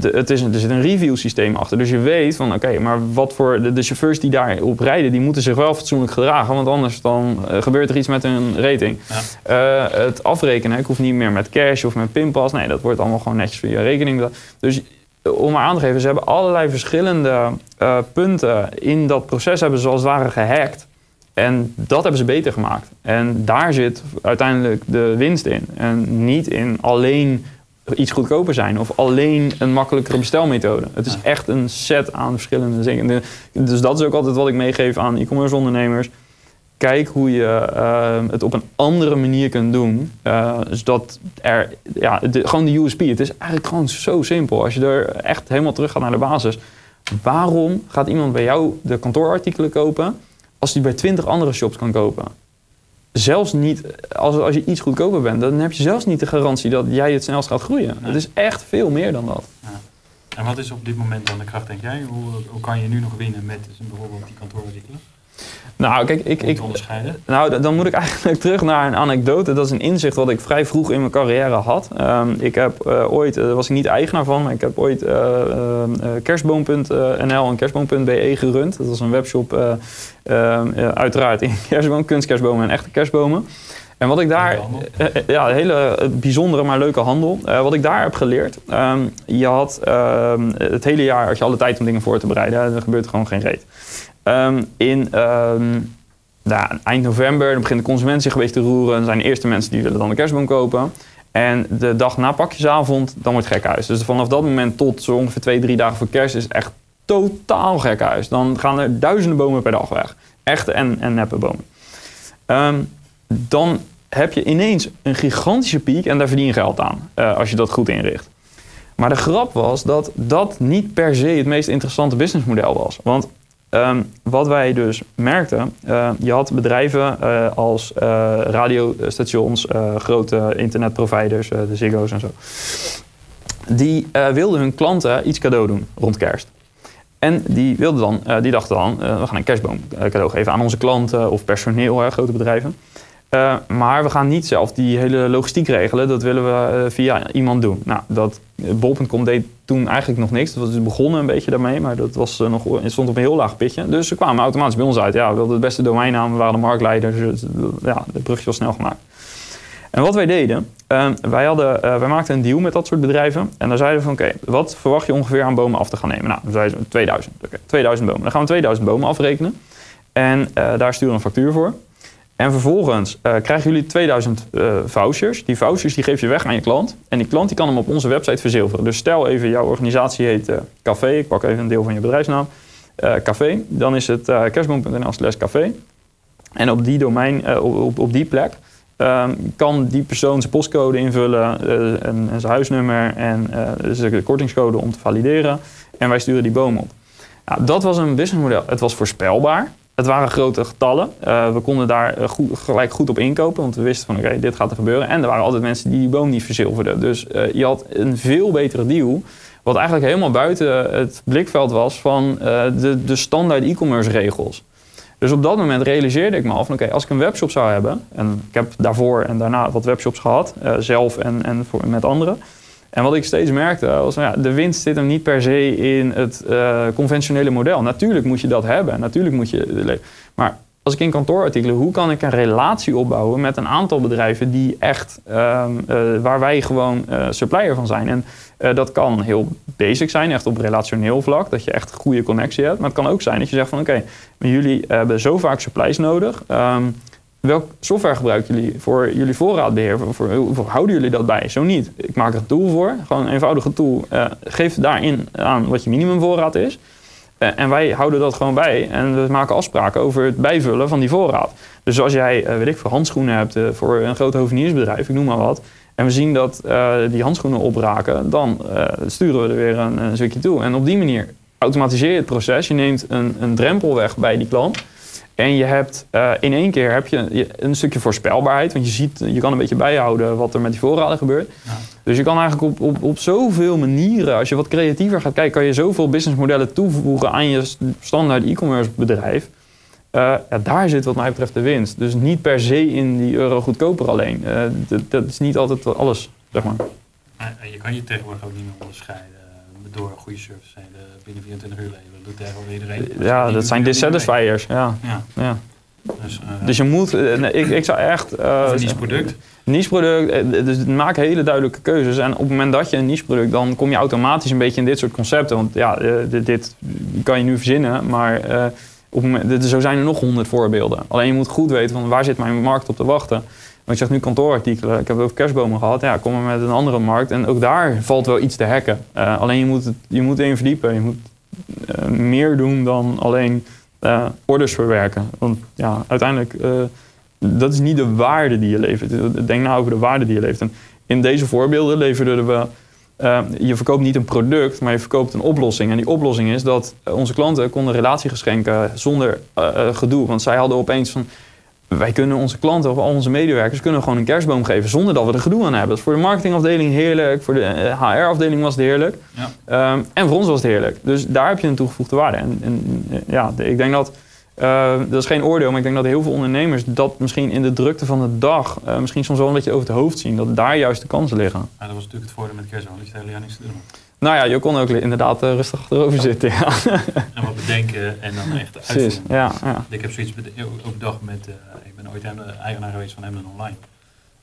de, het is, er zit een review systeem achter. Dus je weet van oké, maar wat voor de, de, chauffeurs die daarop rijden, die moeten zich wel fatsoenlijk gedragen. Want anders dan uh, gebeurt er iets met hun rating. Ja. Uh, het afrekenen, ik hoef niet meer met cash of met pinpas. Nee, dat wordt allemaal gewoon netjes via rekening. Dus om maar aan te geven, ze hebben allerlei verschillende uh, punten in dat proces hebben ze als het ware gehackt. En dat hebben ze beter gemaakt. En daar zit uiteindelijk de winst in. En niet in alleen iets goedkoper zijn of alleen een makkelijkere bestelmethode. Het is echt een set aan verschillende dingen. Dus dat is ook altijd wat ik meegeef aan e-commerce ondernemers. Kijk hoe je uh, het op een andere manier kunt doen. Uh, zodat er, ja, de, gewoon de USP. Het is eigenlijk gewoon zo simpel. Als je er echt helemaal terug gaat naar de basis. Waarom gaat iemand bij jou de kantoorartikelen kopen als die bij twintig andere shops kan kopen? Zelfs niet, als, als je iets goedkoper bent, dan heb je zelfs niet de garantie dat jij het snelst gaat groeien. Het is echt veel meer dan dat. Ja. En wat is op dit moment dan de kracht, denk jij? Hoe, hoe kan je nu nog winnen met dus bijvoorbeeld die kantoorartikelen? Nou, kijk, ik, ik, nou, dan moet ik eigenlijk terug naar een anekdote. Dat is een inzicht wat ik vrij vroeg in mijn carrière had. Um, ik heb uh, ooit, daar was ik niet eigenaar van, maar ik heb ooit uh, uh, kerstboom.nl en kerstboom.be gerund. Dat was een webshop, ehm, uiteraard in kerstboom, kunstkerstbomen en echte kerstbomen. En wat ik daar, ja, een hele bijzondere maar leuke handel. wat ik daar heb geleerd, um, je had het hele jaar had je alle tijd om dingen voor te bereiden. Er gebeurt gewoon geen reet. Um, in um, nou, eind november begint de consument zich een te roeren. Dan zijn de eerste mensen die willen dan de kerstboom kopen. En de dag na pakjesavond, dan wordt gek huis. Dus vanaf dat moment tot zo ongeveer twee, drie dagen voor kerst is echt totaal gek huis. Dan gaan er duizenden bomen per dag weg. Echte en, en neppe bomen. Um, dan heb je ineens een gigantische piek en daar verdien je geld aan. Uh, als je dat goed inricht. Maar de grap was dat dat niet per se het meest interessante businessmodel was. Want Um, wat wij dus merkten, uh, je had bedrijven uh, als uh, radiostations, grote internetproviders, de Ziggo's en zo. Die wilden hun klanten iets cadeau doen rond kerst. En die, wilden dan, die dachten dan, we gaan een kerstboom cadeau geven aan onze klanten of personeel, grote bedrijven. Uh, maar we gaan niet zelf die hele logistiek regelen. Dat willen we uh, via iemand doen. Nou, dat Bol.com deed toen eigenlijk nog niks. Dat was dus begonnen een beetje daarmee, maar dat was, nog, stond op een heel laag pitje. Dus ze kwamen automatisch bij ons uit. Ja, we wilden het beste domeinnaam, we waren de marktleiders. Dus, ja, de brugje was snel gemaakt. En wat wij deden, wij, hadden, wij maakten een deal met dat soort bedrijven. En daar zeiden we van, oké, wat verwacht je ongeveer aan bomen af te gaan nemen? Nou, dan zeiden ze 2000. Oké, 2000 bomen. Dan gaan we 2000 bomen afrekenen. En daar sturen we een factuur voor. En vervolgens uh, krijgen jullie 2000 uh, eh, vouchers. Die vouchers die geef je weg aan je klant. En die klant die kan hem op onze website verzilveren. Dus stel even, jouw organisatie heet uh, Café. Ik pak even een deel van je bedrijfsnaam. café. Dan is het kerstboom.nl slash café. En op die domein, op, op die plek, ehm, kan die persoon zijn postcode invullen en, en, zijn huisnummer en de kortingscode om te valideren. En wij sturen die boom op. Nou, dat was een businessmodel. Het was voorspelbaar. Het waren grote getallen. Uh, we konden daar eh, gelijk goed op inkopen, want we wisten van oké, dit gaat er gebeuren. En er waren altijd mensen die die boom niet verzilverden. Dus uh, je had een veel betere deal, wat eigenlijk helemaal buiten het blikveld was van de, de standaard e-commerce regels. Dus op dat moment realiseerde ik me af van oké, als ik een webshop zou hebben, en ik heb daarvoor en daarna wat webshops gehad, zelf en, en voor, met anderen. En wat ik steeds merkte was, nou ja, de winst zit hem niet per se in het uh, conventionele model. Natuurlijk moet je dat hebben, natuurlijk moet je... Maar als ik in kantoorartikelen, hoe kan ik een relatie opbouwen met een aantal bedrijven die echt, uh, uh, waar wij gewoon uh, supplier van zijn. En dat kan heel basic zijn, echt op relationeel vlak, dat je echt een goede connectie hebt. Maar het kan ook zijn dat je zegt van oké, okay, jullie hebben zo vaak supplies nodig. Um, Welk software gebruiken jullie voor jullie voorraadbeheer? Voor, hoe houden jullie dat bij? Zo niet. Ik maak er een tool voor, gewoon een eenvoudige tool. Uh, geef daarin aan wat je minimumvoorraad is. Uh, en wij houden dat gewoon bij. En we maken afspraken over het bijvullen van die voorraad. Dus als jij, uh, weet ik, voor handschoenen hebt voor een groot hoveniersbedrijf, ik noem maar wat. En we zien dat die handschoenen opraken, dan sturen we er weer een, een stukje toe. En op die manier automatiseer je het proces. Je neemt een, een drempel weg bij die klant. En je hebt uh, in één keer heb je een stukje voorspelbaarheid. Want je, ziet, je kan een beetje bijhouden wat er met die voorraden gebeurt. Ja. Dus je kan eigenlijk op, op, op zoveel manieren, als je wat creatiever gaat kijken, kan je zoveel businessmodellen toevoegen aan je standaard e-commerce bedrijf. ja, daar zit wat mij betreft de winst. Dus niet per se in die euro goedkoper alleen. Dat, dat, is niet altijd alles, zeg maar. Je kan je tegenwoordig ook niet meer onderscheiden door goede service binnen 24 uur leveren. Dat doet iedereen. Ja, dat zijn dissatisfiers. Ja. Ja. ja. Dus, uh, dus je moet, ik, ik zou echt... Uh, een niche product. Niche product, dus maak hele duidelijke keuzes. En op het moment dat je een niche product, dan kom je automatisch een beetje in dit soort concepten. Want ja, dit, dit kan je nu verzinnen, maar uh, op moment, zo zijn er nog honderd voorbeelden. Alleen je moet goed weten van waar zit mijn markt op te wachten. Want je zegt nu kantoorartikelen, ik heb het over kerstbomen gehad. Ja, kom maar met een andere markt. En ook daar valt wel iets te hacken. Uh, alleen je moet, je moet erin verdiepen. Je moet uh, meer doen dan alleen uh, orders verwerken. Want ja, uiteindelijk, dat is niet de waarde die je levert. Denk nou over de waarde die je levert. En in deze voorbeelden leverden we... je verkoopt niet een product, maar je verkoopt een oplossing. En die oplossing is dat onze klanten konden relatiegeschenken zonder gedoe. Want zij hadden opeens van wij kunnen onze klanten of al onze medewerkers kunnen gewoon een kerstboom geven zonder dat we er gedoe aan hebben. Dat is voor de marketingafdeling heerlijk, voor de HR-afdeling eh, was het heerlijk. Ja. Ehm, en voor ons was het heerlijk. Dus daar heb je een toegevoegde waarde. En, en ja, ik denk dat, uh, dat is geen oordeel, maar ik denk dat heel veel ondernemers dat misschien in de drukte van de dag, uh, misschien soms wel een beetje over het hoofd zien. Dat daar juist de kansen liggen. Ja, dat was natuurlijk het voordeel met kerstboom, dat je het hele jaar niks te doen nou ja, je kon ook inderdaad uh, rustig achterover zitten. Ja. En wat bedenken en dan echt uitvoeren. Ja, ja. Ik heb zoiets ook bedacht met, uh, ik ben ooit eigenaar geweest van Hemden Online.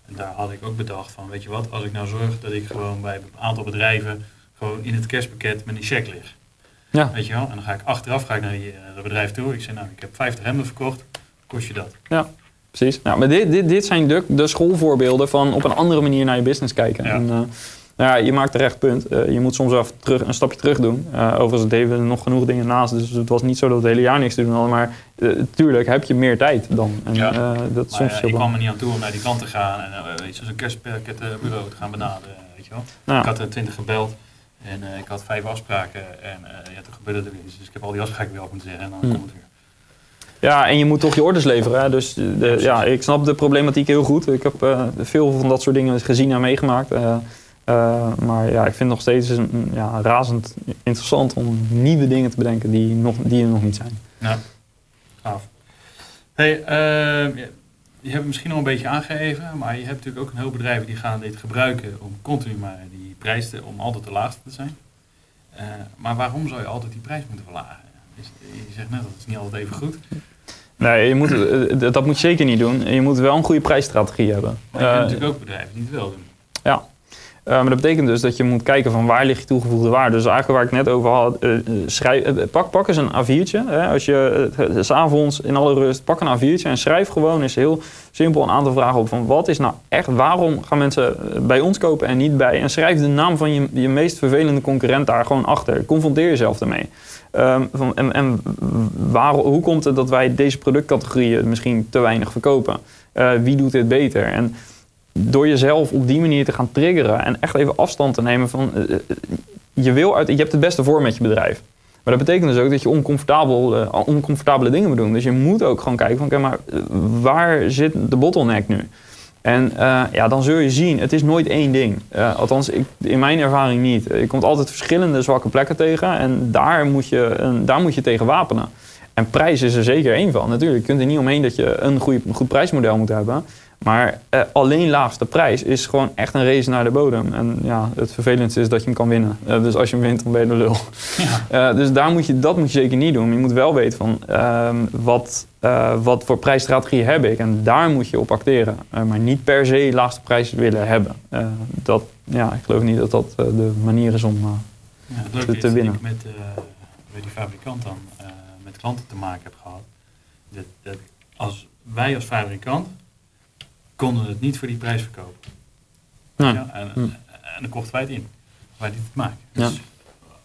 En daar had ik ook bedacht van, weet je wat, als ik nou zorg dat ik gewoon bij een aantal bedrijven gewoon in het kerstpakket met die check lig. Ja. Weet je wel, en dan ga ik achteraf ga ik naar die, uh, bedrijf toe. Ik zeg, nou, ik heb 50 hemden verkocht, kost je dat? Ja, precies. Nou, maar dit, dit, dit zijn de, de schoolvoorbeelden van op een andere manier naar je business kijken. Ja. En, ja, je maakt een recht punt. Uh, je moet soms wel terug, een stapje terug doen. Uh, overigens deden we nog genoeg dingen naast. Dus het was niet zo dat we het hele jaar niks te doen hadden. Maar uh, tuurlijk heb je meer tijd dan. En, ja. dat soms ik kwam er niet aan toe om naar die kant te gaan. En weet je, zo'n kerstpaketbureau te gaan benaderen. Weet je wel. Nou. Ik had er twintig gebeld. En ik had vijf afspraken. En ja, toen gebeurde er weer iets. Dus ik heb al die afspraken weer op moeten zeggen. En dan hmm. komt het weer. Ja, en je moet toch je orders leveren. Hè? Dus de, ja, ik snap de problematiek heel goed. Ik heb veel van dat soort dingen gezien en meegemaakt. Uh, maar ja, ik vind het nog steeds een, ja, razend interessant om nieuwe dingen te bedenken die, nog, die er nog niet zijn. Ja, gaaf. Hey, uh, je hebt het misschien al een beetje aangegeven, maar je hebt natuurlijk ook een heel bedrijven die gaan dit gebruiken om continu maar die prijs te, om altijd de laagste te zijn. Uh, maar waarom zou je altijd die prijs moeten verlagen? Je zegt net dat het niet altijd even goed. Nee, je moet, dat moet je zeker niet doen. Je moet wel een goede prijsstrategie hebben. Maar je hebt natuurlijk ook bedrijven die het wel doen. Ja, uh, maar dat betekent dus dat je moet kijken van waar ligt je toegevoegde waarde. Dus eigenlijk waar ik net over had, uh, schrijf, uh, pak, pak eens een A4'tje. Hè, als je s'avonds in alle rust, pak een A4'tje en schrijf gewoon eens heel simpel een aantal vragen op. Van wat is nou echt, waarom gaan mensen bij ons kopen en niet bij? En schrijf de naam van je, je meest vervelende concurrent daar gewoon achter. Confronteer jezelf daarmee. Um, van, en en waar, hoe komt het dat wij deze productcategorieën misschien te weinig verkopen? wie doet dit beter? En door jezelf op die manier te gaan triggeren en echt even afstand te nemen van uh, je wil uit, je hebt het beste voor met je bedrijf. Maar dat betekent dus ook dat je oncomfortabel, uh, oncomfortabele dingen moet doen. Dus je moet ook gewoon kijken van oké, maar waar zit de bottleneck nu? En ja, dan zul je zien, het is nooit één ding. althans, ik, in mijn ervaring niet. Je komt altijd verschillende zwakke plekken tegen en daar moet je, daar moet je tegen wapenen. En prijs is er zeker één van. Natuurlijk, je kunt er niet omheen dat je een goed, goed prijsmodel moet hebben. Maar uh, alleen laagste prijs is gewoon echt een race naar de bodem. En ja, het vervelendste is dat je hem kan winnen. Uh, dus als je hem wint, dan ben je de lul. Ja. Uh, dus daar moet je, dat moet je zeker niet doen. Je moet wel weten van ehm, wat, wat voor prijsstrategie heb ik. En daar moet je op acteren. maar niet per se laagste prijs willen hebben. dat, ja, ik geloof niet dat dat de manier is om ja, te, te winnen. Ik met, met die fabrikant dan met klanten te maken heb gehad. Dat, dat als wij als fabrikant konden het niet voor die prijs verkopen. Ja, en, hm. en, dan kochten wij het in. Wij die het maken. Dus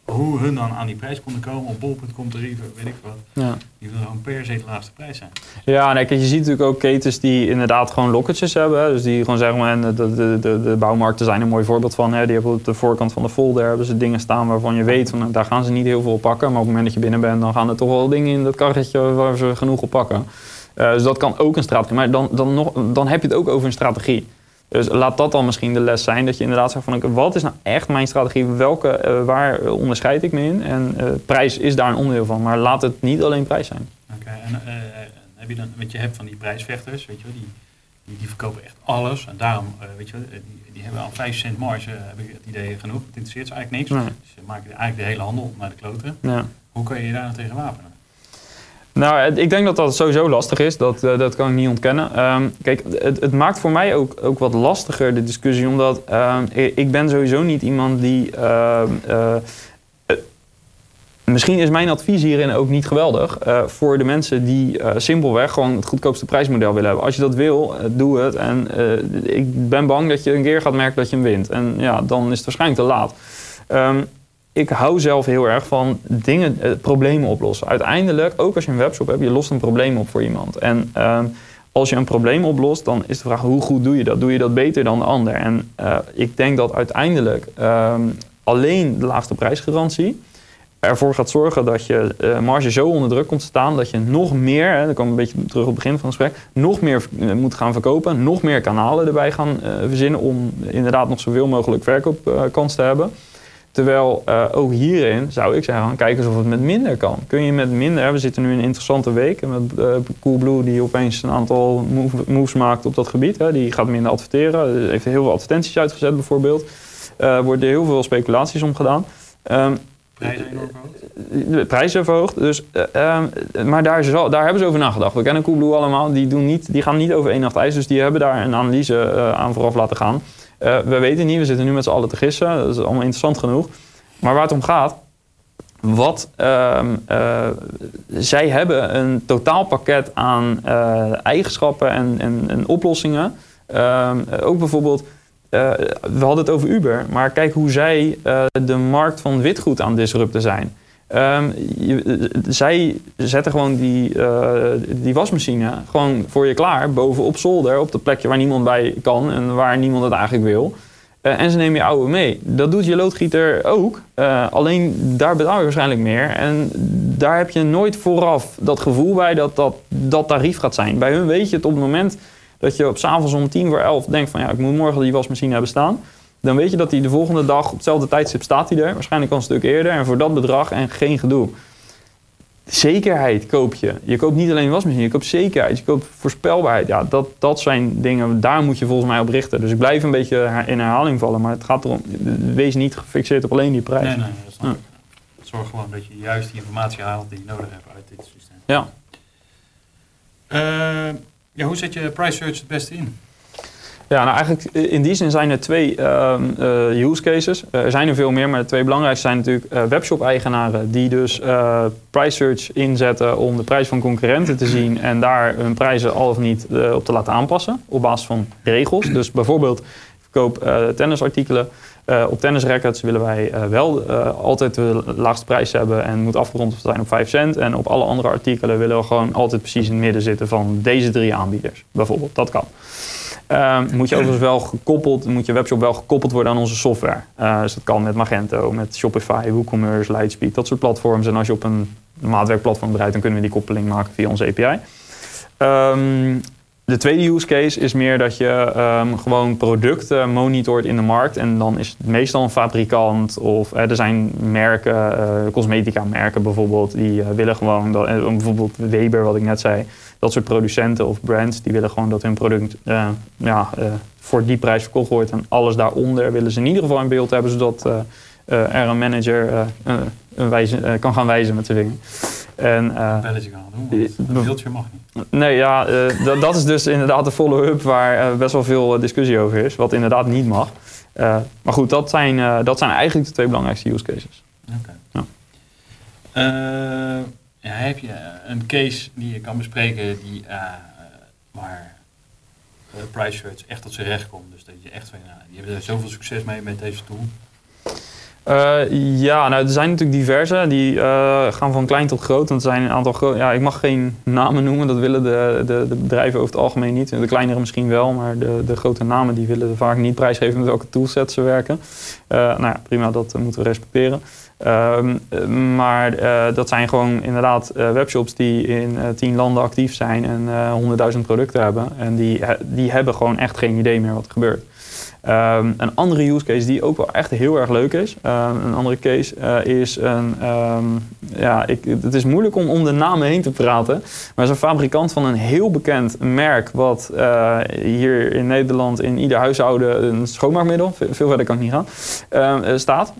hoe hun dan aan die prijs konden komen op bol.com tarieven, weet ik wat. Ja. Die willen gewoon per se de laagste prijs zijn. Ja, nee, je ziet natuurlijk ook ketens die inderdaad gewoon lokketjes hebben. Dus die gewoon zeggen, maar, de, de, de, de bouwmarkten zijn een mooi voorbeeld van. Hè. Die hebben op de voorkant van de folder hebben ze dingen staan waarvan je weet, van, daar gaan ze niet heel veel op pakken. Maar op het moment dat je binnen bent, dan gaan er toch wel dingen in dat karretje waar ze genoeg op pakken. Uh, dus dat kan ook een strategie. Maar dan, dan, nog, dan heb je het ook over een strategie. Dus laat dat dan misschien de les zijn. Dat je inderdaad zegt van wat is nou echt mijn strategie? Welke, uh, waar onderscheid ik me in? En uh, prijs is daar een onderdeel van. Maar laat het niet alleen prijs zijn. Oké, en heb je dan, want je hebt van die prijsvechters, weet je wel, die, die, die verkopen echt alles. En daarom, weet je wel, die, die hebben al 5 cent marge, heb ik het idee genoeg. Het interesseert ze eigenlijk niks. Dus ze maken eigenlijk de hele handel naar de kloten. Ja. Hoe kan je je daar tegen wapenen? Nou, ik denk dat dat sowieso lastig is. Dat, dat kan ik niet ontkennen. Um, kijk, het, het, maakt voor mij ook, ook wat lastiger, de discussie. Omdat uh, ik ben sowieso niet iemand die... Uh, Misschien is mijn advies hierin ook niet geweldig voor de mensen die simpelweg gewoon het goedkoopste prijsmodel willen hebben. Als je dat wil, doe het. En ik ben bang dat je een keer gaat merken dat je hem wint. En ja, dan is het waarschijnlijk te laat. Um, ik hou zelf heel erg van dingen, problemen oplossen. Uiteindelijk, ook als je een webshop hebt, je lost een probleem op voor iemand. En um, als je een probleem oplost, dan is de vraag hoe goed doe je dat? Doe je dat beter dan de ander? En ik denk dat uiteindelijk um, alleen de laagste prijsgarantie ervoor gaat zorgen dat je marge zo onder druk komt te staan dat je nog meer, hè, dan we een beetje terug op het begin van het gesprek, nog meer moet gaan verkopen, nog meer kanalen erbij gaan verzinnen om inderdaad nog zoveel mogelijk verkoopkans te hebben. Terwijl ook hierin zou ik zeggen, kijken eens of het met minder kan. Kun je met minder, we zitten nu in een interessante week met Coolblue die opeens een aantal moves maakt op dat gebied. Hè, die gaat minder adverteren, heeft heel veel advertenties uitgezet bijvoorbeeld. Er worden heel veel speculaties om gedaan. Um, Prijzen enorm verhoogd? De prijzen verhoogd. Dus, uh, maar daar, is daar hebben ze over nagedacht. We kennen Coolblue allemaal. Die, doen niet, die gaan niet over één nacht ijs. Dus die hebben daar een analyse uh, aan vooraf laten gaan. Uh, we weten niet. We zitten nu met z'n allen te gissen. Dat is allemaal interessant genoeg. Maar waar het om gaat... Wat ehm, zij hebben een totaalpakket aan eigenschappen en, en, en oplossingen. Ehm, ook bijvoorbeeld we hadden het over Uber, maar kijk hoe zij de markt van witgoed aan disrupten zijn. Je, zij zetten gewoon die, uh, die wasmachine gewoon voor je klaar, bovenop zolder, op de plekje waar niemand bij kan en waar niemand het eigenlijk wil. en ze nemen je oude mee. Dat doet je loodgieter ook, alleen daar betaal je waarschijnlijk meer. En daar heb je nooit vooraf dat gevoel bij dat dat, dat tarief gaat zijn. Bij hun weet je het op het moment dat je op s'avonds om tien voor elf denkt van ja, ik moet morgen die wasmachine hebben staan. Dan weet je dat die de volgende dag op hetzelfde tijdstip staat hij er. Waarschijnlijk al een stuk eerder. En voor dat bedrag en geen gedoe. Zekerheid koop je. Je koopt niet alleen wasmachine, je koopt zekerheid. Je koopt voorspelbaarheid. Ja, dat, dat zijn dingen, daar moet je volgens mij op richten. Dus ik blijf een beetje in herhaling vallen. Maar het gaat erom, wees niet gefixeerd op alleen die prijs. Nee, nee, dat snap ja. ik. Zorg gewoon dat je juist die informatie haalt die je nodig hebt uit dit systeem. Ja. Uh, ja, hoe zet je price search het beste in? Ja, nou eigenlijk in die zin zijn er twee uh, uh, use cases. Uh, er zijn er veel meer, maar de twee belangrijkste zijn natuurlijk uh, webshop-eigenaren die dus price search inzetten om de prijs van concurrenten te zien en daar hun prijzen al of niet op te laten aanpassen op basis van regels. Dus bijvoorbeeld, ik verkoop tennisartikelen. op tennisrackets willen wij wel altijd de laagste prijs hebben en moet afgerond zijn op 5 cent. En op alle andere artikelen willen we gewoon altijd precies in het midden zitten van deze drie aanbieders. Bijvoorbeeld, dat kan. Uh, moet je overigens wel gekoppeld, moet je webshop wel gekoppeld worden aan onze software. Uh, dus dat kan met Magento, met Shopify, WooCommerce, Lightspeed, dat soort platforms. En als je op een maatwerkplatform draait, dan kunnen we die koppeling maken via onze API. Ehm, de tweede use case is meer dat je um, gewoon producten monitort in de markt. En dan is het meestal een fabrikant of uh, er zijn merken, uh, cosmetica merken bijvoorbeeld, die willen gewoon, bijvoorbeeld Weber wat ik net zei, dat soort producenten of brands, die willen gewoon dat hun product ja, voor die prijs verkocht wordt. En alles daaronder willen ze in ieder geval in beeld hebben, zodat er een manager een wijze, kan gaan wijzen met zijn vinger. En, uh, belletje gaan doen, een beeldje mag niet. Nee, ja, dat is dus inderdaad de follow-up waar best wel veel discussie over is, wat inderdaad niet mag. maar goed, dat zijn, dat zijn eigenlijk de twee belangrijkste use cases. Oké. Okay. Ja. Ja. heb je een case die je kan bespreken die, waar Price Search echt tot zijn recht komt? Dus dat je echt van, nou, die hebben er zoveel succes mee met deze tool. Uh, ja, nou, er zijn natuurlijk diverse. Die uh, gaan van klein tot groot. Er zijn een aantal. Ja, ik mag geen namen noemen. Dat willen de, de, de, bedrijven over het algemeen niet. De kleinere misschien wel, maar de, de grote namen die willen vaak niet prijsgeven met welke toolset ze werken. Uh, nou ja, prima, dat moeten we respecteren. Ehm, maar dat zijn gewoon inderdaad webshops die in tien landen actief zijn en honderdduizend producten hebben. En die, die hebben gewoon echt geen idee meer wat er gebeurt. Ehm, een andere use case die ook wel echt heel erg leuk is. Ehm, een andere case uh, is een. Ehm, ja, ik, het is moeilijk om om de namen heen te praten. Maar is een fabrikant van een heel bekend merk. wat uh, hier in Nederland in ieder huishouden een schoonmaakmiddel. veel verder kan ik niet gaan. Uh, staat.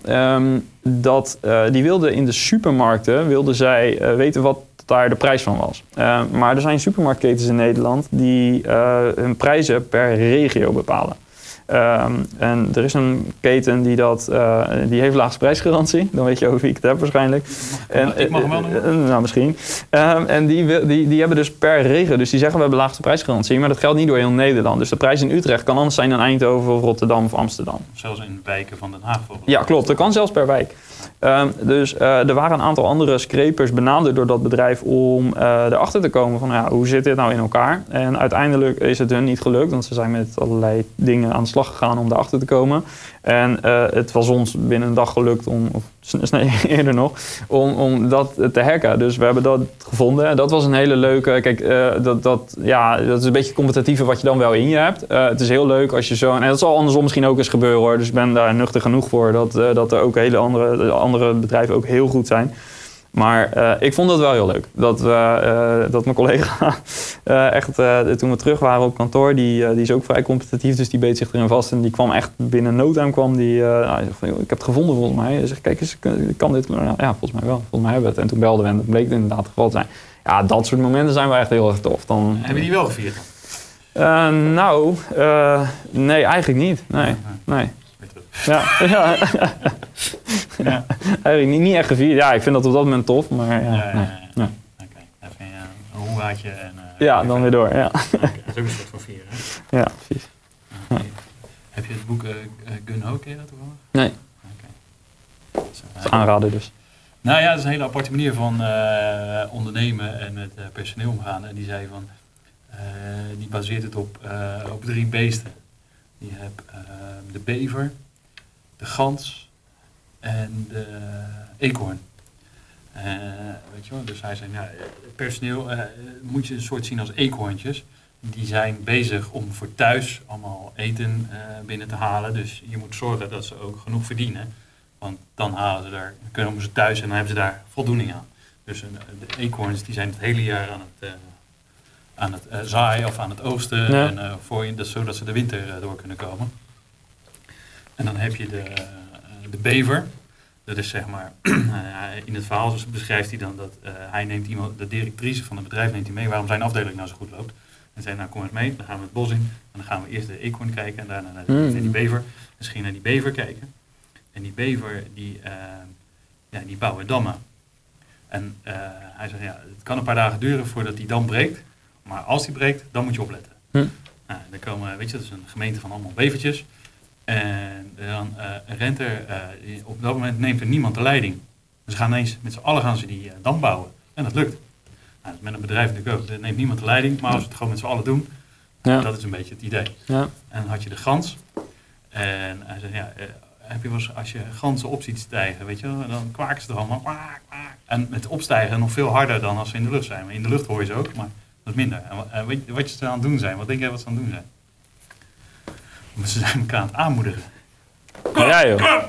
dat, die wilde in de supermarkten. wilde zij weten wat daar de prijs van was. maar er zijn supermarktketens in Nederland die hun prijzen per regio bepalen. Um, en er is een keten die, dat, uh, die heeft laagste prijsgarantie. Dan weet je over wie ik het heb waarschijnlijk. En, ik mag hem wel noemen. Uh, nou, misschien. Um, en die, die, die hebben dus per regio. Dus die zeggen we hebben laagste prijsgarantie. Maar dat geldt niet door heel Nederland. Dus de prijs in Utrecht kan anders zijn dan Eindhoven of Rotterdam of Amsterdam. Zelfs in wijken van Den Haag bijvoorbeeld. Ja, klopt. Dat kan zelfs per wijk. Um, dus uh, er waren een aantal andere scrapers benaderd door dat bedrijf om uh, erachter te komen van ja, hoe zit dit nou in elkaar. En uiteindelijk is het hun niet gelukt, want ze zijn met allerlei dingen aan de slag gegaan om erachter te komen. En uh, het was ons binnen een dag gelukt om, of eerder nog, om, om dat te hacken. Dus we hebben dat gevonden. En dat was een hele leuke. Kijk, uh, dat, dat, ja, dat is een beetje competitieve wat je dan wel in je hebt. Het is heel leuk als je zo. En dat zal andersom misschien ook eens gebeuren hoor. Dus ik ben daar nuchter genoeg voor dat, dat er ook hele andere, andere bedrijven ook heel goed zijn. Maar uh, ik vond dat wel heel leuk. Dat, uh, dat mijn collega uh, echt, toen we terug waren op kantoor, die, die is ook vrij competitief, dus die beet zich erin vast. En die kwam echt binnen no time kwam die, nou, van, ik heb het gevonden volgens mij. Hij zegt, kijk eens, kan dit? Nou, ja, volgens mij wel. Volgens mij hebben we het. En toen belden we en dat bleek het inderdaad het geval te zijn. Ja, dat soort momenten zijn wel echt heel erg tof. Dan, Hebben die wel gevierd? nou, nee, eigenlijk niet. Nee, nee. Ja, ja. ja. Eigenlijk niet, echt gevierd. Ja, ik vind dat op dat moment tof, maar ja. ja. Oké, okay. even een hoeraatje en... Uh, ja, dan weer door, ja. Okay. Dat is ook een soort van vieren, hè? Ja, precies. Okay. Heb je het boek uh, Gun Ho, ken je dat toevallig? Nee. Dat is aanraden dus. Nou ja, dat is een hele aparte manier van uh, ondernemen en met personeel omgaan. En die zei van, die baseert het op, op drie beesten. Je hebt de bever, de gans en de eekhoorn. Uh, weet je wel? Dus hij zei, nou, personeel uh, moet je een soort zien als eekhoorntjes. Die zijn bezig om voor thuis allemaal eten uh, binnen te halen. Dus je moet zorgen dat ze ook genoeg verdienen. Want dan halen ze daar, komen ze thuis en dan hebben ze daar voldoening aan. Dus de eekhoorns die zijn het hele jaar aan het, aan het zaaien of aan het oogsten. Ja. En, voor, dus, zodat ze de winter door kunnen komen. En dan heb je de, de bever. Dat is zeg maar, in het verhaal beschrijft hij dan dat uh, hij neemt iemand, de directrice van het bedrijf neemt hij mee waarom zijn afdeling nou zo goed loopt. En zei, nou kom eens mee, dan gaan we het bos in. En dan gaan we eerst de eekhoorn kijken en daarna naar, de, mm. naar die bever. Dus ging naar die bever kijken. En die bever, die, uh, ja, die bouwen dammen. En uh, hij zegt, ja, het kan een paar dagen duren voordat die dam breekt. Maar als die breekt, dan moet je opletten. Mm. Nou, dan komen, weet je, dat is een gemeente van allemaal bevertjes. En dan uh, rent er, uh, op dat moment neemt er niemand de leiding. Dus gaan ineens met z'n allen gaan ze die uh, dam bouwen. En dat lukt. Nou, met een bedrijf natuurlijk ook. Er neemt niemand de leiding, maar als we het gewoon met z'n allen doen, ja. dat is een beetje het idee. Ja. En dan had je de gans. En hij zei, ja, heb je was, als je ganzen op ziet stijgen, weet je wel, dan kwaken ze er allemaal. Kwaak, kwaak. En met opstijgen nog veel harder dan als ze in de lucht zijn. Maar in de lucht hoor je ze ook, maar dat minder. En wat je ze aan het doen zijn? Wat denk jij wat ze aan het doen zijn? Maar ze zijn elkaar aan het aanmoedigen. Ja, joh.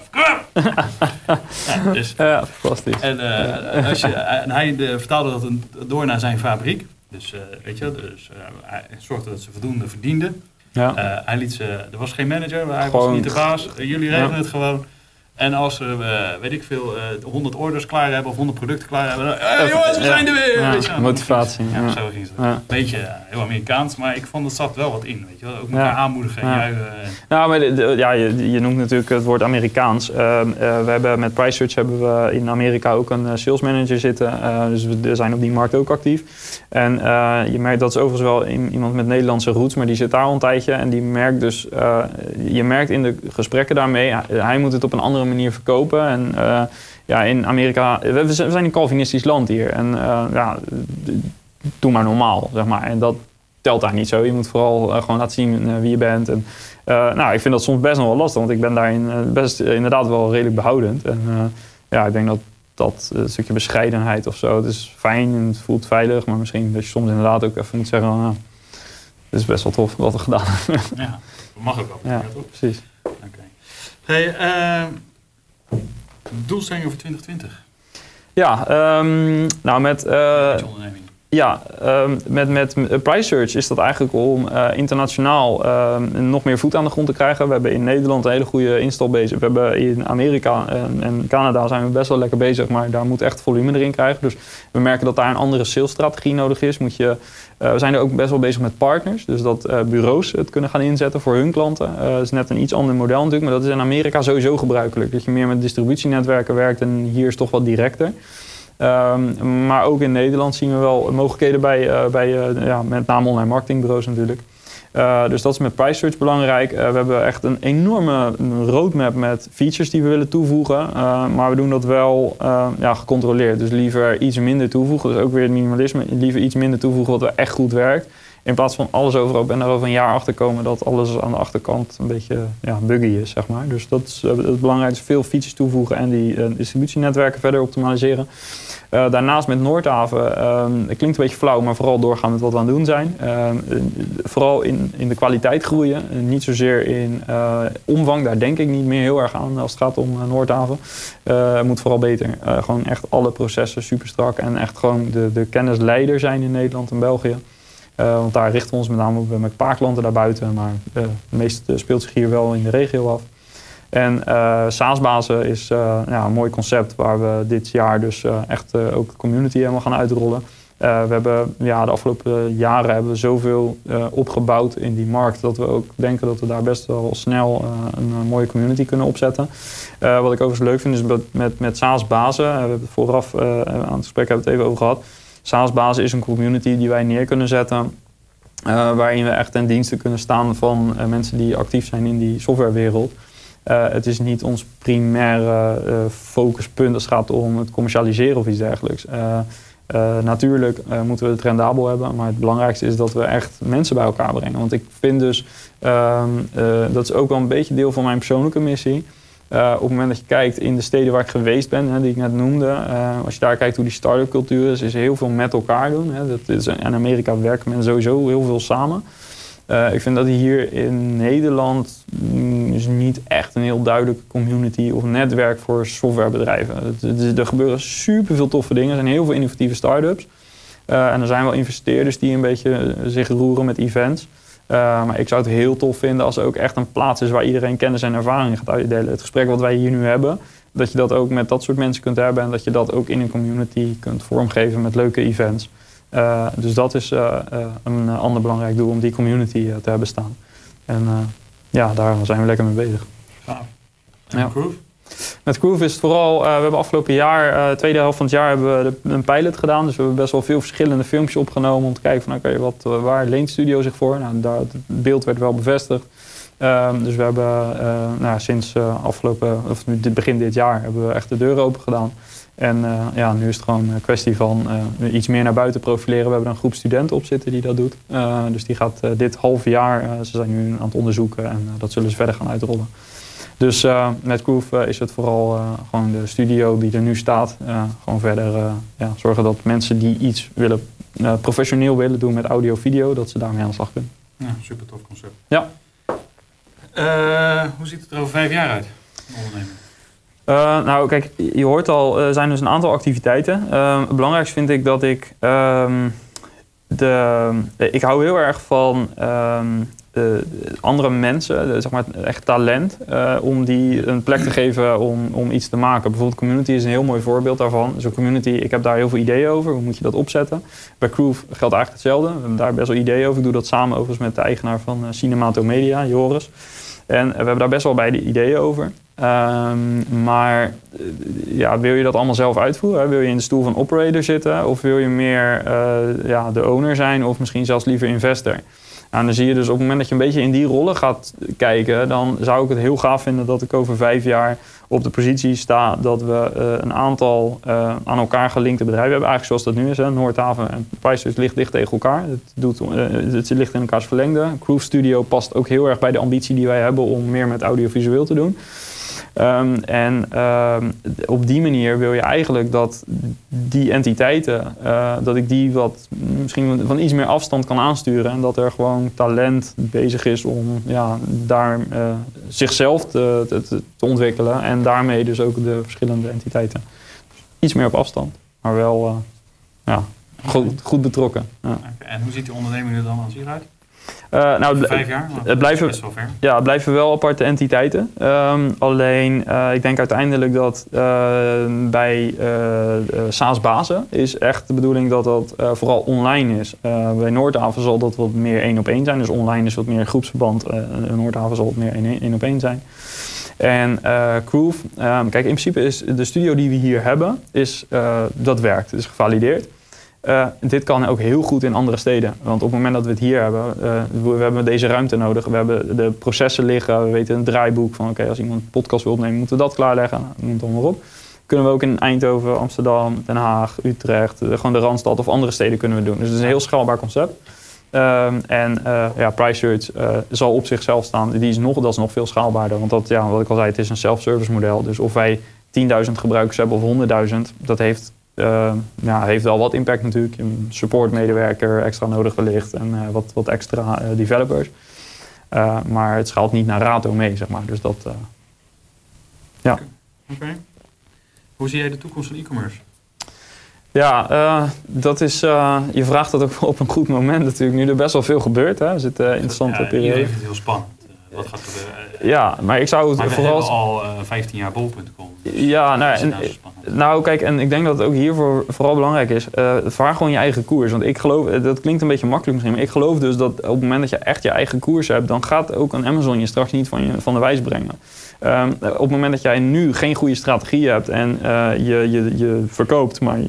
ja, dus, ja, fantastisch. En, uh, als je, en hij de, vertaalde dat een, door naar zijn fabriek. Dus, uh, weet je, dus uh, hij zorgde dat ze voldoende verdienden. Ja. hij liet ze, er was geen manager, hij gewoon, was niet de baas. jullie regelen ja. het gewoon. En als we, uh, weet ik veel, uh, 100 orders klaar hebben of 100 producten klaar hebben, dan, hey, jongens, we zijn er weer! Ja, weet je, motivatie. Ja, zo ging het. Een beetje uh, heel Amerikaans, maar ik vond er zat wel wat in, weet je wel. Ook elkaar aanmoedigen en juichen. Nou, maar de, de, ja, je, je, noemt natuurlijk het woord Amerikaans. Ehm, we hebben met PriceSearch hebben we in Amerika ook een sales manager zitten. dus we zijn op die markt ook actief. En je merkt dat is overigens wel in, iemand met Nederlandse roots, maar die zit daar al een tijdje. En die merkt dus, je merkt in de gesprekken daarmee, hij moet het op een andere manier verkopen. En uh, ja, in Amerika, we zijn een Calvinistisch land hier. En uh, ja, doe maar normaal, zeg maar. En dat telt daar niet zo. Je moet vooral uh, gewoon laten zien wie je bent. En, nou, ik vind dat soms best nog wel lastig, want ik ben daarin best inderdaad wel redelijk behoudend. En ja, ik denk dat dat stukje bescheidenheid of zo, het is fijn en het voelt veilig, maar misschien dat je soms inderdaad ook even moet zeggen, nou, het is best wel tof wat we gedaan hebben. Ja. mag ook wel. Ja, toch? precies. Oké. Hey, uh, doelstellingen voor 2020? Ja, um, nou met... Uh, ja, um, met, met Price Search is dat eigenlijk om uh, internationaal uh, nog meer voet aan de grond te krijgen. We hebben in Nederland een hele goede install bezig. We hebben in Amerika en, en, Canada zijn we best wel lekker bezig, maar daar moet echt volume erin krijgen. Dus we merken dat daar een andere salesstrategie nodig is. Moet je, uh, we zijn er ook best wel bezig met partners, dus dat bureaus het kunnen gaan inzetten voor hun klanten. dat is net een iets ander model natuurlijk, maar dat is in Amerika sowieso gebruikelijk. Dat je meer met distributienetwerken werkt en hier is toch wat directer. Um, maar ook in Nederland zien we wel mogelijkheden bij, uh, bij uh, ja, met name online marketingbureaus natuurlijk. Uh, dus dat is met Price Search belangrijk. we hebben echt een enorme roadmap met features die we willen toevoegen. maar we doen dat wel ja, gecontroleerd. Dus liever iets minder toevoegen. Dus ook weer het minimalisme. Liever iets minder toevoegen wat echt goed werkt. In plaats van alles overal en er over een jaar achter komen dat alles aan de achterkant een beetje ja, buggy is, zeg maar. Dus dat is het belangrijkste. Veel features toevoegen en die distributienetwerken verder optimaliseren. Uh, daarnaast met Noordhaven, um, het klinkt een beetje flauw, maar vooral doorgaan met wat we aan het doen zijn. Uh, vooral in, in de kwaliteit groeien, niet zozeer in omvang. Daar denk ik niet meer heel erg aan als het gaat om Noordhaven. het moet vooral beter. gewoon echt alle processen super strak en echt gewoon de, de kennisleider zijn in Nederland en België. want daar richten we ons met name op met klanten daarbuiten, maar het meeste speelt zich hier wel in de regio af. En uh, SaaS-bazen is uh, ja, een mooi concept waar we dit jaar dus uh, echt ook de community helemaal gaan uitrollen. we hebben ja, de afgelopen jaren hebben we zoveel opgebouwd in die markt dat we ook denken dat we daar best wel snel een mooie community kunnen opzetten. wat ik overigens leuk vind is met, met, met SaaS-bazen, we hebben het vooraf aan het gesprek hebben het even over gehad. SaaS-bazen is een community die wij neer kunnen zetten. waarin we echt ten dienste kunnen staan van mensen die actief zijn in die softwarewereld. Uh, het is niet ons primaire uh, focuspunt als het gaat om het commercialiseren of iets dergelijks. Uh, natuurlijk moeten we het rendabel hebben, maar het belangrijkste is dat we echt mensen bij elkaar brengen. Want ik vind dus, ehm, dat is ook wel een beetje deel van mijn persoonlijke missie. op het moment dat je kijkt in de steden waar ik geweest ben, hè, die ik net noemde, als je daar kijkt hoe die start-up cultuur is, is heel veel met elkaar doen. Hè. Dat is, in Amerika werken mensen sowieso heel veel samen. Uh, ik vind dat hier in Nederland mm, is niet echt een heel duidelijke community of netwerk voor softwarebedrijven. Er gebeuren super veel toffe dingen. Er zijn heel veel innovatieve start-ups. Uh, en er zijn wel investeerders die een beetje eh, zich roeren met events. Maar ik zou het heel tof vinden als er ook echt een plaats is waar iedereen kennis en ervaring gaat uitdelen. Het gesprek wat wij hier nu hebben, dat je dat ook met dat soort mensen kunt hebben en dat je dat ook in een community kunt vormgeven met leuke events. Uh, dus dat is uh, een ander belangrijk doel om die community te hebben staan. En ja, daar zijn we lekker mee bezig. Ja. En ja. Groove? Met Groove is het vooral, we hebben afgelopen jaar, de tweede helft van het jaar, hebben we een pilot gedaan. Dus we hebben best wel veel verschillende filmpjes opgenomen om te kijken van oké, okay, wat, waar leent Studio zich voor? Nou, daar, het beeld werd wel bevestigd. Um, dus we hebben nou, sinds afgelopen, of nu begin dit jaar, hebben we echt de deuren open gedaan. En uh, ja, nu is het gewoon een kwestie van uh, iets meer naar buiten profileren. We hebben een groep studenten op zitten die dat doet. Uh, dus die gaat dit half jaar, ze zijn nu aan het onderzoeken en dat zullen ze verder gaan uitrollen. Dus met Groove is het vooral gewoon de studio die er nu staat. gewoon verder ja, zorgen dat mensen die iets willen, professioneel willen doen met audio-video, dat ze daarmee aan de slag kunnen. Ja, super tof concept. Ja. hoe ziet het er over vijf jaar uit, ondernemen? Uh, nou, kijk, je hoort al, er zijn dus een aantal activiteiten. Uh, het belangrijkste vind ik dat ik. Um, de, ik hou heel erg van um, andere mensen, zeg maar echt talent, uh, om die een plek te geven om, om iets te maken. Bijvoorbeeld community is een heel mooi voorbeeld daarvan. Zo'n community, ik heb daar heel veel ideeën over. Hoe moet je dat opzetten? Bij Groove geldt eigenlijk hetzelfde. We hebben daar best wel ideeën over. Ik doe dat samen overigens met de eigenaar van Cinemato Media, Joris. En we hebben daar best wel beide ideeën over. Um, maar eh, ja, wil je dat allemaal zelf uitvoeren? Wil je in de stoel van operator zitten? Of wil je meer uh, ja, de owner zijn of misschien zelfs liever investor? Nou, dan zie je dus op het moment dat je een beetje in die rollen gaat kijken, dan zou ik het heel gaaf vinden dat ik over vijf jaar op de positie sta dat we uh, een aantal aan elkaar gelinkte bedrijven hebben. Eigenlijk zoals dat nu is. Hè. Noordhaven en Prices ligt dicht tegen elkaar. Het, doet, het ligt in elkaars verlengde. Groove Studio past ook heel erg bij de ambitie die wij hebben om meer met audiovisueel te doen. Ehm, en ehm, op die manier wil je eigenlijk dat die entiteiten, uh, dat ik die wat misschien van iets meer afstand kan aansturen. En dat er gewoon talent bezig is om ja, daar uh, zichzelf te, te, ontwikkelen. En daarmee dus ook de verschillende entiteiten. Iets meer op afstand, maar wel uh, ja, goed, goed betrokken. Ja. En hoe ziet die onderneming er dan als hieruit? Uh, nou, Vijf jaar? Het blijven. Ja, het blijven wel aparte entiteiten. Um, alleen, uh, ik denk uiteindelijk dat uh, bij SaaS-bazen is echt de bedoeling dat dat vooral online is. bij Noordhaven zal dat wat meer één op één zijn. Dus online is wat meer groepsverband. Noordhaven zal wat meer één, één op één zijn. En uh, Groove, um, kijk, in principe is de studio die we hier hebben, is, uh, dat werkt. Het is gevalideerd. Uh, dit kan ook heel goed in andere steden. Want op het moment dat we het hier hebben, uh, we, hebben deze ruimte nodig. We hebben de processen liggen. We weten een draaiboek van oké, als iemand een podcast wil opnemen, moeten we dat klaarleggen. Nou, noem dan maar op. Kunnen we ook in Eindhoven, Amsterdam, Den Haag, Utrecht, de, gewoon de Randstad of andere steden kunnen we doen. Dus het is een heel schaalbaar concept. Uh, en ja, Price Search zal op zichzelf staan. Die is nog, dat is nog veel schaalbaarder. Want dat, ja, wat ik al zei, het is een self-service model. Dus of wij 10.000 gebruikers hebben of 100.000, dat heeft uh, ja, heeft wel wat impact natuurlijk. Een supportmedewerker extra nodig wellicht en uh, wat, wat extra uh, developers. maar het schaalt niet naar rato mee, zeg maar. Dus dat, ja. Oké. Okay. Hoe zie jij de toekomst van e-commerce? Ja, dat is, je vraagt dat ook op een goed moment natuurlijk. Nu er best wel veel gebeurt. Hè. Er zit een interessante ja, periode. Iedereen vindt het heel spannend. Wat gaat gebeuren? Ja, maar ik zou het maar we vooral... al 15 jaar bol.com. Ja, nou, en, nou kijk, en ik denk dat het ook hiervoor vooral belangrijk is. Uh, vaar gewoon je eigen koers. Want ik geloof, dat klinkt een beetje makkelijk misschien, maar ik geloof dus dat op het moment dat je echt je eigen koers hebt, dan gaat ook een Amazon je straks niet van, je, van de wijs brengen. Um, op het moment dat jij nu geen goede strategie hebt en uh, je, je, je verkoopt, maar je,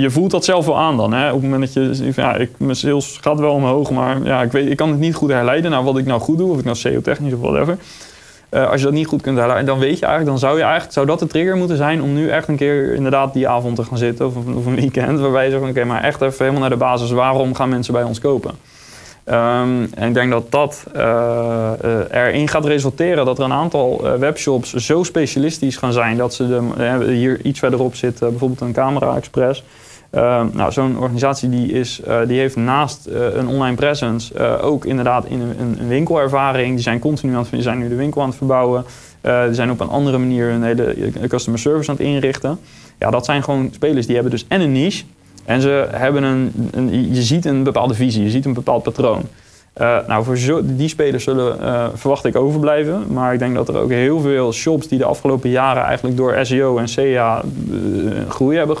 je, voelt dat zelf wel aan dan. Hè? Op het moment dat je, ja, ik, mijn sales gaat wel omhoog, maar ja, ik, weet, ik kan het niet goed herleiden naar wat ik nou goed doe, of ik nou SEO-technisch of whatever. Uh, als je dat niet goed kunt herleiden, dan weet je eigenlijk, dan zou je eigenlijk, zou dat de trigger moeten zijn om nu echt een keer inderdaad die avond te gaan zitten of, of een weekend, waarbij je zegt, oké, maar echt even helemaal naar de basis, waarom gaan mensen bij ons kopen? Um, en ik denk dat dat uh, uh, erin gaat resulteren dat er een aantal webshops zo specialistisch gaan zijn dat ze de, hier iets verderop zit, bijvoorbeeld een Camera Express. Ehm, nou, zo'n organisatie die, is, die heeft naast een online presence ook inderdaad in een, een, winkelervaring. Die zijn continu aan het, die zijn nu de winkel aan het verbouwen. die zijn op een andere manier een hele customer service aan het inrichten. Ja, dat zijn gewoon spelers die hebben dus en een niche. En ze hebben een, een, je ziet een bepaalde visie, je ziet een bepaald patroon. Uh, nou, voor zo, die spelers zullen, uh, verwacht ik, overblijven. Maar ik denk dat er ook heel veel shops die de afgelopen jaren eigenlijk door SEO en CA uh, groei hebben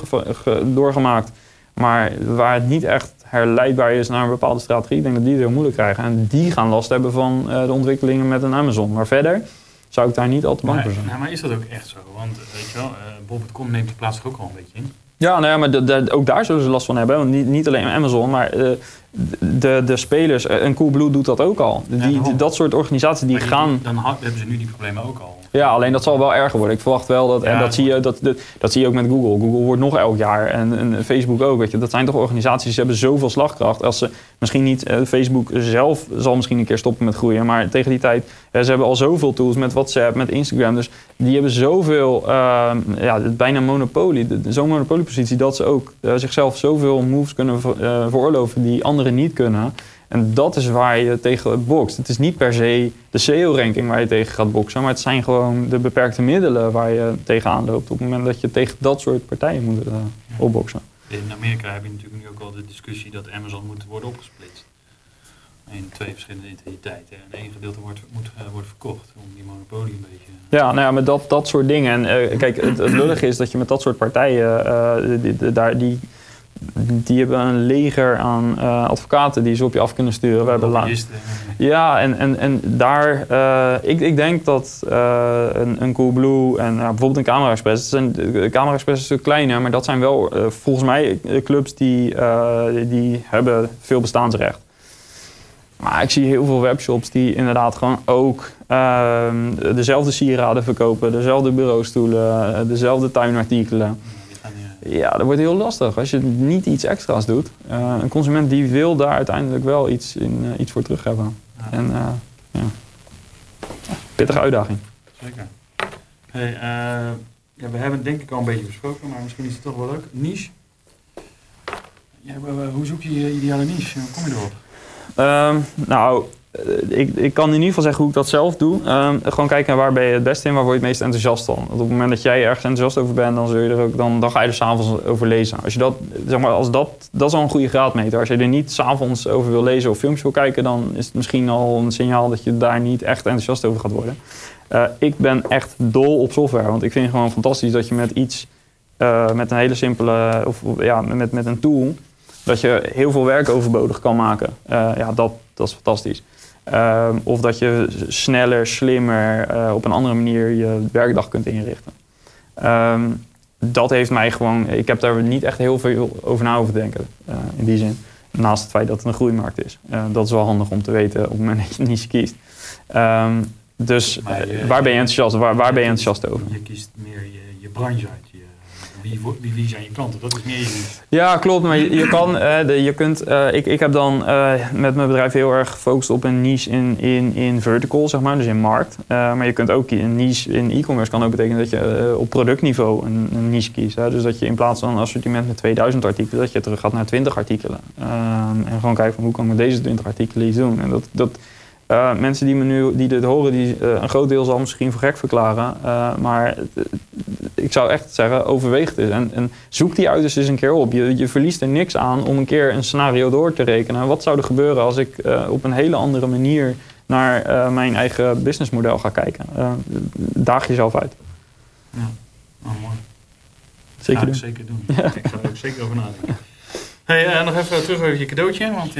doorgemaakt. Maar waar het niet echt herleidbaar is naar een bepaalde strategie, ik denk dat die het heel moeilijk krijgen. En die gaan last hebben van de ontwikkelingen met een Amazon. Maar verder zou ik daar niet al te bang voor zijn. Nou, maar is dat ook echt zo? Want weet je wel, Bob.com neemt de plaats ook al een beetje in. Ja, nou ja, maar de, de, ook daar zullen ze last van hebben. Want niet, niet alleen Amazon, maar uh, de, de spelers. En Coolblue doet dat ook al. Die, Ja, die, dat soort organisaties die Maar gaan... Dan hebben ze nu die problemen ook al. Ja, alleen dat zal wel erger worden. Ik verwacht wel dat, en Ja, dat dat zie, je, dat, dat, dat zie je ook met Google. Google wordt nog elk jaar en, en Facebook ook. Weet je. Dat zijn toch organisaties die hebben zoveel slagkracht. Als ze misschien niet, eh, Facebook zelf zal misschien een keer stoppen met groeien. Maar tegen die tijd, eh, ze hebben al zoveel tools met WhatsApp, met Instagram. Dus die hebben zoveel, uh, ja, bijna monopolie. Zo'n monopoliepositie dat ze ook eh, zichzelf zoveel moves kunnen eh, veroorloven die anderen niet kunnen. En dat is waar je tegen bokst. Het is niet per se de SEO-ranking waar je tegen gaat boksen, maar het zijn gewoon de beperkte middelen waar je tegenaan loopt op het moment dat je tegen dat soort partijen moet uh, opboksen. In Amerika heb je natuurlijk nu ook al de discussie dat Amazon moet worden opgesplitst. In twee verschillende entiteiten. En één gedeelte wordt, moet uh, worden verkocht om die monopolie een beetje... Ja, nou ja, met dat, dat soort dingen. En uh, kijk, het, het lullige is dat je met dat soort partijen, uh, die, die, daar, die, die hebben een leger aan uh, advocaten die ze op je af kunnen sturen. We hebben la- ja, en, en, en daar, uh, ik, ik denk dat uh, een, een Coolblue en uh, bijvoorbeeld een Camera Express, zijn, de Camera Express is een stuk kleiner, maar dat zijn wel volgens mij clubs die, die hebben veel bestaansrecht. Maar ik zie heel veel webshops die inderdaad gewoon ook uh, dezelfde sieraden verkopen, dezelfde bureaustoelen, dezelfde tuinartikelen. Eh, Ja, dat wordt heel lastig als je niet iets extra's doet. Uh, een consument die wil daar uiteindelijk wel iets, in, uh, iets voor terug hebben. Ja. En uh, ja, pittige uitdaging. Zeker. Hey, ja, we hebben het denk ik al een beetje besproken, maar misschien is het toch wel leuk. Niche. Ja, hoe zoek je je ideale niche? Hoe kom je erop? Um, nou, eh, ik, ik kan in ieder geval zeggen hoe ik dat zelf doe. Um, gewoon kijken waar ben je het beste in, waar word je het meest enthousiast van. Want op het moment dat jij ergens enthousiast over bent, dan, zul je er ook, dan, dan ga je s'avonds over lezen. Als je dat, zeg maar, als dat, dat is al een goede graadmeter. Als je er niet s'avonds over wil lezen of films wil kijken, dan is het misschien al een signaal dat je daar niet echt enthousiast over gaat worden. Uh, ik ben echt dol op software, want ik vind het gewoon fantastisch dat je met iets, uh, met een hele simpele, of ja, met, met een tool, dat je heel veel werk overbodig kan maken. Ja, dat, dat is fantastisch. Um, of dat je sneller, slimmer, uh, op een andere manier je werkdag kunt inrichten. Um, dat heeft mij gewoon, ik heb daar niet echt heel veel over na over denken uh, in die zin. Naast het feit dat het een groeimarkt is. Uh, dat is wel handig om te weten op het moment dat je niche kiest. Um, dus je, waar ben je enthousiast? Waar, waar ben je enthousiast over? Je kiest meer je, je branche uit. Je, wie, wie, zijn je klanten? Dat is meer je Ja, klopt. Maar je, kan, de, je kunt, uh, ik, ik heb dan uh, met mijn bedrijf heel erg gefocust op een niche in, in, in vertical, zeg maar, dus in markt. maar je kunt ook een niche in e-commerce kan ook betekenen dat je op productniveau een, een niche kiest. Hè? Dus dat je in plaats van een assortiment met 2000 artikelen, dat je terug gaat naar 20 artikelen. en gewoon kijken van hoe kan ik met deze 20 artikelen iets doen. En dat, dat, uh, mensen die me nu die dit horen, die, uh, een groot deel zal misschien voor gek verklaren. Uh, maar ik zou echt zeggen, overweeg het en, en, zoek die uit eens een keer op. Je, je, verliest er niks aan om een keer een scenario door te rekenen. Wat zou er gebeuren als ik op een hele andere manier naar mijn eigen businessmodel ga kijken? daag jezelf uit. Ja, oh, mooi. Zeker ja, doen. Zeker doen. Ja. Ik zou er ook zeker over nadenken. Hey, nog even terug over je cadeautje, want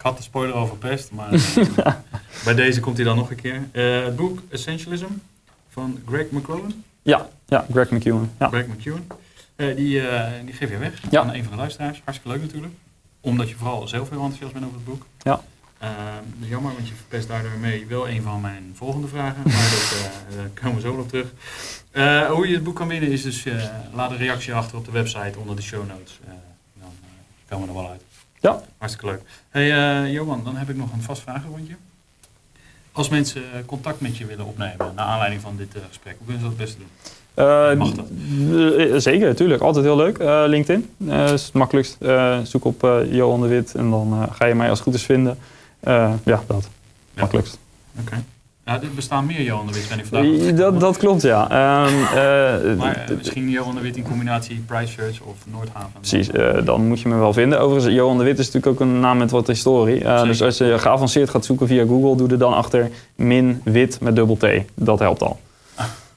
ik had de spoiler al verpest, maar uh, bij deze komt hij dan nog een keer. Uh, het boek Essentialism van Greg McCowan. Ja, ja Greg McEwen. Ja. Greg McEwen. Uh, die, die geef je weg ja. aan een van de luisteraars. Hartstikke leuk natuurlijk. Omdat je vooral zelf heel enthousiast bent over het boek. Ja. dus jammer, want je verpest daardoor mee wel een van mijn volgende vragen. Maar dat, daar komen we zo op terug. hoe je het boek kan winnen is dus, laat een reactie achter op de website onder de show notes. dan komen we er wel uit. Ja. Hartstikke leuk. Hey uh, Johan, dan heb ik nog een vast vragenrondje. Als mensen contact met je willen opnemen naar aanleiding van dit uh, gesprek, hoe kunnen ze dat het beste doen? Uh, Mag dat? zeker, natuurlijk. Altijd heel leuk. LinkedIn is het makkelijkst. zoek op Johan de Wit en dan ga je mij als het goed is vinden. ja, dat. Ja. Makkelijkst. Oké. Okay. Ja, er bestaan meer Johan de Wit, ben ik vandaag. Dat, dat klopt, ja. Um, uh, maar uh, misschien Johan de Wit in combinatie Price Church of Noordhaven. Precies, uh, dan moet je me wel vinden. Overigens, Johan de Wit is natuurlijk ook een naam met wat historie. dus als je geavanceerd gaat zoeken via Google, doe er dan achter min wit met dubbel T. Dat helpt al.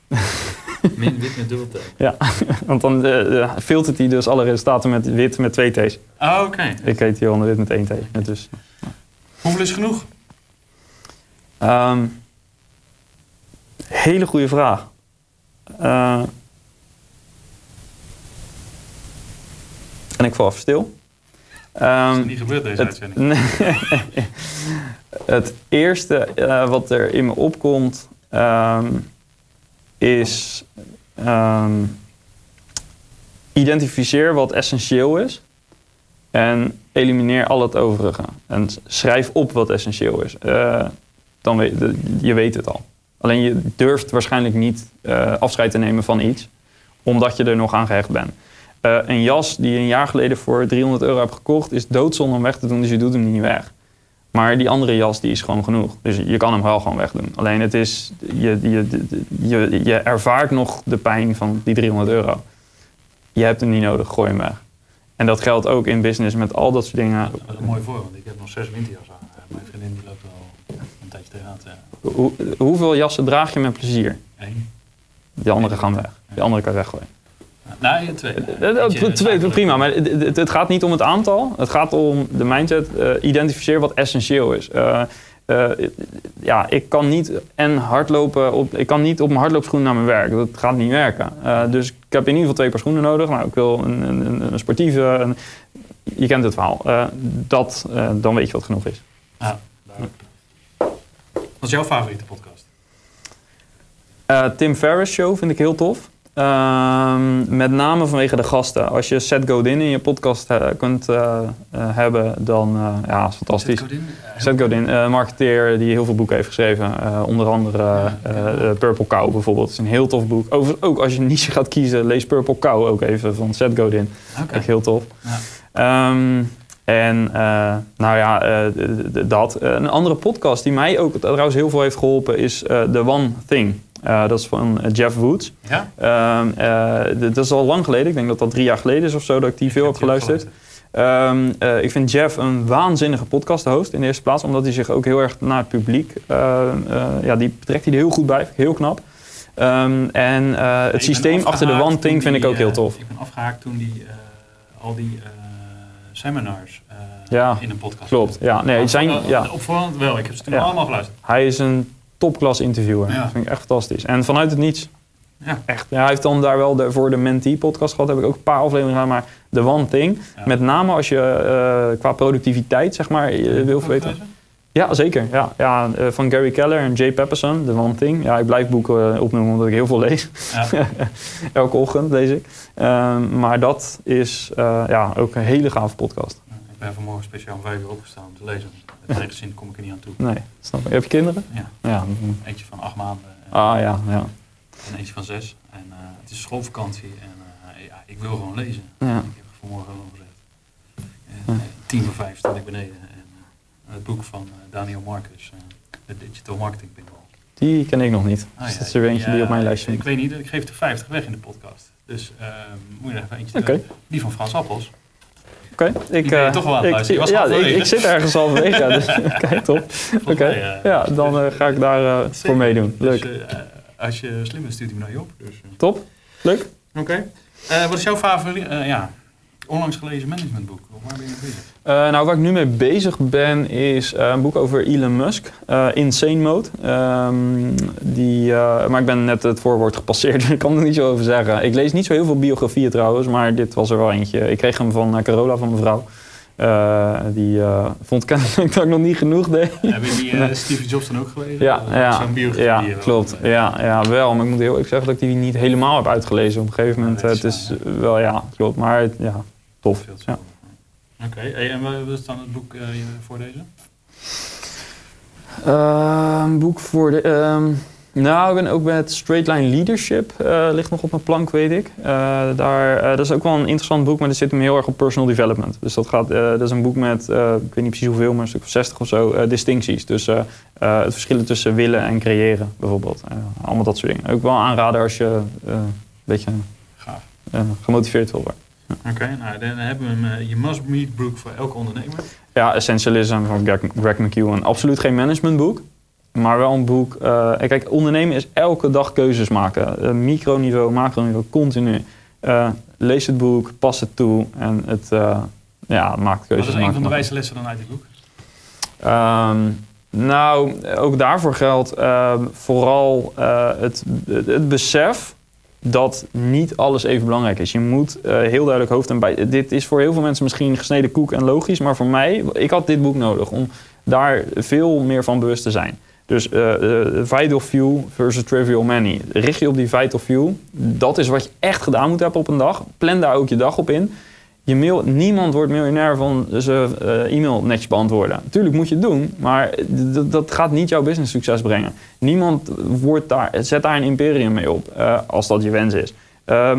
min wit met dubbel T? Ja, want dan filtert hij dus alle resultaten met wit met twee T's. Ah, oké. Okay. Ik heet Johan de Wit met één T. Dus, Hoeveel is genoeg? Um, Hele goede vraag. Uh, en ik val even stil. Um, is er niet gebeurd deze het, uitzending? het eerste uh, wat er in me opkomt um, is um, identificeer wat essentieel is en elimineer al het overige. En schrijf op wat essentieel is. Uh, dan weet, je weet het al. Alleen je durft waarschijnlijk niet uh, afscheid te nemen van iets, omdat je er nog aan gehecht bent. Uh, een jas die je een jaar geleden voor 300 euro hebt gekocht, is doodzonde om weg te doen, dus je doet hem niet weg. Maar die andere jas die is gewoon genoeg. Dus je kan hem wel gewoon wegdoen. Alleen het is, je, je, je, je ervaart nog de pijn van die 300 euro. Je hebt hem niet nodig, gooi hem weg. En dat geldt ook in business met al dat soort dingen. Dat is een mooi voorbeeld. Ik heb nog zes winterjassen aan. Mijn vriendin die loopt een tijdje tegenaan te hoe, hoeveel jassen draag je met plezier? Eén. Die andere gaan weg. Die andere kan weggooien. Nee, twee. Uh, twee prima, maar het, het, gaat niet om het aantal. Het gaat om de mindset. Uh, identificeer wat essentieel is. Uh, ja, ik kan niet en hardlopen op, ik kan niet op mijn hardloopschoenen naar mijn werk. Dat gaat niet werken. dus ik heb in ieder geval twee paar schoenen nodig. Nou, ik wil een, een, een sportieve. Een, je kent het verhaal. dat, dan weet je wat genoeg is. Ja, duidelijk. Wat is jouw favoriete podcast? Uh, Tim Ferriss Show vind ik heel tof. Ehm, met name vanwege de gasten. Als je Seth Godin in je podcast uh, kunt uh, hebben, dan ja, is fantastisch. Seth Godin, Seth Godin marketeer die heel veel boeken heeft geschreven. onder andere Purple Cow bijvoorbeeld. Het is een heel tof boek. Over, ook als je een niche gaat kiezen, lees Purple Cow ook even van Seth Godin. Okay. Echt heel tof. Ja. Um, en uh, nou ja, uh, dat. een andere podcast die mij ook trouwens heel veel heeft geholpen is The One Thing. Uh, dat is van Jeff Woods. Ja? Uh, dat is al lang geleden. Ik denk dat dat drie jaar geleden is of zo dat ik die veel heb geluisterd. Um, uh, ik vind Jeff een waanzinnige podcast-host in de eerste plaats, omdat hij zich ook heel erg naar het publiek, ja, die betrekt hij er heel goed bij, heel knap. Um, en het systeem achter de One Thing vind ik ook heel tof. Ik ben afgehaakt toen die al die seminars ja, in een podcast. Klopt, ja. Nee, zijn, ja. Opvallend wel, ik heb ze toen allemaal geluisterd. Hij is een topklas interviewer. Ja. Dat vind ik echt fantastisch. En vanuit het niets. Ja. Echt. Ja, hij heeft dan daar wel de, voor de Mentee podcast gehad. Heb ik ook een paar afleveringen gedaan. Maar de one thing. Met name als je uh, qua productiviteit zeg maar wil verbeteren. Ja, zeker. Ja, ja, uh, van Gary Keller en Jay Pepperson, The One Thing. Ja, ik blijf boeken opnoemen omdat ik heel veel lees. Ja. Elke ochtend lees ik. Um, maar dat is uh, ja, ook een hele gave podcast. Ik ben vanmorgen speciaal om vijf uur opgestaan om te lezen. Met gezin kom ik er niet aan toe. Nee, snap ik. Heb je kinderen? Ja. ja. Eentje van acht maanden. ah ja, ja. En eentje van zes. En uh, het is schoolvakantie en uh, ja, ik wil gewoon lezen. Ja. Ik heb vanmorgen al gezegd. Tien voor vijf sta ik beneden. Het boek van Daniel Marcus, de Digital Marketing Pinball. Die ken ik nog niet. Ah, dus dat is er eentje die op mijn lijstje Ik weet niet, ik geef er 50 weg in de podcast. Dus moet je er even eentje okay. Die van Frans Appels. Oké, ik, uh, toch wel ik, ik, ja, ik, ik, zit ergens al ja, dus kijk, top. Oké, okay. uh, ja, dan uh, ga ik daar voor meedoen. Leuk. Dus, als je slim bent, stuurt hij me naar je op. Dus, top, leuk. Oké. Okay. wat is jouw favoriet, ja, onlangs gelezen managementboek? Waar ben je mee bezig? Uh, nou, waar ik nu mee bezig ben is uh, een boek over Elon Musk, uh, Insane Mode. Um, die, maar ik ben net het voorwoord gepasseerd, dus ik kan er niet zo over zeggen. Ik lees niet zo heel veel biografieën trouwens, maar dit was er wel eentje. Ik kreeg hem van Carola, van mijn vrouw. die vond kennelijk dat ik nog niet genoeg deed. Heb je die Steve Jobs dan ook gelezen? Ja, ja, ja klopt. Ja, ja, wel. Maar ik moet heel eerlijk zeggen dat ik die niet helemaal heb uitgelezen op een gegeven moment. het is wel, ja, klopt. Maar ja, tof. Ja. Oké, okay. en wat is dan het boek uh, voor deze? Een boek voor de. Uh, nou, ik ben ook met Straight Line Leadership, uh, ligt nog op mijn plank, weet ik. daar, dat is ook wel een interessant boek, maar dat zit hem heel erg op personal development. Dus dat, gaat, dat is een boek met, ik weet niet precies hoeveel, maar een stuk of 60 of zo, distincties. Dus het verschil tussen willen en creëren, bijvoorbeeld. allemaal dat soort dingen. Ook wel aanraden als je een beetje gemotiveerd wil worden. Oké, nou dan hebben we hem. Uh, je must read book voor elke ondernemer. Ja, Essentialism van Greg, Greg McEwen. Absoluut geen managementboek. Maar wel een boek. Uh, kijk, ondernemen is elke dag keuzes maken. Uh, microniveau, macroniveau, continu. lees het boek, pas het toe en het ja, maakt keuzes. Wat is een van de wijze lessen dan uit dit boek? Um, nou, ook daarvoor geldt ehm, vooral het, het besef dat niet alles even belangrijk is. Je moet uh, heel duidelijk hoofd en bij. Dit is voor heel veel mensen misschien gesneden koek en logisch, maar voor mij, ik had dit boek nodig om daar veel meer van bewust te zijn. Dus uh, uh, vital few versus trivial many. Richt je op die vital few. Dat is wat je echt gedaan moet hebben op een dag. Plan daar ook je dag op in je niemand wordt miljonair van zijn uh, e-mail netjes beantwoorden. Natuurlijk moet je het doen, maar dat gaat niet jouw business succes brengen. Niemand wordt daar, zet daar een imperium mee op, uh, als dat je wens is. Uh,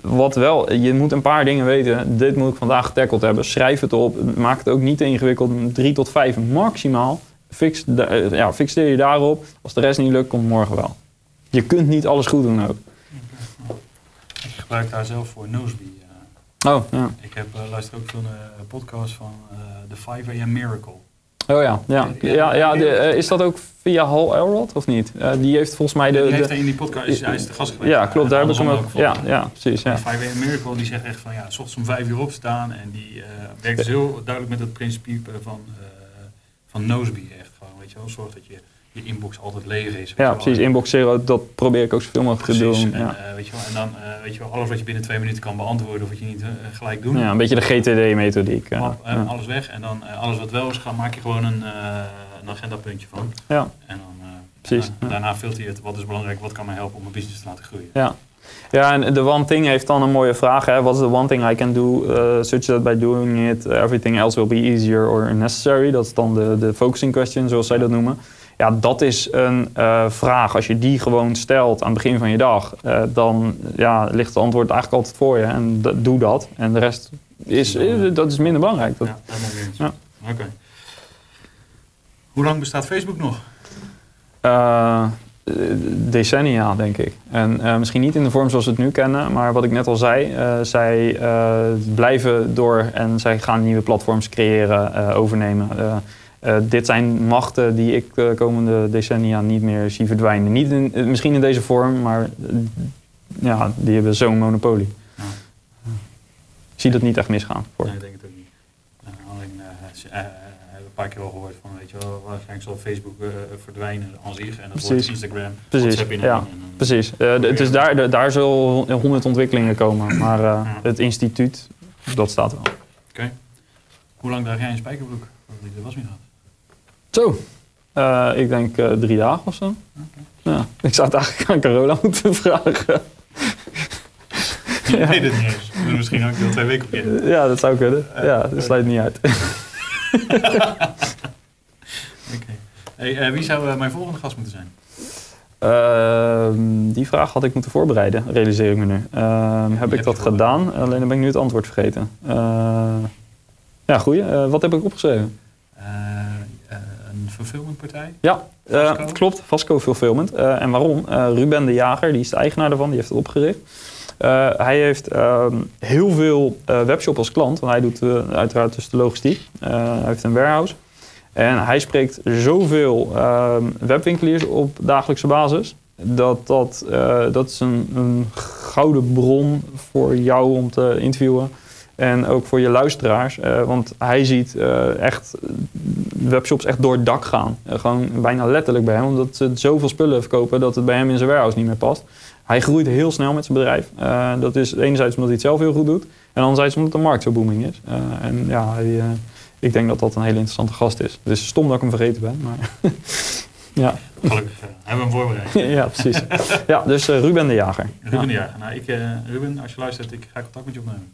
wat wel, je moet een paar dingen weten. Dit moet ik vandaag getackled hebben. Schrijf het op. Maak het ook niet te ingewikkeld. Drie tot vijf maximaal. Fix, uh, ja, fixeer je daarop. Als de rest niet lukt, komt morgen wel. Je kunt niet alles goed doen ook. Ik gebruik daar zelf voor Noseby. Oh, ja. Ik heb, uh, luister ook veel een uh, podcast van uh, The 5 AM Miracle. Oh ja, ja. ja, ja de, is dat ook via Hal Elrod of niet? die heeft volgens mij de... die heeft in die podcast, is, hij is de gast geweest. Ja, klopt, daar hebben ze hem ook... Ja, ja, precies. Ja. The 5 AM Miracle, die zegt echt van ja, s ochtends om vijf uur opstaan en die werkt dus heel duidelijk met het principe van, van Noseby echt gewoon, weet je wel. Zorg dat je je inbox altijd leeg is. Ja, precies. Inbox zero, dat probeer ik ook zoveel mogelijk te doen. En, ja. uh, weet je wel, en dan uh, weet je wel, alles wat je binnen twee minuten kan beantwoorden, of wat je niet uh, gelijk doen. Ja, een beetje de GTD-methodiek. Ja. Alles weg en dan alles wat wel is, gaan, maak je gewoon een, een agendapuntje van. Ja. En dan precies. Daarna filter je het, wat is belangrijk, wat kan mij helpen om mijn business te laten groeien. Ja. Ja, en de one thing heeft dan een mooie vraag. Wat is the one thing I can do uh, such that by doing it everything else will be easier or necessary? Dat is dan de, de focusing question, zoals zij dat noemen. Ja, dat is een uh, vraag. Als je die gewoon stelt aan het begin van je dag, uh, dan ja, ligt het antwoord eigenlijk altijd voor je. En doe dat. En de rest is, dat is minder belangrijk. Dat, ja. Ja. Oké. Okay. Hoe lang bestaat Facebook nog? Uh, decennia, denk ik. En uh, misschien niet in de vorm zoals we het nu kennen, maar wat ik net al zei, uh, zij blijven door en zij gaan nieuwe platforms creëren, overnemen. Dit zijn machten die ik de komende decennia niet meer zie verdwijnen. Niet in, misschien in deze vorm, maar ja, die hebben zo'n monopolie. Ja. Ik zie dat niet echt misgaan. Voor. Nee, ik denk het ook niet. alleen een paar keer al gehoord van, weet je wel, waarschijnlijk zal Facebook uh, verdwijnen als zich en dat precies. wordt Instagram, precies. WhatsApp in ja, en, precies. Uh, het is daar, de, daar zullen honderd ontwikkelingen komen, maar uh, ja. het instituut, dat staat wel. Oké. Okay. Hoe lang draag jij een spijkerbroek de was meer had? Zo, ik denk drie dagen of zo. Okay. Ja, ik zou het eigenlijk aan Carola moeten vragen. Je ja. weet het niet eens. Dus misschien ook wel twee weken op je. Ja, dat zou kunnen. Ja, dat sluit niet uit. okay. hey, uh, wie zou uh, mijn volgende gast moeten zijn? Uh, die vraag had ik moeten voorbereiden, realiseer ik me nu. Ehm, heb ik dat gedaan? Alleen dan ben ik nu het antwoord vergeten. ja, goeie. wat heb ik opgeschreven? Ja, klopt. Vasco Fulfillment. en waarom? Ruben de Jager, die is de eigenaar daarvan, die heeft het opgericht. Uh, hij heeft uh, heel veel uh, webshop als klant, want hij doet uiteraard dus de logistiek. hij heeft een warehouse. En hij spreekt zoveel ehm, webwinkeliers op dagelijkse basis. Dat, dat, dat is een, een gouden bron voor jou om te interviewen. En ook voor je luisteraars. want hij ziet echt webshops echt door het dak gaan. gewoon bijna letterlijk bij hem. Omdat ze zoveel spullen verkopen dat het bij hem in zijn warehouse niet meer past. Hij groeit heel snel met zijn bedrijf. Uh, dat is enerzijds omdat hij het zelf heel goed doet. En anderzijds omdat de markt zo booming is. Uh, en ja, hij, uh, ik denk dat dat een hele interessante gast is. Het is stom dat ik hem vergeten ben. Maar ja. Gelukkig hebben we hem voorbereid. ja, precies. Ja, dus Ruben de Jager. Ruben ja. de Jager. Nou, ik, Ruben, als je luistert, ik ga contact met je opnemen.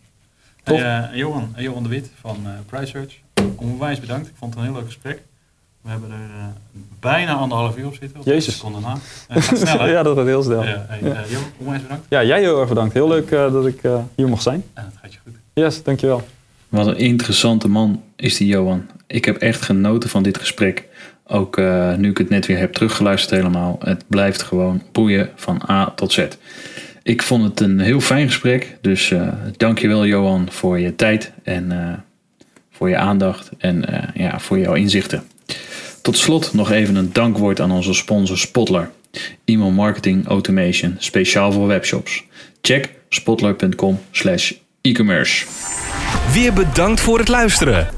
Hey, Johan, Johan de Wit van Price Search. Onwijs bedankt. Ik vond het een heel leuk gesprek. We hebben er uh, bijna anderhalf uur op zitten. Op Jezus. seconden na. Uh, gaat snel, hè? ja, dat gaat heel snel. Ja, hey, ja. Uh, Jo, onwijs bedankt. Ja, jij heel erg bedankt. Heel leuk dat ik hier mocht zijn. Ja, dat gaat je goed. Yes, dankjewel. Wat een interessante man is die Johan. Ik heb echt genoten van dit gesprek. Ook nu ik het net weer heb teruggeluisterd helemaal. Het blijft gewoon boeien van A tot Z. Ik vond het een heel fijn gesprek. Dus dankjewel Johan voor je tijd en voor je aandacht en ja, voor jouw inzichten. Tot slot nog even een dankwoord aan onze sponsor Spotler. E-mail marketing automation speciaal voor webshops. Check spotler.com slash e-commerce. Weer bedankt voor het luisteren.